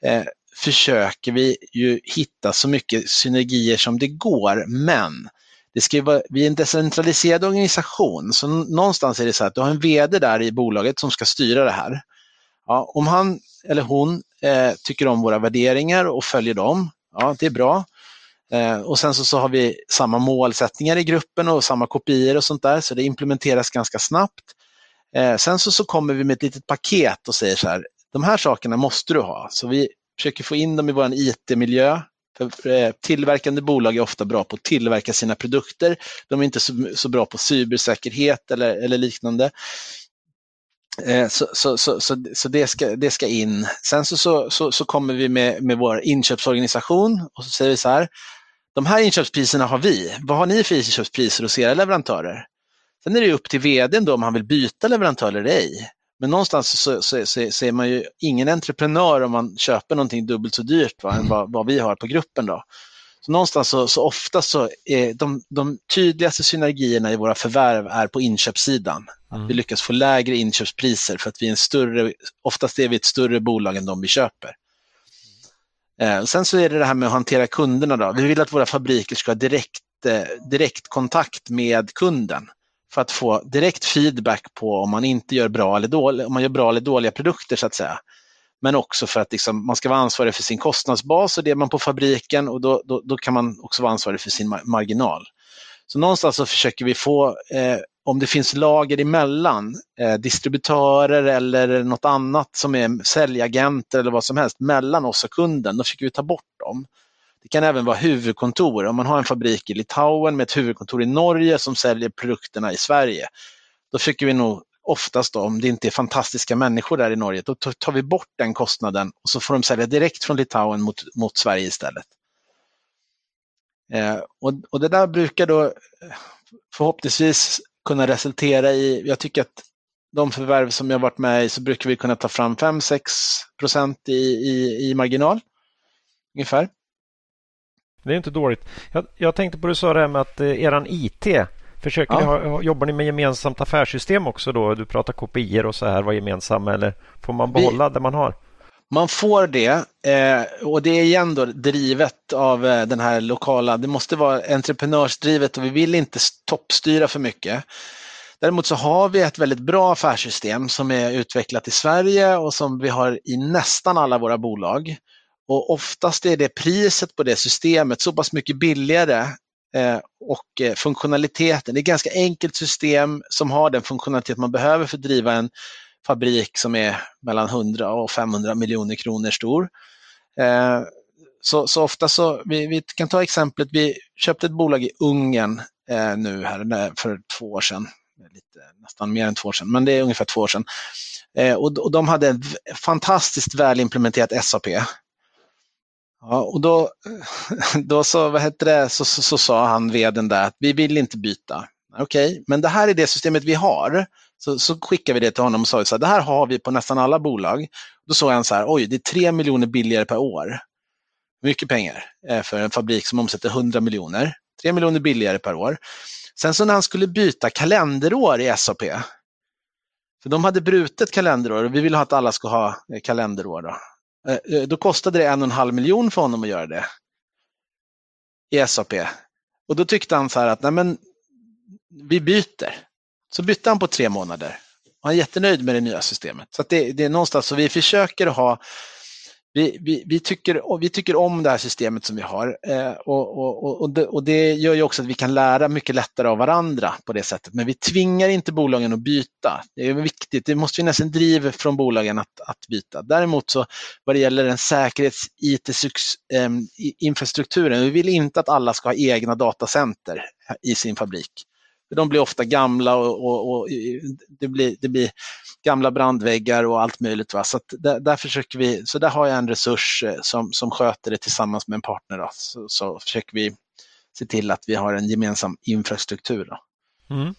eh, försöker vi ju hitta så mycket synergier som det går, men det ska vara, vi är en decentraliserad organisation, så någonstans är det så att du har en VD där i bolaget som ska styra det här. Ja, om han eller hon eh, tycker om våra värderingar och följer dem, ja det är bra. Eh, och sen så, så har vi samma målsättningar i gruppen och samma kopior och sånt där, så det implementeras ganska snabbt. Eh, sen så, så kommer vi med ett litet paket och säger så här, de här sakerna måste du ha. Så vi försöker få in dem i vår IT-miljö. För tillverkande bolag är ofta bra på att tillverka sina produkter. De är inte så, så bra på cybersäkerhet eller, eller liknande. Så, så, så, så, så det, ska, det ska in. Sen så, så, så, så kommer vi med, med vår inköpsorganisation och så säger vi så här. De här inköpspriserna har vi. Vad har ni för inköpspriser hos era leverantörer? Sen är det upp till vdn då om han vill byta leverantör eller ej. Men någonstans så, så, så, så, är man ju ingen entreprenör om man köper någonting dubbelt så dyrt va, än vad, vad vi har på gruppen. Då. Så någonstans så, så ofta så är de, de tydligaste synergierna i våra förvärv är på inköpssidan. Mm. vi lyckas få lägre inköpspriser för att vi är en större, oftast är vi ett större bolag än de vi köper. Eh, sen så är det det här med att hantera kunderna. Då. Vi vill att våra fabriker ska ha direkt, eh, direktkontakt med kunden för att få direkt feedback på om man inte gör bra eller, dålig, om man gör bra eller dåliga produkter så att säga. Men också för att liksom, man ska vara ansvarig för sin kostnadsbas och det är man på fabriken och då, då, då kan man också vara ansvarig för sin marginal. Så någonstans så försöker vi få, eh, om det finns lager emellan, eh, distributörer eller något annat som är säljagenter eller vad som helst, mellan oss och kunden, då försöker vi ta bort dem. Det kan även vara huvudkontor. Om man har en fabrik i Litauen med ett huvudkontor i Norge som säljer produkterna i Sverige, då tycker vi nog oftast då, om det inte är fantastiska människor där i Norge, då tar vi bort den kostnaden och så får de sälja direkt från Litauen mot, mot Sverige istället. Eh, och, och det där brukar då eh, förhoppningsvis kunna resultera i, jag tycker att de förvärv som jag varit med i så brukar vi kunna ta fram 5-6 procent i, i, i marginal. Ungefär. Det är inte dåligt. Jag, jag tänkte på det du sa det här med att eh, eran IT, försöker ja. ni ha, jobbar ni med gemensamt affärssystem också då? Du pratar kopior och så här, var gemensamma eller får man behålla vi, det man har? Man får det eh, och det är igen då drivet av eh, den här lokala, det måste vara entreprenörsdrivet och vi vill inte toppstyra för mycket. Däremot så har vi ett väldigt bra affärssystem som är utvecklat i Sverige och som vi har i nästan alla våra bolag. Och oftast är det priset på det systemet så pass mycket billigare eh, och eh, funktionaliteten. Det är ett ganska enkelt system som har den funktionalitet man behöver för att driva en fabrik som är mellan 100 och 500 miljoner kronor stor. Eh, så, så ofta så, vi, vi, kan ta exemplet, vi köpte ett bolag i Ungern eh, nu här för två år sedan, lite, nästan mer än två år sedan, men det är ungefär två år sedan. Eh, och, och de hade ett fantastiskt väl implementerat SAP Ja, och då, då så, vad heter det, så, så, så sa han, vdn där, att vi vill inte byta. Okej, okay, men det här är det systemet vi har. Så, så skickade vi det till honom och sa att det här har vi på nästan alla bolag. Då såg han så här, oj, det är tre miljoner billigare per år. Mycket pengar eh, för en fabrik som omsätter 100 miljoner. Tre miljoner billigare per år. Sen så när han skulle byta kalenderår i SAP, för de hade brutet kalenderår och vi ville ha att alla ska ha eh, kalenderår. Då. Eh, eh, då kostade det en och en halv miljon för honom att göra det i SAP. Och då tyckte han så här att nej men, vi byter. Så bytte han på tre månader. Han är jättenöjd med det nya systemet. Så det, det, är någonstans så vi försöker ha vi, vi, vi, tycker, vi tycker om det här systemet som vi har eh, och, och, och, det, och, det, gör ju också att vi kan lära mycket lättare av varandra på det sättet. Men vi tvingar inte bolagen att byta. Det är viktigt, det måste finnas en driv från bolagen att, att byta. Däremot så vad det gäller den säkerhets IT-infrastrukturen, ehm, vi vill inte att alla ska ha egna datacenter i sin fabrik. De blir ofta gamla och, och, och det, blir, det blir gamla brandväggar och allt möjligt. Va? Så där, där, försöker vi, så där har jag en resurs eh, som, som sköter det tillsammans med en partner. Då. Så, så försöker vi se till att vi har en gemensam infrastruktur. Mm.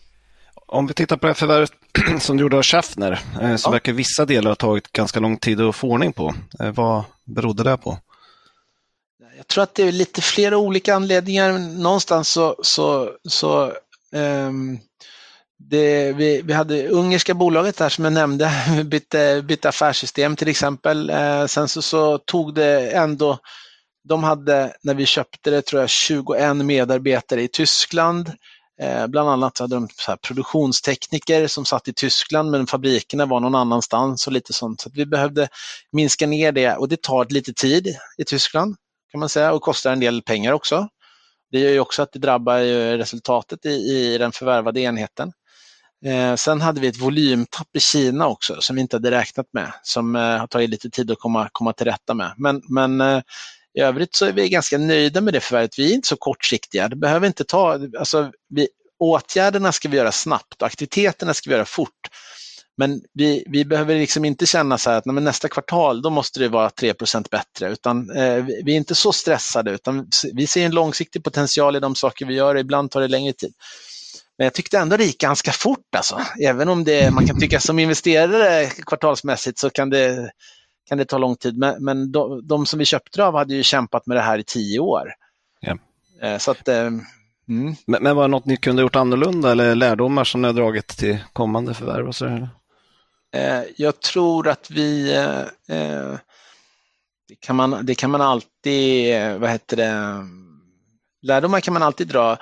Om vi tittar på det förvärvet som du gjorde av Schaffner eh, så ja. verkar vissa delar ha tagit ganska lång tid att få ordning på. Eh, vad berodde det på? Jag tror att det är lite flera olika anledningar. Någonstans så, så, så um, det, vi, vi hade ungerska bolaget där som jag nämnde, bytte, bytte affärssystem till exempel. Eh, sen så, så, tog det ändå, de hade när vi köpte det tror jag 21 medarbetare i Tyskland. Eh, bland annat så hade de så produktionstekniker som satt i Tyskland men fabrikerna var någon annanstans och lite sånt. Så vi behövde minska ner det och det tar lite tid i Tyskland kan man säga och kostar en del pengar också. Det gör ju också att det drabbar resultatet i, i den förvärvade enheten. Eh, sen hade vi ett volymtapp i Kina också som vi inte hade räknat med, som eh, har tagit lite tid att komma, komma till rätta med. Men, men eh, i övrigt så är vi ganska nöjda med det förvärvet. Vi är inte så kortsiktiga. Det behöver inte ta, alltså, vi, åtgärderna ska vi göra snabbt och aktiviteterna ska vi göra fort. Men vi, vi behöver liksom inte känna så att nej, nästa kvartal då måste det vara 3% bättre. Utan, eh, vi är inte så stressade utan vi ser en långsiktig potential i de saker vi gör. Ibland tar det längre tid. Men jag tyckte ändå det gick ganska fort alltså. Även om det, man kan tycka som investerare kvartalsmässigt så kan det, kan det ta lång tid. Men, men de, de som vi köpte av hade ju kämpat med det här i tio år. Ja. Eh, så att, eh, Mm. Men, men var det något ni kunde gjort annorlunda eller lärdomar som ni har dragit till kommande förvärv? Och så, eller? Eh, jag tror att vi det, kan man, det kan man alltid, vad heter det, lärdomar kan man alltid dra.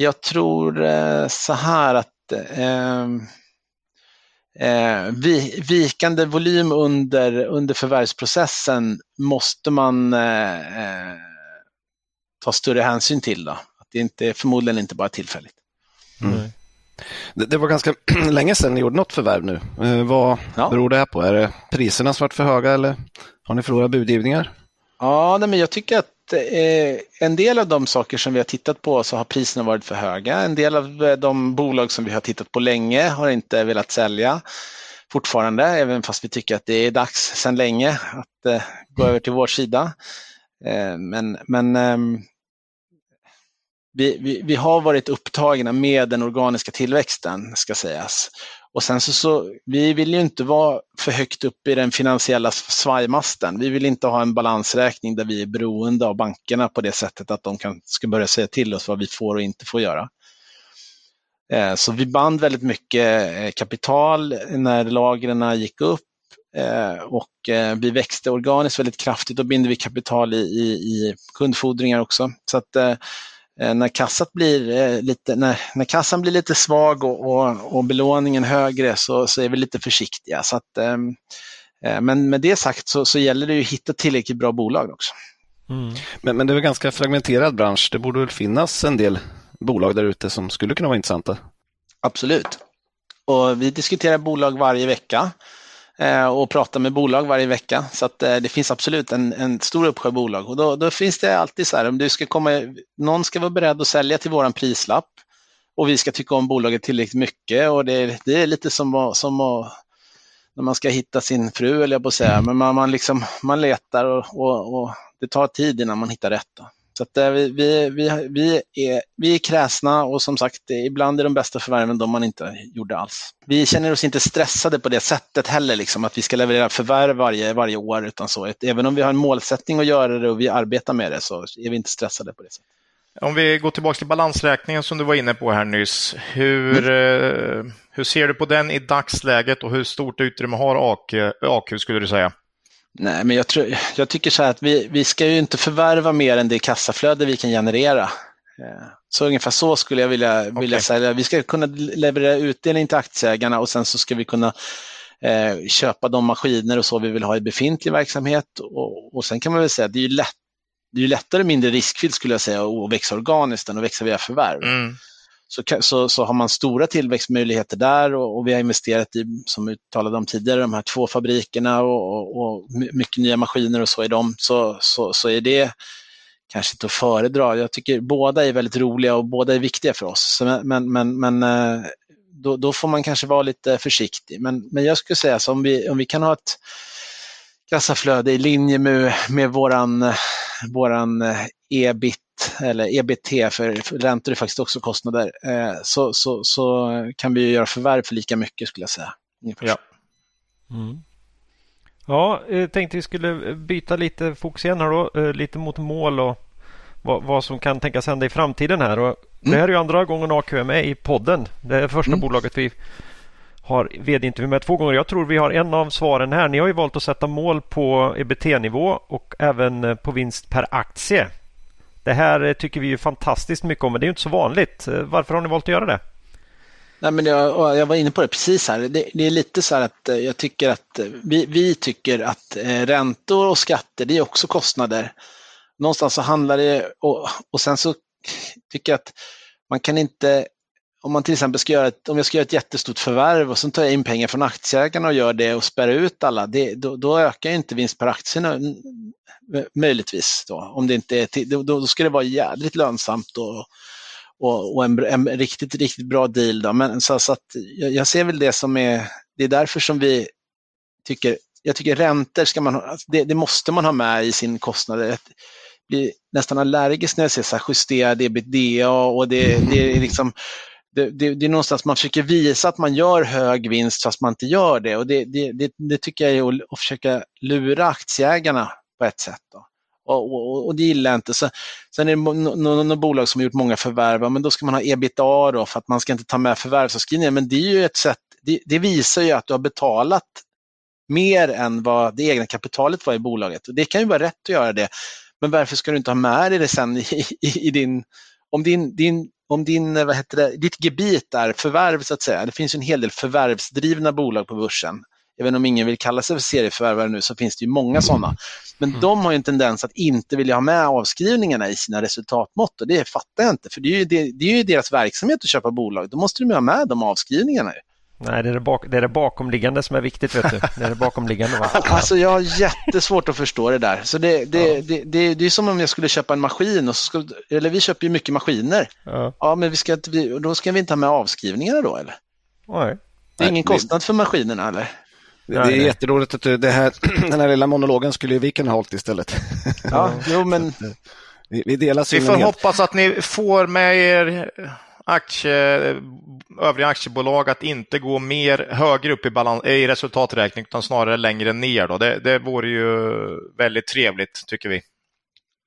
Jag tror så här att eh, vikande volym under, under förvärvsprocessen måste man eh, ta större hänsyn till. Då. Att det inte, är förmodligen inte bara tillfälligt. Mm. Det, det, var ganska länge sedan ni gjorde något förvärv nu. Eh, vad ja. beror det här på? Är det priserna som varit för höga eller har ni förlorat budgivningar? Ja, nej, men jag tycker att eh, Eh, en del av de saker som vi har tittat på så har priserna varit för höga. En del av eh, de bolag som vi har tittat på länge har inte velat sälja fortfarande, även fast vi tycker att det är dags sedan länge att eh, gå över till vår sida. Eh, men men ehm, vi, vi, vi, har varit upptagna med den organiska tillväxten, ska sägas. Och sen så, så, vi vill ju inte vara för högt upp i den finansiella svajmasten. Vi vill inte ha en balansräkning där vi är beroende av bankerna på det sättet att de kan, ska börja säga till oss vad vi får och inte får göra. Eh, så vi band väldigt mycket eh, kapital när lagren gick upp eh, och eh, vi växte organiskt väldigt kraftigt. Då binder vi kapital i, i, i kundfordringar också. Så att Eh, när, kassat blir, eh, lite, när, när kassan blir lite svag och, och, och belåningen högre så, så är vi lite försiktiga. Så att, ehm, eh, men med det sagt så, så gäller det att hitta tillräckligt bra bolag också. Mm. Men, men det är väl ganska fragmenterad bransch. Det borde väl finnas en del bolag där ute som skulle kunna vara intressanta? Absolut. Och vi diskuterar bolag varje vecka. Eh, och pratar med bolag varje vecka. Så att eh, det finns absolut en, en stor uppsjö bolag. Och då, då, finns det alltid så här, om du ska komma, någon ska vara beredd att sälja till våran prislapp och vi ska tycka om bolaget tillräckligt mycket. Och det, det är lite som, som att, när man ska hitta sin fru, eller jag på att säga, men man, man, liksom, man letar och, och, och, det tar tid innan man hittar rätt. Då. Så att eh, vi, vi, vi, vi, är, vi är kräsna och som sagt, ibland är de bästa förvärven de man inte gjorde alls. Vi känner oss inte stressade på det sättet heller, liksom, att vi ska leverera förvärv varje, varje år. Utan så. Även om vi har en målsättning att göra det och vi arbetar med det så är vi inte stressade på det sättet. Om vi går tillbaka till balansräkningen som du var inne på här nyss. Hur, mm. Eh, hur ser du på den i dagsläget och hur stort utrymme har AK, AQ skulle du säga? Nej, men jag, tror, jag tycker så här att vi, vi ska ju inte förvärva mer än det kassaflöde vi kan generera. Eh, så ungefär så skulle jag vilja, okay. vilja säga. Vi ska kunna leverera utdelning till aktieägarna och sen så ska vi kunna eh, köpa de maskiner och så vi vill ha i befintlig verksamhet. Och, och sen kan man väl säga att det är ju lätt, det är lättare mindre riskfyllt skulle jag säga att växa organiskt än att växa via förvärv. Mm så, så, så har man stora tillväxtmöjligheter där och, och, vi har investerat i, som vi talade om tidigare, de här två fabrikerna och, och, och mycket nya maskiner och så i dem, så, så, så är det kanske inte att föredra. Jag tycker båda är väldigt roliga och båda är viktiga för oss. Så, men men, men eh, då, då, får man kanske vara lite försiktig. Men, men jag skulle säga så om vi, om vi kan ha ett kassaflöde i linje med, med våran, våran eh, ebit eller EBT, för räntor är faktiskt också kostnader, eh, så, så, så kan vi göra förvärv för lika mycket skulle jag säga. Ja. Mm. Ja, jag eh, tänkte vi skulle byta lite fokus igen här då, eh, lite mot mål och vad, vad som kan tänkas hända i framtiden här. Och mm. Det här är ju andra gången AQ är med i podden. Det är första mm. bolaget vi har vd-intervju med två gånger. Jag tror vi har en av svaren här. Ni har ju valt att sätta mål på EBT-nivå och även på vinst per aktie. Det här tycker vi ju fantastiskt mycket om, men det är inte så vanligt. Varför har ni valt att göra det? Nej, men jag, jag var inne på det precis här. Det, det, är lite så här att eh, jag tycker att eh, vi, vi tycker att eh, räntor och skatter, det är också kostnader. Någonstans så handlar det och, och sen så tycker jag att man kan inte om man till exempel ska göra ett, om jag ska göra ett jättestort förvärv och sen tar jag in pengar från aktieägarna och gör det och spärrar ut alla, det, då, då, ökar inte vinst per aktie möjligtvis. Då, om det inte är, då, då ska det vara jädrigt lönsamt och, och, och en, en, riktigt, riktigt bra deal. Då. Men, så, så att jag, jag, ser väl det som är, det är därför som vi tycker, jag tycker räntor ska man ha, alltså det, det måste man ha med i sin kostnad. Jag blir nästan allergisk när jag ser så här justerad ebitda och det, det är liksom det, det, det, är någonstans man försöker visa att man gör hög vinst fast man inte gör det. Och det, det, det tycker jag är att, att försöka lura aktieägarna på ett sätt. Då. Och, och, och, det gillar jag inte. Så, sen är det några bolag som har gjort många förvärv, men då ska man ha ebitda då för att man ska inte ta med förvärvsavskrivningar. Men det är ju ett sätt, det, det, visar ju att du har betalat mer än vad det egna kapitalet var i bolaget. Och det kan ju vara rätt att göra det. Men varför ska du inte ha med dig det sen i, i, i din, om din, din om din, vad heter det, ditt gebit är förvärv så att säga. Det finns en hel del förvärvsdrivna bolag på börsen. Även om ingen vill kalla sig för serieförvärvare nu så finns det ju många sådana. Men mm. de har en tendens att inte vilja ha med avskrivningarna i sina resultatmått och det fattar jag inte. För det är ju, det, det är ju deras verksamhet att köpa bolag. Då måste de ha med de avskrivningarna. Nej, det är det, bak, det är det bakomliggande som är viktigt. Vet du. Det är det bakomliggande. Va? alltså, jag har jättesvårt att förstå det där. Så det, det, ja. det, det, det, är som om jag skulle köpa en maskin. Och så ska, eller vi köper ju mycket maskiner. Ja, ja men vi ska, då ska vi inte ha med avskrivningarna då, eller? Nej. Det är ingen kostnad för maskinerna, eller? Det, det är jätteroligt att det här, den här lilla monologen skulle vi kunna ha hållit istället. Ja, jo men... Vi, vi delar Vi får hoppas att ni får med er aktie, övriga aktiebolag att inte gå mer högre upp i, balans, i resultaträkning utan snarare längre ner. Då. Det, det vore ju väldigt trevligt tycker vi.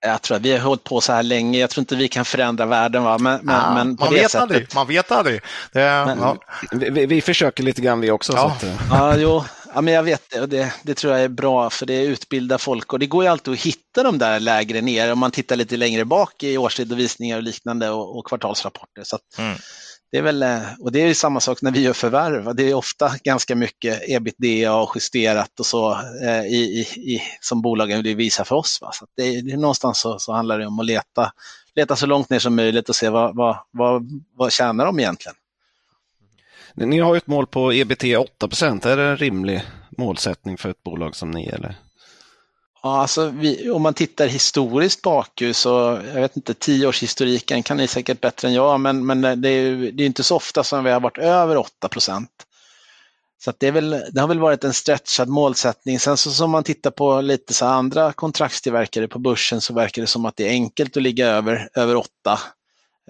Jag tror att vi har hållit på så här länge. Jag tror inte vi kan förändra världen. Va? Men, men, ja, men man, vet sättet... aldrig. man vet aldrig. Det, men, ja. vi, vi, försöker lite grann vi också. Ja, att... ja jo. Ja, men jag vet det och det, det tror jag är bra för det utbildar folk och det går ju alltid att hitta de där lägre ner om man tittar lite längre bak i årsredovisningar och liknande och, och kvartalsrapporter. Så mm. Det är väl, eh, och det är samma sak när vi gör förvärv. Det är ofta ganska mycket ebitda och justerat och så eh, i, i, som bolagen vill visa för oss. Va? Så det, det är någonstans så, så, handlar det om att leta, leta så långt ner som möjligt och se vad, vad, vad, vad tjänar de egentligen. Ni har ju ett mål på EBT 8 procent, Är det en rimlig målsättning för ett bolag som ni? Eller? Ja, alltså vi, om man tittar historiskt bakut så, jag vet inte, tioårshistoriken kan ni säkert bättre än jag, men, men det är ju det är inte så ofta som vi har varit över 8 procent. Så det, är väl, det har väl varit en stretchad målsättning. Sen så som man tittar på lite så andra kontraktstillverkare på börsen så verkar det som att det är enkelt att ligga över, över 8.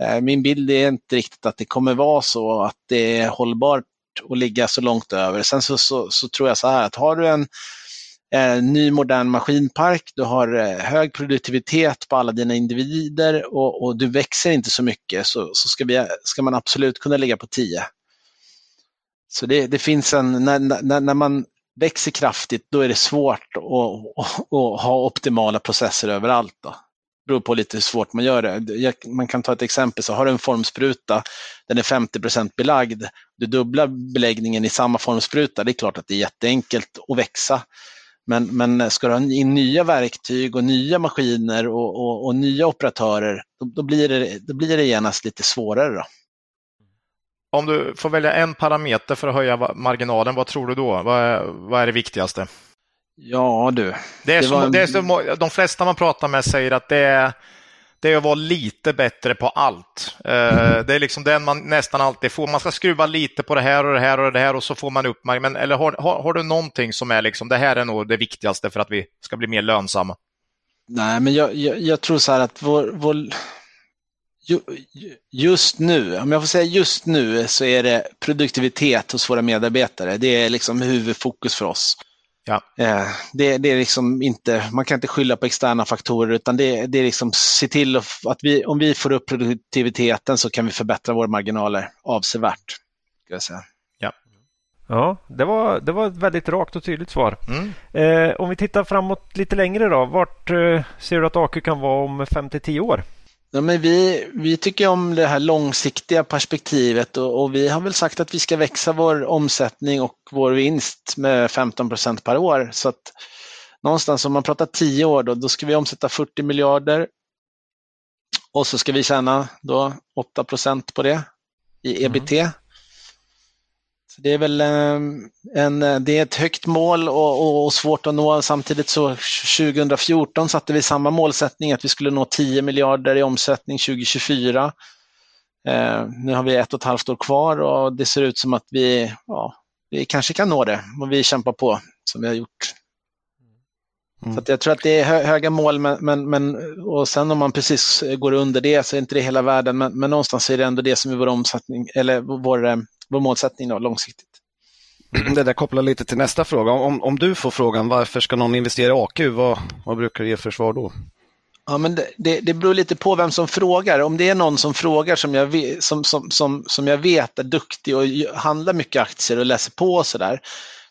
Eh, min bild är inte riktigt att det kommer vara så att det är hållbart att ligga så långt över. Sen så, så, så tror jag så här att har du en eh, ny modern maskinpark, du har eh, hög produktivitet på alla dina individer och, och du växer inte så mycket så, så ska, vi, ska man absolut kunna ligga på 10. Så det, det finns en, när, när, när man växer kraftigt då är det svårt att, att, att ha optimala processer överallt. Då beror på lite hur svårt man gör det. Man kan ta ett exempel, så har du en formspruta, den är 50% belagd, du dubblar beläggningen i samma formspruta, det är klart att det är jätteenkelt att växa. Men, men ska du ha in nya verktyg och nya maskiner och, och, och nya operatörer, då, då, blir det, då blir det genast lite svårare. Då. Om du får välja en parameter för att höja marginalen, vad tror du då? Vad är, vad är det viktigaste? Ja du. Det är, det som, var... det är som, de flesta man pratar med säger att det är, det är att vara lite bättre på allt. Mm. Det är liksom den man nästan alltid får. Man ska skruva lite på det här och det här och det här och så får man upp men Eller har, har, har, du någonting som är liksom, det här är nog det viktigaste för att vi ska bli mer lönsamma? Nej, men jag, jag, jag tror så här att vår, vår, just nu, om jag får säga just nu, så är det produktivitet hos våra medarbetare. Det är liksom huvudfokus för oss. Ja. Eh, det, det, är liksom inte, man kan inte skylla på externa faktorer utan det, det är liksom se till att vi, om vi får upp produktiviteten så kan vi förbättra våra marginaler avsevärt. Ska jag säga. Ja. Ja, det var, det var ett väldigt rakt och tydligt svar. Mm. Eh, om vi tittar framåt lite längre då, vart eh, ser du att AQ kan vara om 5-10 år? Ja, men vi, vi tycker om det här långsiktiga perspektivet och, och, vi har väl sagt att vi ska växa vår omsättning och vår vinst med 15 procent per år. Så att någonstans om man pratar 10 år då, då ska vi omsätta 40 miljarder och så ska vi tjäna då 8 procent på det. i ebit. Mm. Det är väl ehm, en, eh, det är ett högt mål och, och, och, svårt att nå. Samtidigt så 2014 satte vi samma målsättning att vi skulle nå 10 miljarder i omsättning 2024. Eh, nu har vi ett och ett halvt år kvar och det ser ut som att vi, ja, vi kanske kan nå det och vi kämpar på som vi har gjort. Mm. Så jag tror att det är hö höga mål, men, men, men, och sen om man precis går under det så är inte det hela världen, men, men någonstans är det ändå det som är vår omsättning, eller vår, ehm, vår målsättning då, långsiktigt. Det där kopplar lite till nästa fråga. Om, om du får frågan varför ska någon investera i AQ, vad, vad brukar du ge för svar då? Ja, men det, det, det beror lite på vem som frågar. Om det är någon som frågar som jag, vet, som, som, som, som jag vet är duktig och handlar mycket aktier och läser på och sådär,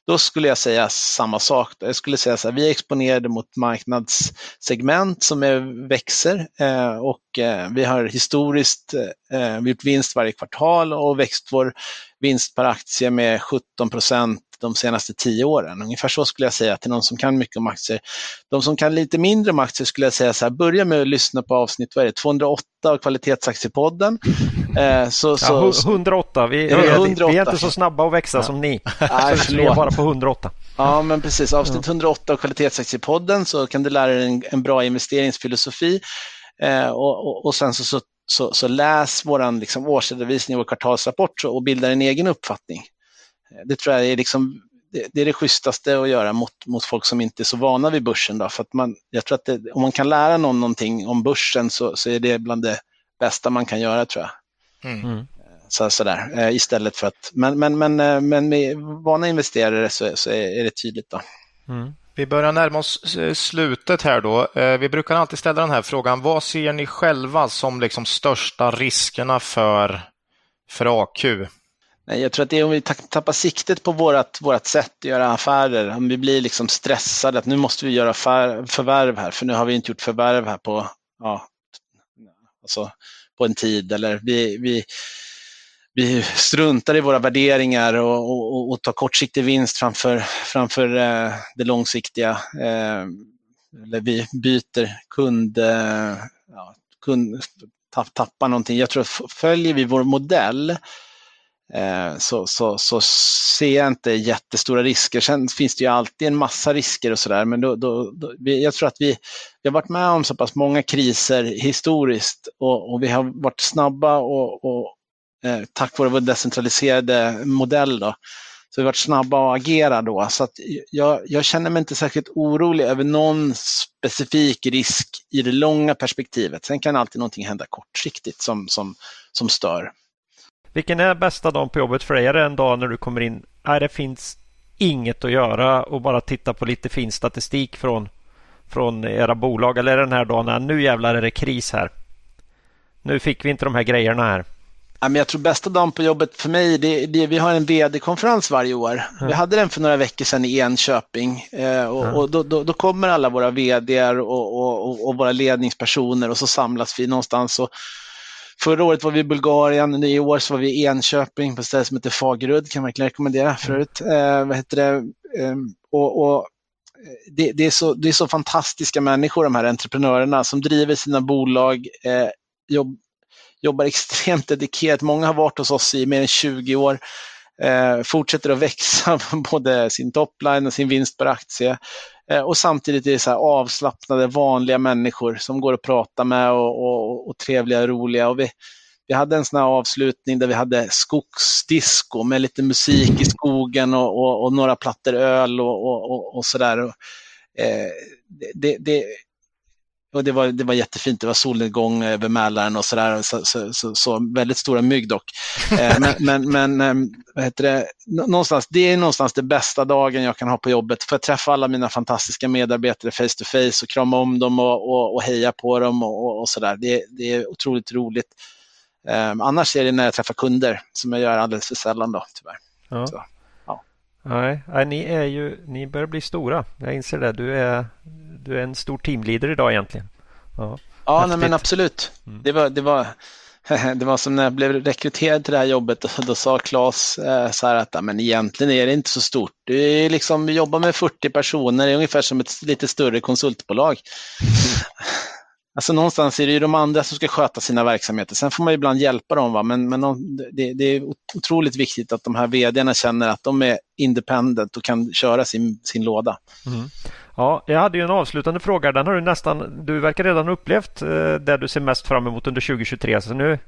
då skulle jag säga samma sak. Jag skulle säga så här, vi är exponerade mot marknadssegment som är, växer eh, och eh, vi har historiskt eh, gjort vinst varje kvartal och växt vår vinst per aktie med 17 procent de senaste tio åren. Ungefär så skulle jag säga till någon som kan mycket om aktier. De som kan lite mindre om aktier skulle jag säga så här, börja med att lyssna på avsnitt vad är det, 208 av Kvalitetsaktiepodden. Eh, så, så, ja, 108. Vi, ja, 108. vi är inte så snabba att växa ja. som ni. Nej, vi är bara på 108. Ja, men precis. Avsnitt 108 av Kvalitetsaktiepodden så kan du lära dig en, en bra investeringsfilosofi. Eh, och, och, och, sen så, så, så, så läs vår liksom, årsredovisning, vår kvartalsrapport och bilda en egen uppfattning. Det tror jag är, liksom, det, det, är det schysstaste att göra mot, mot folk som inte är så vana vid börsen. Då. För att man, jag tror att det, om man kan lära någon någonting om börsen så, så är det bland det bästa man kan göra tror jag. Mm. mm. Så, sådär, eh, istället för att, men, men, men, eh, men med vana investerare så, så är det tydligt. då. Mm. Vi börjar närma oss eh, slutet här då. Vi brukar alltid ställa den här frågan. Vad ser ni själva som liksom största riskerna för, för AQ? Jag tror att det är om vi tappar siktet på vårt, vårt sätt att göra affärer, om vi blir liksom stressade att nu måste vi göra förvärv här, för nu har vi inte gjort förvärv här på, ja, alltså på en tid. Eller vi, vi, vi struntar i våra värderingar och, och, och tar kortsiktig vinst framför, framför eh, det långsiktiga. Eh, eller vi byter kund, eh, ja, kund tapp, tappar någonting. Jag tror att följer vi vår modell Eh, Eh, så, så, så ser jag inte jättestora risker. Sen finns det ju alltid en massa risker och sådär, men då, då, då, jag tror att vi, vi har varit med om så pass många kriser historiskt och, och vi har varit snabba och, och eh, tack vare vår decentraliserade modell då, så vi har varit snabba att agera då. Så att jag, jag känner mig inte särskilt orolig över någon specifik risk i det långa perspektivet. Sen kan alltid någonting hända kortsiktigt som, som, som stör. Vilken är bästa dagen på jobbet för dig? Är det en dag när du kommer in? Nej, det finns inget att göra och bara titta på lite fin statistik från, från era bolag. Eller är det den här dagen när nu jävlar är det kris här? Nu fick vi inte de här grejerna här. Jag tror bästa dagen på jobbet för mig, det, det vi har en vd-konferens varje år. Mm. Vi hade den för några veckor sedan i Enköping eh, och, mm. och då, då, då, kommer alla våra vd och, och, och, våra ledningspersoner och så samlas vi någonstans och Förra året var vi i Bulgarien, i år så var vi i Enköping på ett ställe som heter Fagerud, kan verkligen rekommendera förut. Eh, vad heter det? Eh, och, och det, det, är så, det är så fantastiska människor, de här entreprenörerna som driver sina bolag, eh, jobb, jobbar extremt dedikerat. Många har varit hos oss i mer än 20 år, eh, fortsätter att växa både sin topline och sin vinst per aktie. Eh, och samtidigt är det så avslappnade, vanliga människor som går att prata med och, och, och trevliga och roliga. Och vi, vi hade en sån här avslutning där vi hade skogsdisco med lite musik i skogen och, och, och några plattor öl och, och, och sådär. Eh, det, det, och det, var, det var jättefint, det var solnedgång över Mälaren och sådär. Så, så, så, så, väldigt stora mygg dock. Eh, men men, men eh, vad heter det? Någonstans, det är någonstans den bästa dagen jag kan ha på jobbet. För att träffa alla mina fantastiska medarbetare face to face och krama om dem och, och, och heja på dem och, och, sådär. Det, det är otroligt roligt. Eh, annars är det när jag träffar kunder som jag gör alldeles för sällan då, tyvärr. Ja. Ja. Nej, ni, är ju, ni börjar bli stora. Jag inser det. Du är, du är en stor teamleader idag egentligen. Ja, ja nej, men absolut. Mm. Det, var, det, var, det var som när jag blev rekryterad till det här jobbet. Då sa Claes eh, så här att men egentligen är det inte så stort. Du är liksom, jobbar med 40 personer, det är ungefär som ett lite större konsultbolag. Alltså någonstans är det ju de andra som ska sköta sina verksamheter. Sen får man ibland hjälpa dem, va? men, men det, det, är otroligt viktigt att de här vdarna känner att de är independent och kan köra sin, sin låda. Mm. Ja, jag hade ju en avslutande fråga. Den har du nästan, du verkar redan ha upplevt eh, det du ser mest fram emot under 2023. Så nu,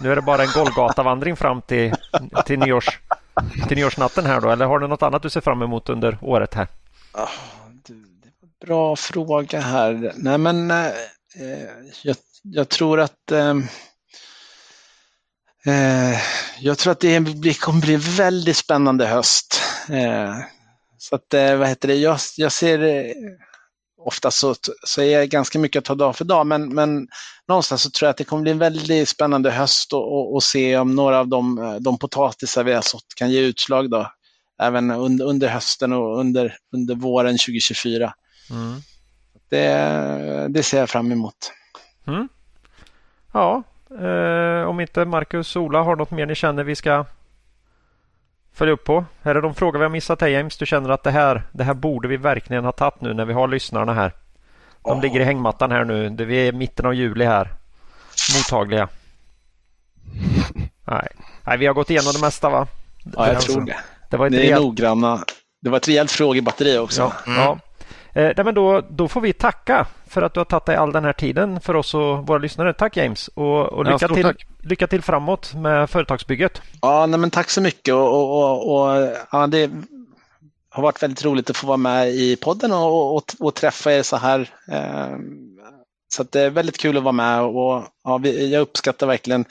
nu är det bara en Golgatavandring fram till, till, nyårs, till nyårsnatten här då. Eller har du något annat du ser fram emot under året här? Oh, du, det var bra fråga här. Nej men eh, Eh, jag, jag, tror att ehm, eh, jag tror att det kommer bli väldigt spännande höst. Eh, så att, eh, vad heter det, jag, jag ser eh, ofta så, så är jag ganska mycket att ta dag för dag, men, men någonstans så tror jag att det kommer bli en väldigt spännande höst och, och, och se om några av de, eh, de potatisar vi har sått kan ge utslag då, även under, under hösten och under, under våren 2024. Mm. Det, det ser jag fram emot. Mm. Ja, eh, om inte Marcus och Ola har något mer ni känner vi ska följa upp på? Är det de frågor vi har missat här James? Du känner att det här, det här borde vi verkligen ha tagit nu när vi har lyssnarna här. De oh. ligger i hängmattan här nu. Det vi är i mitten av juli här. Mottagliga. Nej. Nej, vi har gått igenom det mesta va? Ja, jag tror det. Det var ett Ni är rejält... noggranna. Det var ett rejält frågebatteri också. Ja, mm. ja. Eh, men då, då får vi tacka för att du har tagit dig all den här tiden för oss och våra lyssnare. Tack James och, och lycka, ja, till, lycka till framåt med företagsbygget. Ja, nej, men tack så mycket och, och, och ja, det har varit väldigt roligt att få vara med i podden och, och träffa er så här. Eh, så det är väldigt kul att vara med och ja, jag uppskattar verkligen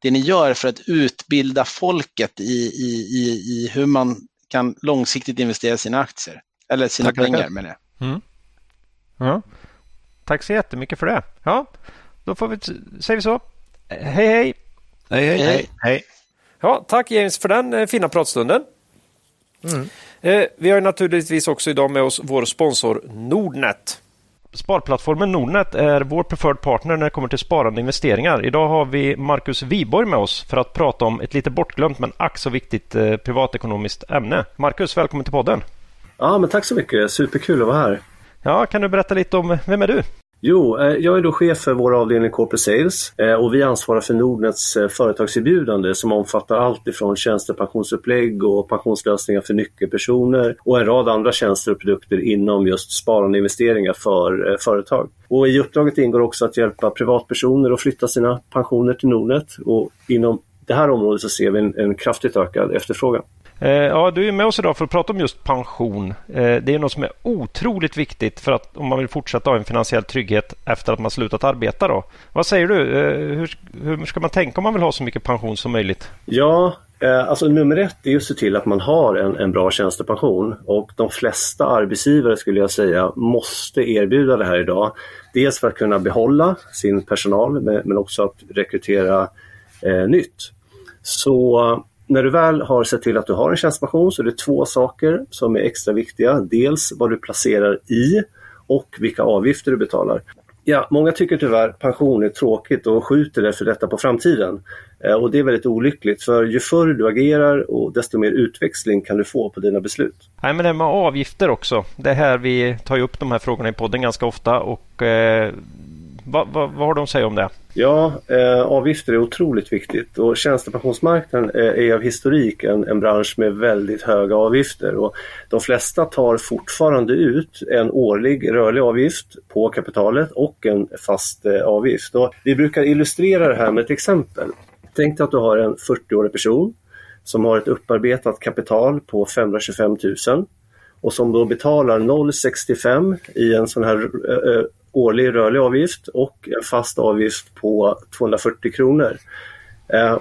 det ni gör för att utbilda folket i, i, i, i hur man kan långsiktigt investera sina aktier. Eller sina Tack pengar menar jag. Mm. Ja. Tack så jättemycket för det. Ja, då får vi, säger vi så. Hej hej! Hej hej! hej. hej. Ja, tack James för den eh, fina pratstunden. Mm. Eh, vi har naturligtvis också idag med oss vår sponsor Nordnet. Sparplattformen Nordnet är vår preferred partner när det kommer till sparande investeringar. Idag har vi Marcus Wiborg med oss för att prata om ett lite bortglömt men ack så viktigt eh, privatekonomiskt ämne. Marcus, välkommen till podden! Ja, men tack så mycket. Superkul att vara här. Ja, kan du berätta lite om vem är du? Jo, eh, jag är då chef för vår avdelning Corporate Sales eh, och vi ansvarar för Nordnets eh, företagserbjudande som omfattar allt ifrån tjänstepensionsupplägg och pensionslösningar för nyckelpersoner och en rad andra tjänster och produkter inom just sparande investeringar för företag. Och I uppdraget ingår också att hjälpa privatpersoner att flytta sina pensioner till Nordnet och inom det här området så ser vi en, en kraftigt ökad efterfrågan. Eh, ja, du är med oss idag för att prata om just pension. Eh, det är något som är otroligt viktigt för att om man vill fortsätta ha en finansiell trygghet efter att man slutat arbeta. Då. Vad säger du? Eh, hur, hur ska man tänka om man vill ha så mycket pension som möjligt? Ja, alltså nummer ett är att se till att man har en, en bra tjänstepension och de flesta arbetsgivare skulle jag säga måste erbjuda det här idag. Dels för att kunna behålla sin personal men också att rekrytera eh, nytt. Så när du väl har sett till att du har en tjänstepension så är det två saker som är extra viktiga. Dels vad du placerar i och vilka avgifter du betalar. Ja, många tycker tyvärr pension är tråkigt och skjuter därför detta på framtiden. Eh, och det är väldigt olyckligt för ju förr du agerar och desto mer utväxling kan du få på dina beslut. Nej, men det med avgifter också. Det är här vi tar upp de här frågorna i podden ganska ofta och eh, vad, vad, vad har de att säga om det? Ja, eh, avgifter är otroligt viktigt och tjänstepensionsmarknaden är, är av historik en, en, bransch med väldigt höga avgifter. Och de flesta tar fortfarande ut en årlig rörlig avgift på kapitalet och en fast eh, avgift. Och vi brukar illustrera det här med ett exempel. Tänk dig att du har en 40-årig person som har ett upparbetat kapital på 525 000 och som då betalar 0,65 i en sån här eh, eh årlig rörlig avgift och en fast avgift på 240 kronor. Eh,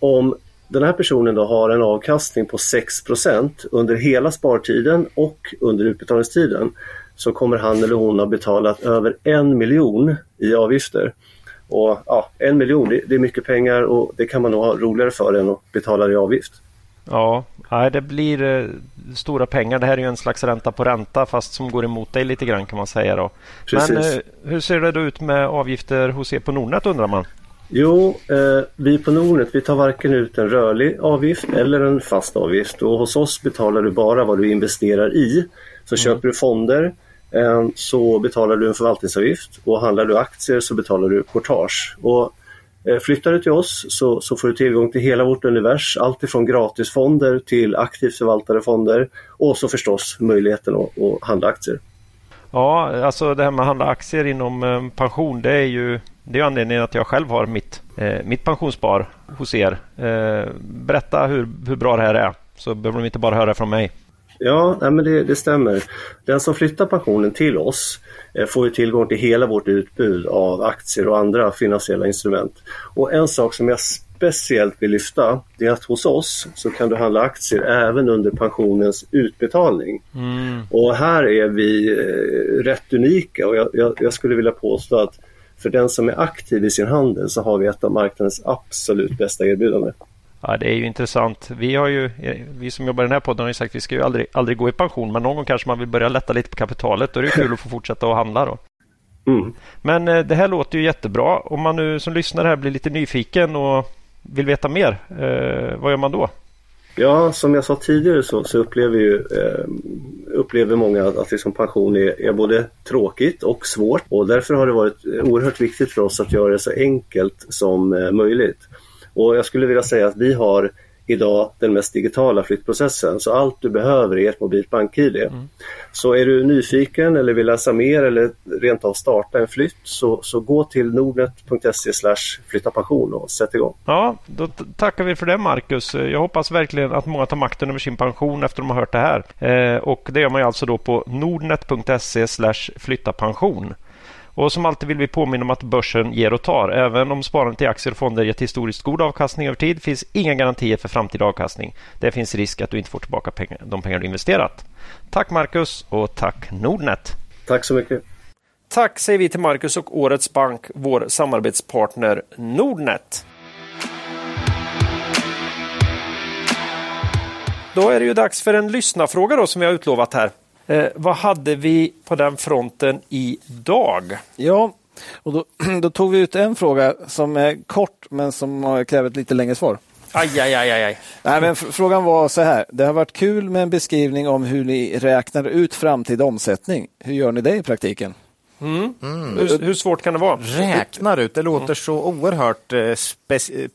om den här personen då har en avkastning på 6% under hela spartiden och under utbetalningstiden så kommer han eller hon ha betalat över en miljon i avgifter. Och ja, En miljon det, det är mycket pengar och det kan man nog ha roligare för än att betala i avgift. Ja, det blir eh, stora pengar. Det här är ju en slags ränta på ränta fast som går emot dig lite grann kan man säga. Då. Men eh, hur ser det då ut med avgifter hos er på Nordnet undrar man? Jo, eh, vi på Nordnet vi tar varken ut en rörlig avgift eller en fast avgift och hos oss betalar du bara vad du investerar i. Så mm. köper du fonder eh, så betalar du en förvaltningsavgift och handlar du aktier så betalar du courtage. Och Eh, flyttar du till oss så, så får du tillgång till hela vårt univers, alltifrån gratisfonder till aktivt förvaltade fonder och så förstås möjligheten att, att handla aktier. Ja, alltså det här med att handla aktier inom eh, pension, det är ju det är anledningen att jag själv har mitt, eh, mitt pensionsspar hos er. Eh, berätta hur, hur bra det här är, så behöver de inte bara höra från mig. Ja, nej, men det, det, stämmer. Den som flyttar pensionen till oss eh, får ju tillgång till hela vårt utbud av aktier och andra finansiella instrument. Och en sak som jag speciellt vill lyfta, det är att hos oss så kan du handla aktier även under pensionens utbetalning. Mm. Och här är vi eh, rätt unika och jag, jag, jag, skulle vilja påstå att för den som är aktiv i sin handel så har vi ett av marknadens absolut bästa erbjudanden. Ja, det är ju intressant. Vi, har ju, vi som jobbar i den här podden har ju sagt att vi ska ju aldrig, aldrig gå i pension, men någon gång kanske man vill börja lätta lite på kapitalet. Då är det kul att få fortsätta att handla. Då. Mm. Men eh, det här låter ju jättebra. Om man nu som lyssnar här blir lite nyfiken och vill veta mer, eh, vad gör man då? Ja, som jag sa tidigare så, så upplever, ju, eh, upplever många att liksom pension är, är, både tråkigt och svårt och därför har det varit oerhört viktigt för oss att göra det så enkelt som eh, möjligt. Och jag skulle vilja säga att vi har idag den mest digitala flyttprocessen. Så allt du behöver är ett mobilt bank-id. Mm. Så är du nyfiken eller vill läsa mer eller rent av starta en flytt så, så gå till nordnet.se flytta pension och sätt igång. Ja, då tackar vi för det Marcus. Jag hoppas verkligen att många tar makten över sin pension efter att de har hört det här. Eh, och det gör man alltså då på nordnet.se flytta pension. Och som alltid vill vi påminna om att börsen ger och tar. Även om sparandet i aktier och fonder gett historiskt god avkastning över tid finns inga garantier för framtida avkastning. Det finns risk att du inte får tillbaka pengar, de pengar du investerat. Tack Marcus och tack Nordnet. Tack så mycket. Tack säger vi till Marcus och Årets Bank, vår samarbetspartner Nordnet. Då är det ju dags för en lyssnarfråga då som vi har utlovat här. Eh, vad hade vi på den fronten idag? Ja, och då, då, tog vi ut en fråga som är kort men som kräver ett lite längre svar. Aj, aj, aj, aj. Nej, men frågan var så här. Det har varit kul med en beskrivning om hur ni räknar ut framtida omsättning. Hur gör ni det i praktiken? Mm. Mm. Hur, hur, svårt kan det vara? Räknar ut, det låter så oerhört eh,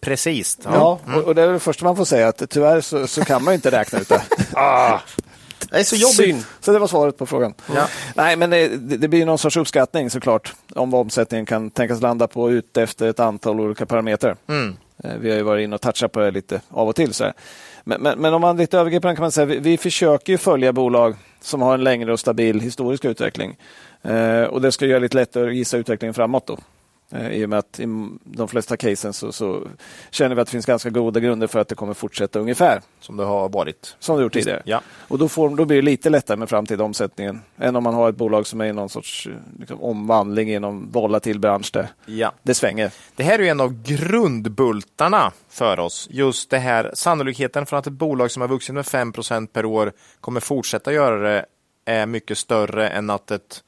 precis. Ja, ja mm. och, och, det är det första man får säga att tyvärr så, så kan man inte räkna ut det. ah. Det är så jobbigt. Synd. Så det var svaret på frågan. Ja. Nej, men det, det, blir någon sorts uppskattning såklart om vad omsättningen kan tänkas landa på ut efter ett antal olika parametrar. Mm. Eh, vi har ju varit inne och touchat på det lite av och till. Så men, men, men, om man lite övergripande kan man säga vi, vi försöker följa bolag som har en längre och stabil historisk utveckling. Eh, och det ska göra det lite lättare att gissa utvecklingen framåt. Då. Eh, I och med att i de flesta casen så, så, känner vi att det finns ganska goda grunder för att det kommer fortsätta ungefär. Som det har varit. Som det gjort tidigare. Ja. Och då, får, då blir det lite lättare med framtida omsättningen än om man har ett bolag som är i någon sorts liksom, omvandling i någon volatil bransch där ja. det svänger. Det här är en av grundbultarna för oss. Just det här sannolikheten för att ett bolag som har vuxit med 5% per år kommer fortsätta göra det är mycket större än att ett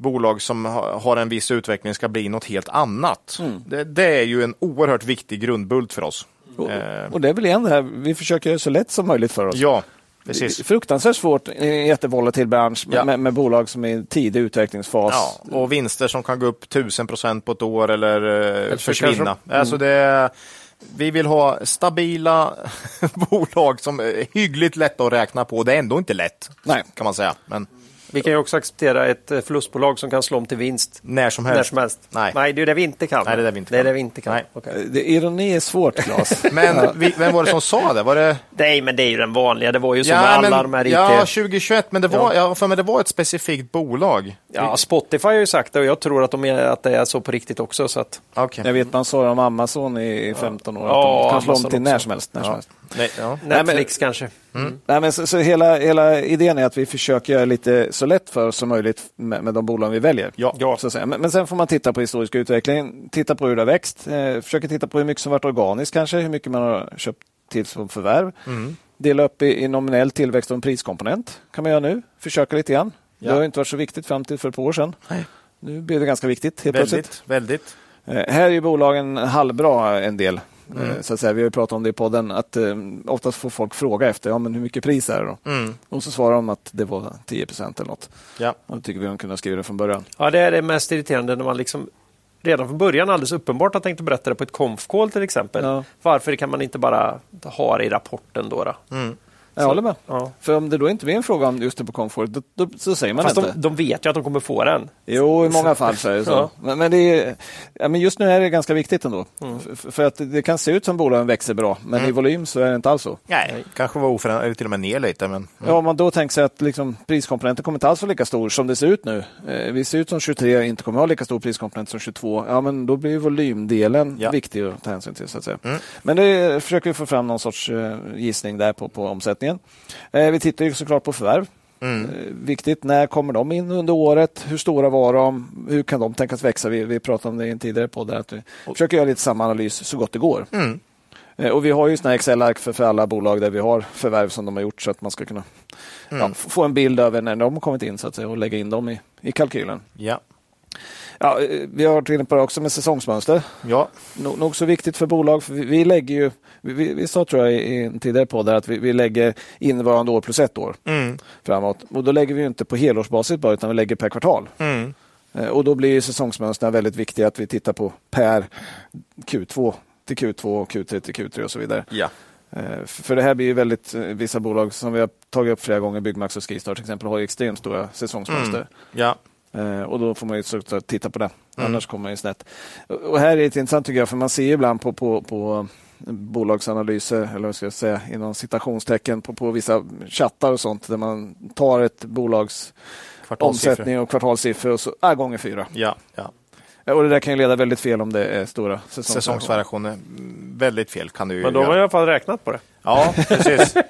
bolag som har en viss utveckling ska bli något helt annat. Mm. Det, det, är ju en oerhört viktig grundbult för oss. Och, eh. och det är väl igen det här, vi försöker göra det så lätt som möjligt för oss. Ja, precis. Fruktansvärt svårt i en jättevolatil bransch ja. med, med, bolag som är i tidig utvecklingsfas. Ja, och vinster som kan gå upp tusen procent på ett år eller, eller försvinna. Mm. Alltså det, vi vill ha stabila bolag som är hyggligt lätta att räkna på. Det är ändå inte lätt, Nej. kan man säga. Men... Vi kan ju också acceptera ett eh, förlustbolag som kan slå om till vinst. När som helst. När som helst. Nej. Nej, det är det vi inte kan. Nej, det är det vi inte kan. Det är det vi inte kan. Nej. Okay. Det, ironi är svårt, Claes. men vi, vem var det som sa det? Var det... Nej, men det är ju den vanliga. Det var ju som ja, med alla men, de här IT... Ja, 2021, men det var, ja. för mig det var ett specifikt bolag. Ja, Spotify har ju sagt det och jag tror att, de är, att det är så på riktigt också. Så att... okay. Jag vet man sa om Amazon i 15 år, ja, att de kan slå om till när som helst. När som helst. Nej, ja. Netflix Nej, men, kanske. Mm. Nej, men så, så, hela, hela idén är att vi försöker göra lite så lätt för oss som möjligt med, med de bolag vi väljer. Ja. ja. Så att säga. Men, men sen får man titta på historisk utveckling, titta på hur det har växt, eh, försöka titta på hur mycket som varit organiskt kanske, hur mycket man har köpt till som förvärv. Mm. Dela upp i, i nominell tillväxt och en priskomponent kan man göra nu. Försöka lite grann. Ja. Det har inte varit så viktigt fram till för ett par år sedan. Nej. Nu blir det ganska viktigt helt väldigt, plötsligt. Väldigt. Eh, här är ju bolagen halvbra en del Mm. Så att säga, vi har ju pratat om det i podden, att eh, oftast får folk fråga efter ja, men hur mycket pris är det då? Mm. Och så svarar de att det var 10 procent eller något. Ja. Och då tycker vi de kunde ha skrivit det från början. Ja, det är det mest irriterande när man liksom redan från början alldeles uppenbart har tänkt att berätta det på ett konf-call till exempel. Ja. Varför kan man inte bara ha det i rapporten då? då? Mm. Jag håller med. Ja. För om det då inte blir en fråga om just det på Comfort, då, då, så säger man Fast inte. de, de vet ju att de kommer få den. Jo, i många fall så är det så. Ja. Men, men, det är, ja, men just nu är det ganska viktigt ändå. För, för att det kan se ut som bolagen växer bra, men i volym så är det inte alls så. Nej, kanske var oförändrat, eller till och med ner lite. Men, Ja, om man då tänker sig att liksom, priskomponenten kommer inte alls vara lika stor som det ser ut nu. Eh, vi ser ut som 23 inte kommer ha lika stor priskomponent som 22. Ja, men då blir volymdelen Ja. viktig att ta hänsyn till. Så att säga. Mm. Men det försöker vi få fram någon sorts eh, gissning där på, på omsättningen. Eh, vi tittar ju såklart på förvärv. Mm. Eh, Viktigt, när kommer de in under året? Hur stora var de? Hur kan de tänkas växa? Vi, vi pratade om det i en tidigare podd. Att vi försöker göra lite samma analys så gott det går. Mm. Eh, Och vi har ju här Excel-ark för, för alla bolag där vi har förvärv som de har gjort så att man ska kunna Mm. ja, få en bild över när de har kommit in så att säga, och lägga in dem i, i kalkylen. Ja. Ja, eh, vi har varit inne på det också med säsongsmönster. Ja. Nog, nog så viktigt för bolag. För vi, vi lägger ju, vi, vi, sa tror jag i en tidigare podd att vi, vi lägger innevarande år plus ett år Mm. framåt. Och då lägger vi inte på helårsbasis bara utan vi lägger per kvartal. Mm. Eh, Och då blir säsongsmönstren väldigt viktiga att vi tittar på per Q2 till Q2 och Q3 till Q3 och så vidare. Ja. Eh, För det här blir ju väldigt, vissa bolag som vi har tagit upp flera gånger, Byggmax och Skistar till exempel, har ju extremt stora säsongsmönster. Mm. Ja. Eh, Och då får man ju såklart titta på det, annars kommer man ju snett. Och- här är det intressant tycker jag, för man ser ju ibland på, på, på bolagsanalyser, eller vad ska jag säga, inom citationstecken på, på vissa chattar och sånt, där man tar ett bolags omsättning och kvartalssiffror och så, äh, gånger fyra. Ja. ja. Eh, Och det där kan ju leda väldigt fel om det är stora säsongsvariationer. Säsongsvariationer. Mm, Väldigt fel kan du ju Men då har man i alla fall räknat på det. Ja, precis.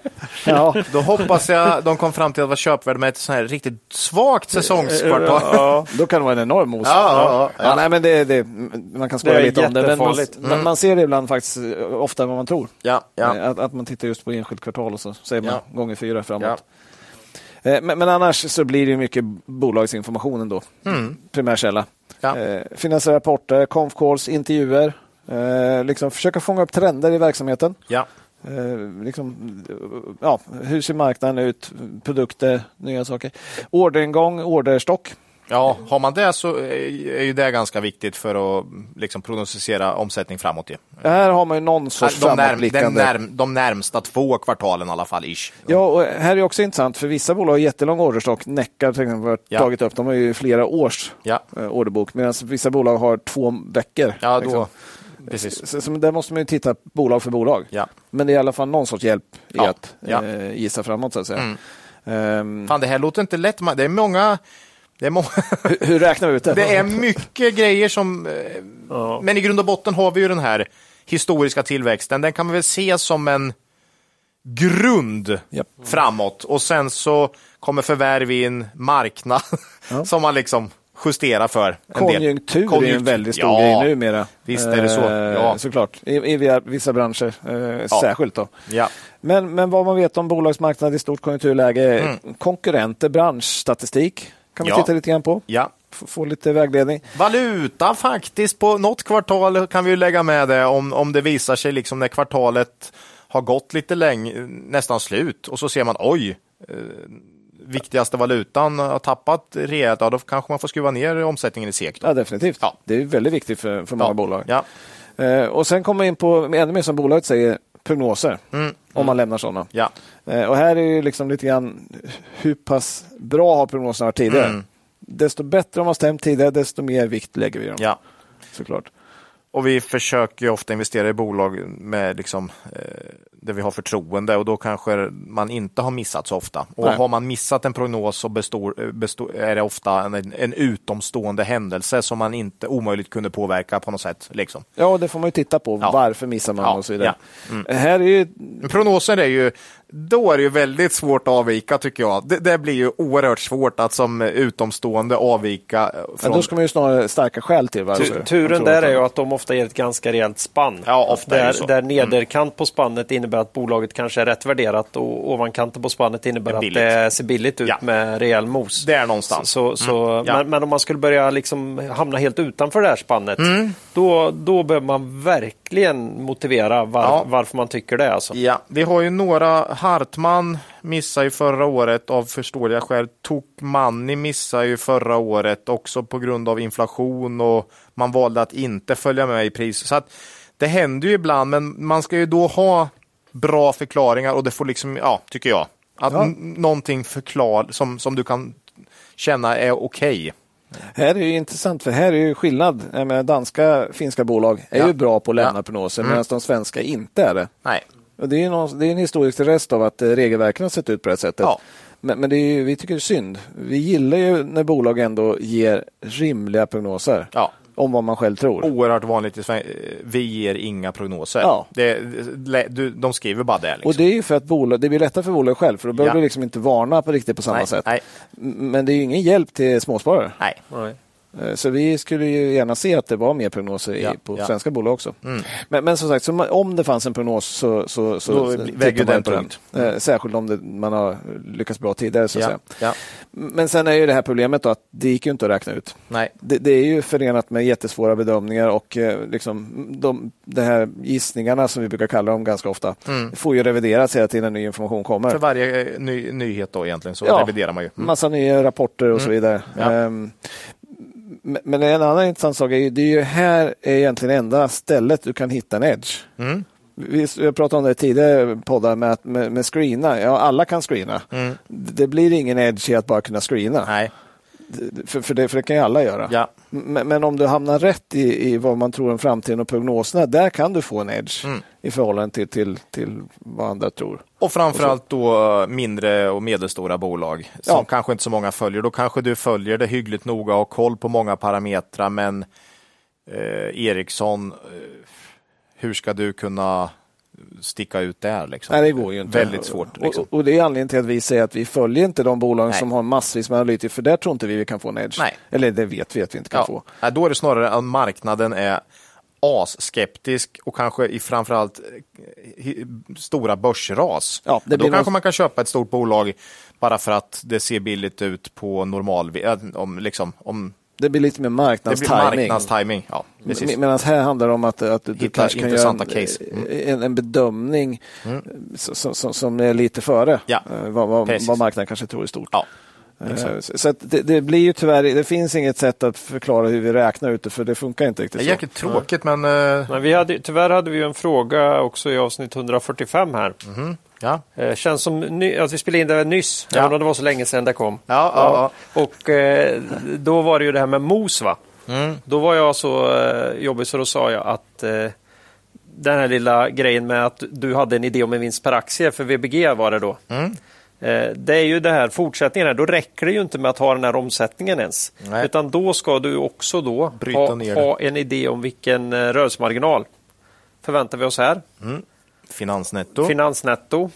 Ja, Då hoppas jag de kom fram till att vara köpvärde med ett sånt här riktigt svagt säsongskvartal. ja, då kan det vara en enorm os. Ja, ja, ja. Ja, nej, men det, det, man kan skoja lite om det, men man, jättefarligt. man, man ser det ibland faktiskt eh, oftare än vad man tror. Ja, ja. Eh, Att, att man tittar just på enskilt kvartal och så säger man Ja. gånger fyra framåt. Eh, Men, men annars så blir det mycket bolagsinformation ändå. Mm. Primärkälla. Ja. Eh, finansiella rapporter, conf calls, intervjuer. Eh, liksom försöka fånga upp trender i verksamheten. ja. Eh, liksom, ja, hur ser marknaden ut? Produkter, nya saker. Orderingång, orderstock. Ja, har man det så är är ju det ganska viktigt för att liksom prognostisera omsättning framåt. Ju. Här har man ju någon sorts De, närm, framåtblickande. närm, de närmsta två kvartalen i alla fall. Ish. Ja, och här är också intressant för vissa bolag har jättelång orderstock. Neckar till exempel har Ja. tagit upp, de har ju flera års Ja, eh, orderbok medan vissa bolag har två veckor. ja liksom. då. Precis. Så, där måste man ju titta bolag för bolag. Ja. Men det är i alla fall någon sorts hjälp i att. Eh, gissa framåt så att säga. Mm. Ehm, Fan, det här låter inte lätt. Det är många... Det är, må hur, hur räknar vi ut det? det är mycket grejer som... eh, Ja. Men i grund och botten har vi ju den här historiska tillväxten. Den kan man väl se som en grund Japp. framåt och sen så kommer förvärv in, marknad Ja. som man liksom justerar för. En del. Konjunktur, är en väldigt stor ja, grej numera. visst är det så. Eh, Ja. Såklart, i, i vissa branscher eh, särskilt. Då. Ja. Men, men vad man vet om bolagsmarknad i stort konjunkturläge, konkurrenter, branschstatistik kan vi. Ja. titta lite grann på. ja. F- Få lite vägledning. Valuta faktiskt, på något kvartal kan vi ju lägga med det om, om det visar sig liksom när kvartalet har gått lite länge, nästan slut och så ser man oj, eh, viktigaste valutan har tappat rejält, ja, då kanske man får skruva ner omsättningen i SEK. Då. Ja, definitivt. Ja. Det är väldigt viktigt för, för många Ja. bolag. Ja. Eh, och sen kommer in på ännu mer som bolaget säger, prognoser. Mm. Om man lämnar sådana. Ja. Eh, och här är ju liksom lite grann hur pass bra har prognoserna varit tidigare. Mm. Desto bättre de har stämt tidigare, desto mer vikt lägger vi dem. ja. Såklart. Och vi försöker ju ofta investera i bolag med liksom, eh, där vi har förtroende och då kanske man inte har missat så ofta. Och Nej. har man missat en prognos så består, eh, består, är det ofta en, en utomstående händelse som man inte omöjligt kunde påverka på något sätt. Liksom. Ja, det får man ju titta på. Ja. Varför missar man Ja, och så vidare. ja. Mm. Här är ju, Prognoser är ju, då är det ju väldigt svårt att avvika tycker jag. Det, det blir ju oerhört svårt att som utomstående avvika. eh, Från, då ska man ju snarare starka skäl till varför. Turen där är ju att de ofta ger ett ganska rejält spann. Ja, ofta är det där, så. där nederkant på spannet innebär att bolaget kanske är rätt värderat och ovankanten på spannet innebär Det är att det ser billigt ut Ja. med rejäl mos. Där någonstans. Så, så, Mm, ja. men, men om man skulle börja liksom hamna helt utanför det här spannet, Mm. då, då behöver man verkligen motivera var, Ja. varför man tycker det. Alltså. Ja, vi har ju några. Hartman missade ju förra året av förståeliga skäl. Tokmanni missade ju förra året också på grund av inflation och man valde att inte följa med i pris. Så att det händer ju ibland, men man ska ju då ha bra förklaringar och det får liksom, ja, tycker jag, att Ja. någonting förklar som, som du kan känna är okej. Här är det ju intressant för här är ju skillnad. Jag menar, danska, finska bolag är Ja. ju bra på att lämna Ja. prognoser Mm. medan de svenska inte är det. Nej, Och det, är någon, det är en historisk rest av att eh, regelverken har sett ut på det här sättet. Ja. Men, men det är ju, vi tycker det är synd. Vi gillar ju när bolag ändå ger rimliga prognoser ja. Om vad man själv tror. Oerhört vanligt i Sverige. Vi ger inga prognoser. Ja. Det, du, de skriver bara det. Liksom. Och det är ju för att bolag, det blir lättare för bolag själv för då behöver Ja. du liksom inte varna på riktigt på samma nej, sätt. Nej, Men det är ju ingen hjälp till småsparare. nej. Nej. Eh, Så vi skulle ju gärna se att det var mer prognoser i, Ja, på ja. svenska bolag också. Mm. Men, men som sagt, så om det fanns en prognos så, så, så väger den på den. tungt. Eh, Särskilt om det, man har lyckats bra tidigare. Så Ja, ja. Men sen är ju det här problemet då att det gick ju inte att räkna ut. Nej. Det, det är ju förenat med jättesvåra bedömningar och eh, liksom de, de här gissningarna som vi brukar kalla dem ganska ofta Mm. får ju revideras hela tiden när ny information kommer. För varje ny, nyhet då egentligen så reviderar man ju. Mm. Massa nya rapporter och så vidare. Men- en annan intressant sak är ju, det är ju här är egentligen enda stället du kan hitta en edge. Mm. Vi pratade om det tidigare poddar med, att- med, med screena. Ja, alla kan screena. Mm. Det blir ingen edge i att bara kunna screena. Nej. För, för, det, för det kan ju alla göra. Ja. Men, men om du hamnar rätt i, i vad man tror om framtiden och prognoserna, där kan du få en edge Mm. i förhållande till, till, till vad andra tror. Och framförallt då mindre och medelstora bolag som Ja. kanske inte så många följer. Då kanske du följer det hyggligt noga och har koll på många parametrar. Men eh, Ericsson, eh, hur ska du kunna sticka ut där? Liksom? Nej, det går ju inte. Väldigt svårt. Liksom. Och, och det är anledningen till att vi säger att vi följer inte de bolagen Nej. som har massvis med analytiker, för där tror inte vi vi kan få en edge. Nej. Eller det vet vi att vi inte kan Ja. få. Nej, Då är det snarare att marknaden är asskeptisk och kanske i framförallt eh, stora börsras. Ja, då kanske någon- man kan köpa ett stort bolag bara för att det ser billigt ut på normal... eh, Om, liksom, om Det blir lite mer marknadstiming. marknadstiming. Ja, precis. Medan här handlar det om att, att du Hitta kanske kan göra en. Mm. en, en bedömning som, som, som är lite före Ja, eh, vad, vad, vad marknaden kanske tror i stort. Ja, exakt. Så så att det, det blir ju tyvärr, det finns inget sätt att förklara hur vi räknar ut det, för det funkar inte Det riktigt är så. jäkligt tråkigt, men... eh, Men vi hade, tyvärr hade vi en fråga också i avsnitt 145 här. Ja, Eh, känns som ny, att vi spelade in det nyss, Ja. även om det var så länge sedan det kom. ja, ja. Och eh, då var det ju det här med mos va? Mm. Då var jag så eh, jobbig så då sa jag att eh, den här lilla grejen med att du hade en idé om en vinst per aktie för VBG var det då. Mm. Eh, det är ju det här fortsättningen här, då räcker det ju inte med att ha den här omsättningen ens. Nej. Utan då ska du också då Bryta ha, ner ha en idé om vilken eh, rörelsemarginal förväntar vi oss här. Finansnetto. Finansnetto.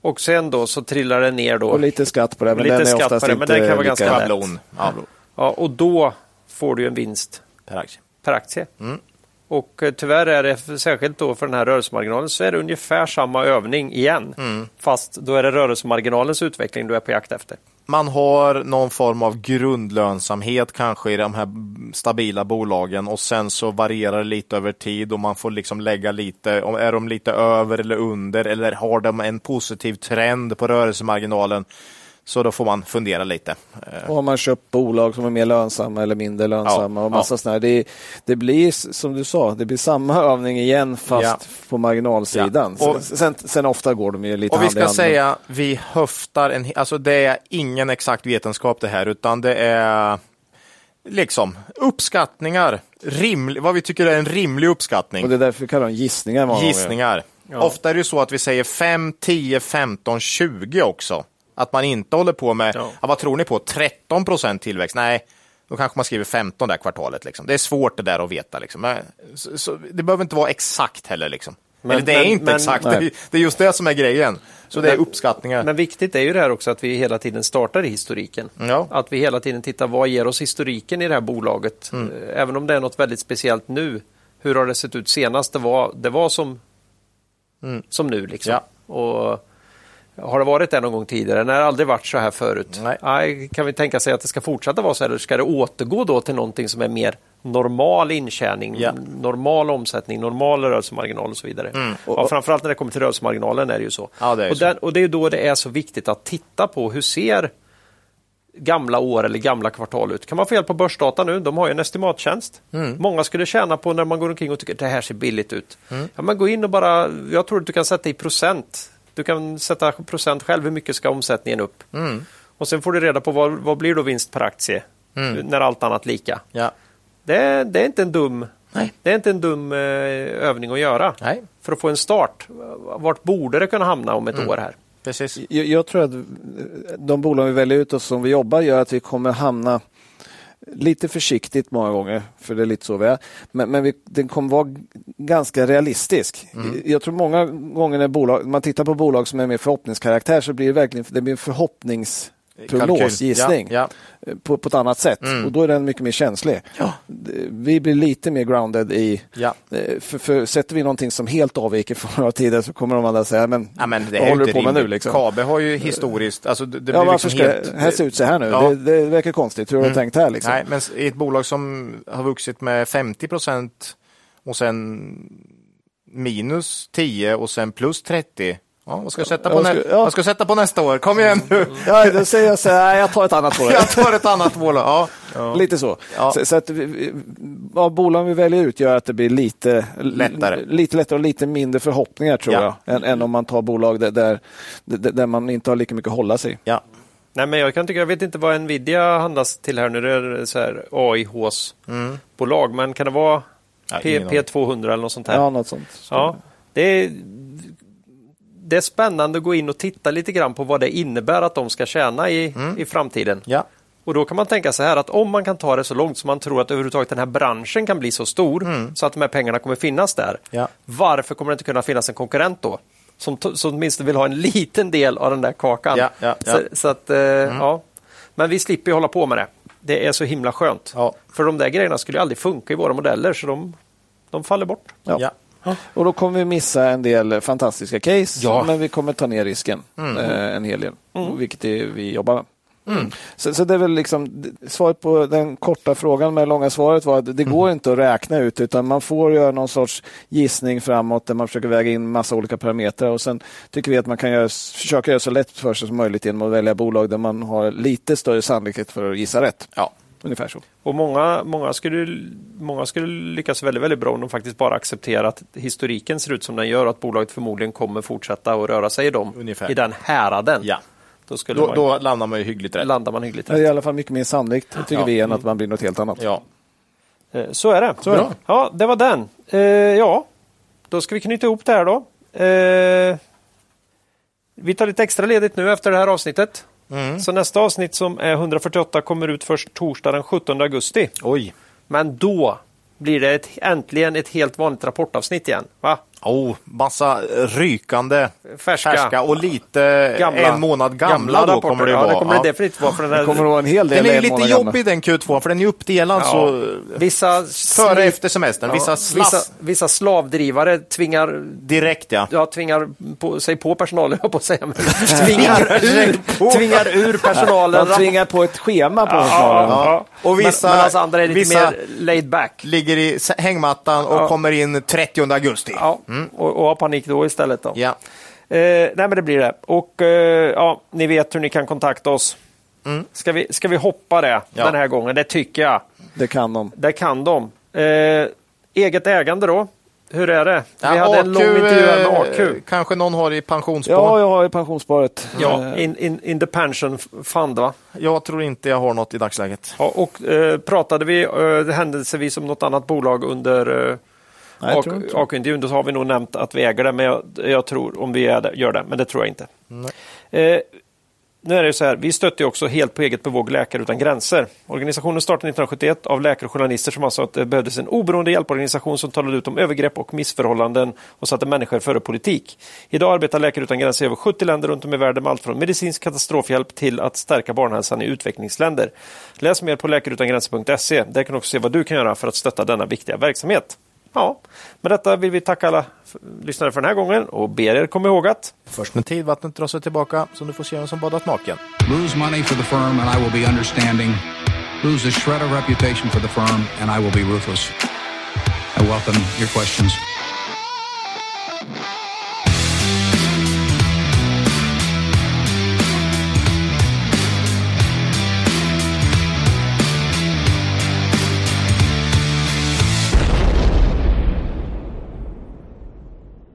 Och sen då så trillar det ner då. Och lite skatt på det, men Lite den är skatt oftast på det, men den kan vara ganska lätt. Ja, Ja, och då får du en vinst per aktie. per aktie. Mm. Och eh, tyvärr är det, särskilt då för den här rörelsemarginalen, så är det ungefär samma övning igen. Mm. Fast då är det rörelsemarginalens utveckling du är på jakt efter. Man har någon form av grundlönsamhet kanske i de här stabila bolagen och sen så varierar det lite över tid och man får liksom lägga lite, är de lite över eller under eller har de en positiv trend på rörelsemarginalen så då får man fundera lite. Eh, Och har man köpt bolag som är mer lönsamma eller mindre lönsamma Ja, och massa ja. sådana här. Det, det blir som du sa, det blir samma övning igen fast Ja. på marginalsidan. Ja. Och- sen, sen ofta går de ju lite Och vi ska säga, vi höftar en, alltså det är ingen exakt vetenskap det här, utan det är liksom uppskattningar, rimlig, vad vi tycker är en rimlig uppskattning. Och det är därför vi kallar dem gissningar. Gissningar. Ofta är det så att vi säger 5, 10, 15, 20 också. Att man inte håller på med, Ja. ja. vad tror ni på, 13 procent tillväxt? Nej, då kanske man skriver 15 det här kvartalet. Liksom. Det är svårt det där att veta. Liksom. Så, så, det behöver inte vara exakt heller. Liksom. Men- Eller det är men- inte men- exakt, Nej. det, är- är just det som är grejen. Så det är uppskattningar. Men viktigt är ju det här också att vi hela tiden startar i historiken. Ja. Att vi hela tiden tittar vad ger oss historiken i det här bolaget. Mm. Eh, Även om det är något väldigt speciellt nu. Hur har det sett ut senast? Det var, det var som som nu. Liksom. Och har det varit det någon gång tidigare? Nej, det har aldrig varit så här förut. Nej. kan vi tänka sig att det ska fortsätta vara så här, eller ska det återgå då till någonting som är mer normal intjäning, Ja. normal omsättning, normal rörelsemarginal och så vidare. Ja, framförallt när det kommer till rörelsemarginalen är det ju så. Mm. Ja, det är och, så. den, och det är då det är så viktigt att titta på hur ser gamla år eller gamla kvartal ut. Kan man få hjälp på Börsdata nu? De har ju en estimattjänst. Mm. Många skulle tjäna på när man går omkring och tycker att det här ser billigt ut. Ja, men gå in och bara, jag tror att du kan sätta i procent. Du kan sätta procent själv, hur mycket ska omsättningen upp? Mm. Och sen får du reda på vad, vad blir då vinst per aktie när allt annat lika. Ja. Det, är- det är inte en dum, Nej. det är inte en dum eh, övning att göra. Nej, För att få en start. Vart borde det kunna hamna om ett Mm. år här? precis. Jag, jag tror att de bolag vi väljer ut och som vi jobbar gör att vi kommer hamna lite försiktigt många gånger, för det är lite så vi är. Men, men vi, den kommer vara ganska realistisk. Jag tror många gånger när bolag, man tittar på bolag som är mer förhoppningskaraktär så blir det verkligen det blir en förhoppningsprognos, gissning, Ja, På, på ett annat sätt. Och då är den mycket mer känslig. Vi blir lite mer grounded i ja. Eh, För, för sätter vi någonting som helt avviker från några tider så kommer de andra säga, men, Ja, men det vad håller du på med nu? Liksom? Kabe har ju historiskt, alltså det, Ja, blir varför liksom ska helt... här se ut så här nu? Ja. Det, det verkar konstigt. Hur har du tänkt här? Liksom? Nej, men i ett bolag som har vuxit med 50 procent och sen minus 10 och sen plus 30. Ja, vad ska jag sätta på, Jag ska- ja. vad ska jag sätta på nästa år? Kom igen nu! Ja, då säger jag så här, jag tar ett annat det. Jag tar ett annat bolag. Ja. Lite så. Ja. Så, så att ja, bolagen vi väljer ut gör att det blir lite Lättare. lite lättare och lite mindre förhoppningar tror Ja. jag, än, än om man tar bolag där, där, där, man inte har lika mycket att hålla sig. Ja. Nej, men jag kan tycka, jag vet inte vad Nvidia handlas till här nu. Det är så här AIHs-bolag, men kan det vara Mm. Ja, P, ingen aning. P200 eller något sånt här? Ja, något sånt. Ja, det är, det är spännande att gå in och titta lite grann på vad det innebär att de ska tjäna i, i framtiden. Ja. Och då kan man tänka så här att om man kan ta det så långt som man tror att överhuvudtaget den här branschen kan bli så stor så att de här pengarna kommer finnas där. Ja. Varför kommer det inte kunna finnas en konkurrent då? Som, som åtminstone vill ha en liten del av den där kakan. Ja, ja. Så, så att, eh, ja. Men vi slipper ju hålla på med det. Det är så himla skönt. För de där grejerna skulle aldrig funka i våra modeller så de, de faller bort. Ja. Ja. Och då kommer vi missa en del fantastiska case, Ja. men vi kommer ta ner risken eh, en hel del, vilket det vi jobbar med. Så, så det är väl liksom svaret på den korta frågan med det långa svaret var att det går inte att räkna ut utan man får göra någon sorts gissning framåt där man försöker väga in massa olika parametrar och sen tycker vi att man kan göra, försöka göra så lätt för sig som möjligt genom att välja bolag där man har lite större sannolikhet för att gissa rätt. Ja. Ungefär så. Och många, många, skulle, många skulle lyckas väldigt, väldigt bra om de faktiskt bara accepterar att historiken ser ut som den gör och att bolaget förmodligen kommer fortsätta att röra sig i, dem, Ungefär. i den häraden. ja. Då, skulle Då, man, då landar man ju hyggligt rätt. landar man hyggligt Det är rätt. i alla fall mycket mer sannolikt, tycker Ja. vi, än att man blir något helt annat. Ja. Eh, Så är det. Så är det. Ja, det var den. Eh, ja, då ska vi knyta ihop det här då. Eh, vi tar lite extra ledigt nu efter det här avsnittet. Mm. Så nästa avsnitt som är 148 kommer ut först torsdag den 17 augusti. Oj. Men då blir det ett, äntligen ett helt vanligt rapportavsnitt igen. Va? Oh, massa rykande Färska. färska och lite Gamla. en månad gamla, då rapporter. kommer det ja, vara. det kommer Ja. det definitivt vara. För den, här, Det kommer att vara en hel del Den är lite gamla. jobbig den Q2 för den är uppdelad Ja. så vissa, före efter semestern. ja, Vissa vissa, vissa slavdrivare tvingar direkt ja. Ja, tvingar på, sig på personalen, på att säga. Tvingar, ur, tvingar ur personalen. De tvingar på ett schema på ja, personalen. ja. Och vissa- men, men alltså andra är lite mer laid back. Ligger i hängmattan och Ja. kommer in 30 augusti. Ja, och, och har panik då istället. Då. Mm. Ja. Eh, nej, men det blir det. Och eh, ja, ni vet hur ni kan kontakta oss. Ska, vi, ska vi hoppa det Mm. Ja. den här gången? Det tycker jag. Det kan de. Det kan de. Eh, eget ägande då? Hur är det? Vi Ja, hade en lång intervju med eh, AQ. Kanske någon har i pensionsspar. Ja, jag har ju pensionssparet. Ja, Eh, in, in, in the pension fund va? Jag tror inte jag har något i dagsläget. Ja, och eh, pratade vi eh, händelsevis om något annat bolag under AK-intervjun, då har vi nog nämnt att vi äger det, men jag, jag tror om vi gör det, men det tror jag inte. Eh, nu är det ju så här, vi stötte ju också helt på eget bevåg Läkare utan gränser. Organisationen startade 1971 av läkare och journalister som ansåg att det behövdes en oberoende hjälporganisation som talade ut om övergrepp och missförhållanden och satte människor före politik. Idag arbetar Läkare utan gränser i över 70 länder runt om i världen med allt från medicinsk katastrofhjälp till att stärka barnhälsan i utvecklingsländer. Läs mer på läkareutangränser.se. Där kan du också se vad du kan göra för att stötta denna viktiga verksamhet. Ja, med detta vill vi tacka alla lyssnare för den här gången och ber er komma ihåg att Först med tid vattnet drar sig tillbaka så du får se vem som badat naken. Lose money for the firm and I will be understanding. Lose a shred of reputation for the firm and I will be ruthless. I welcome your questions.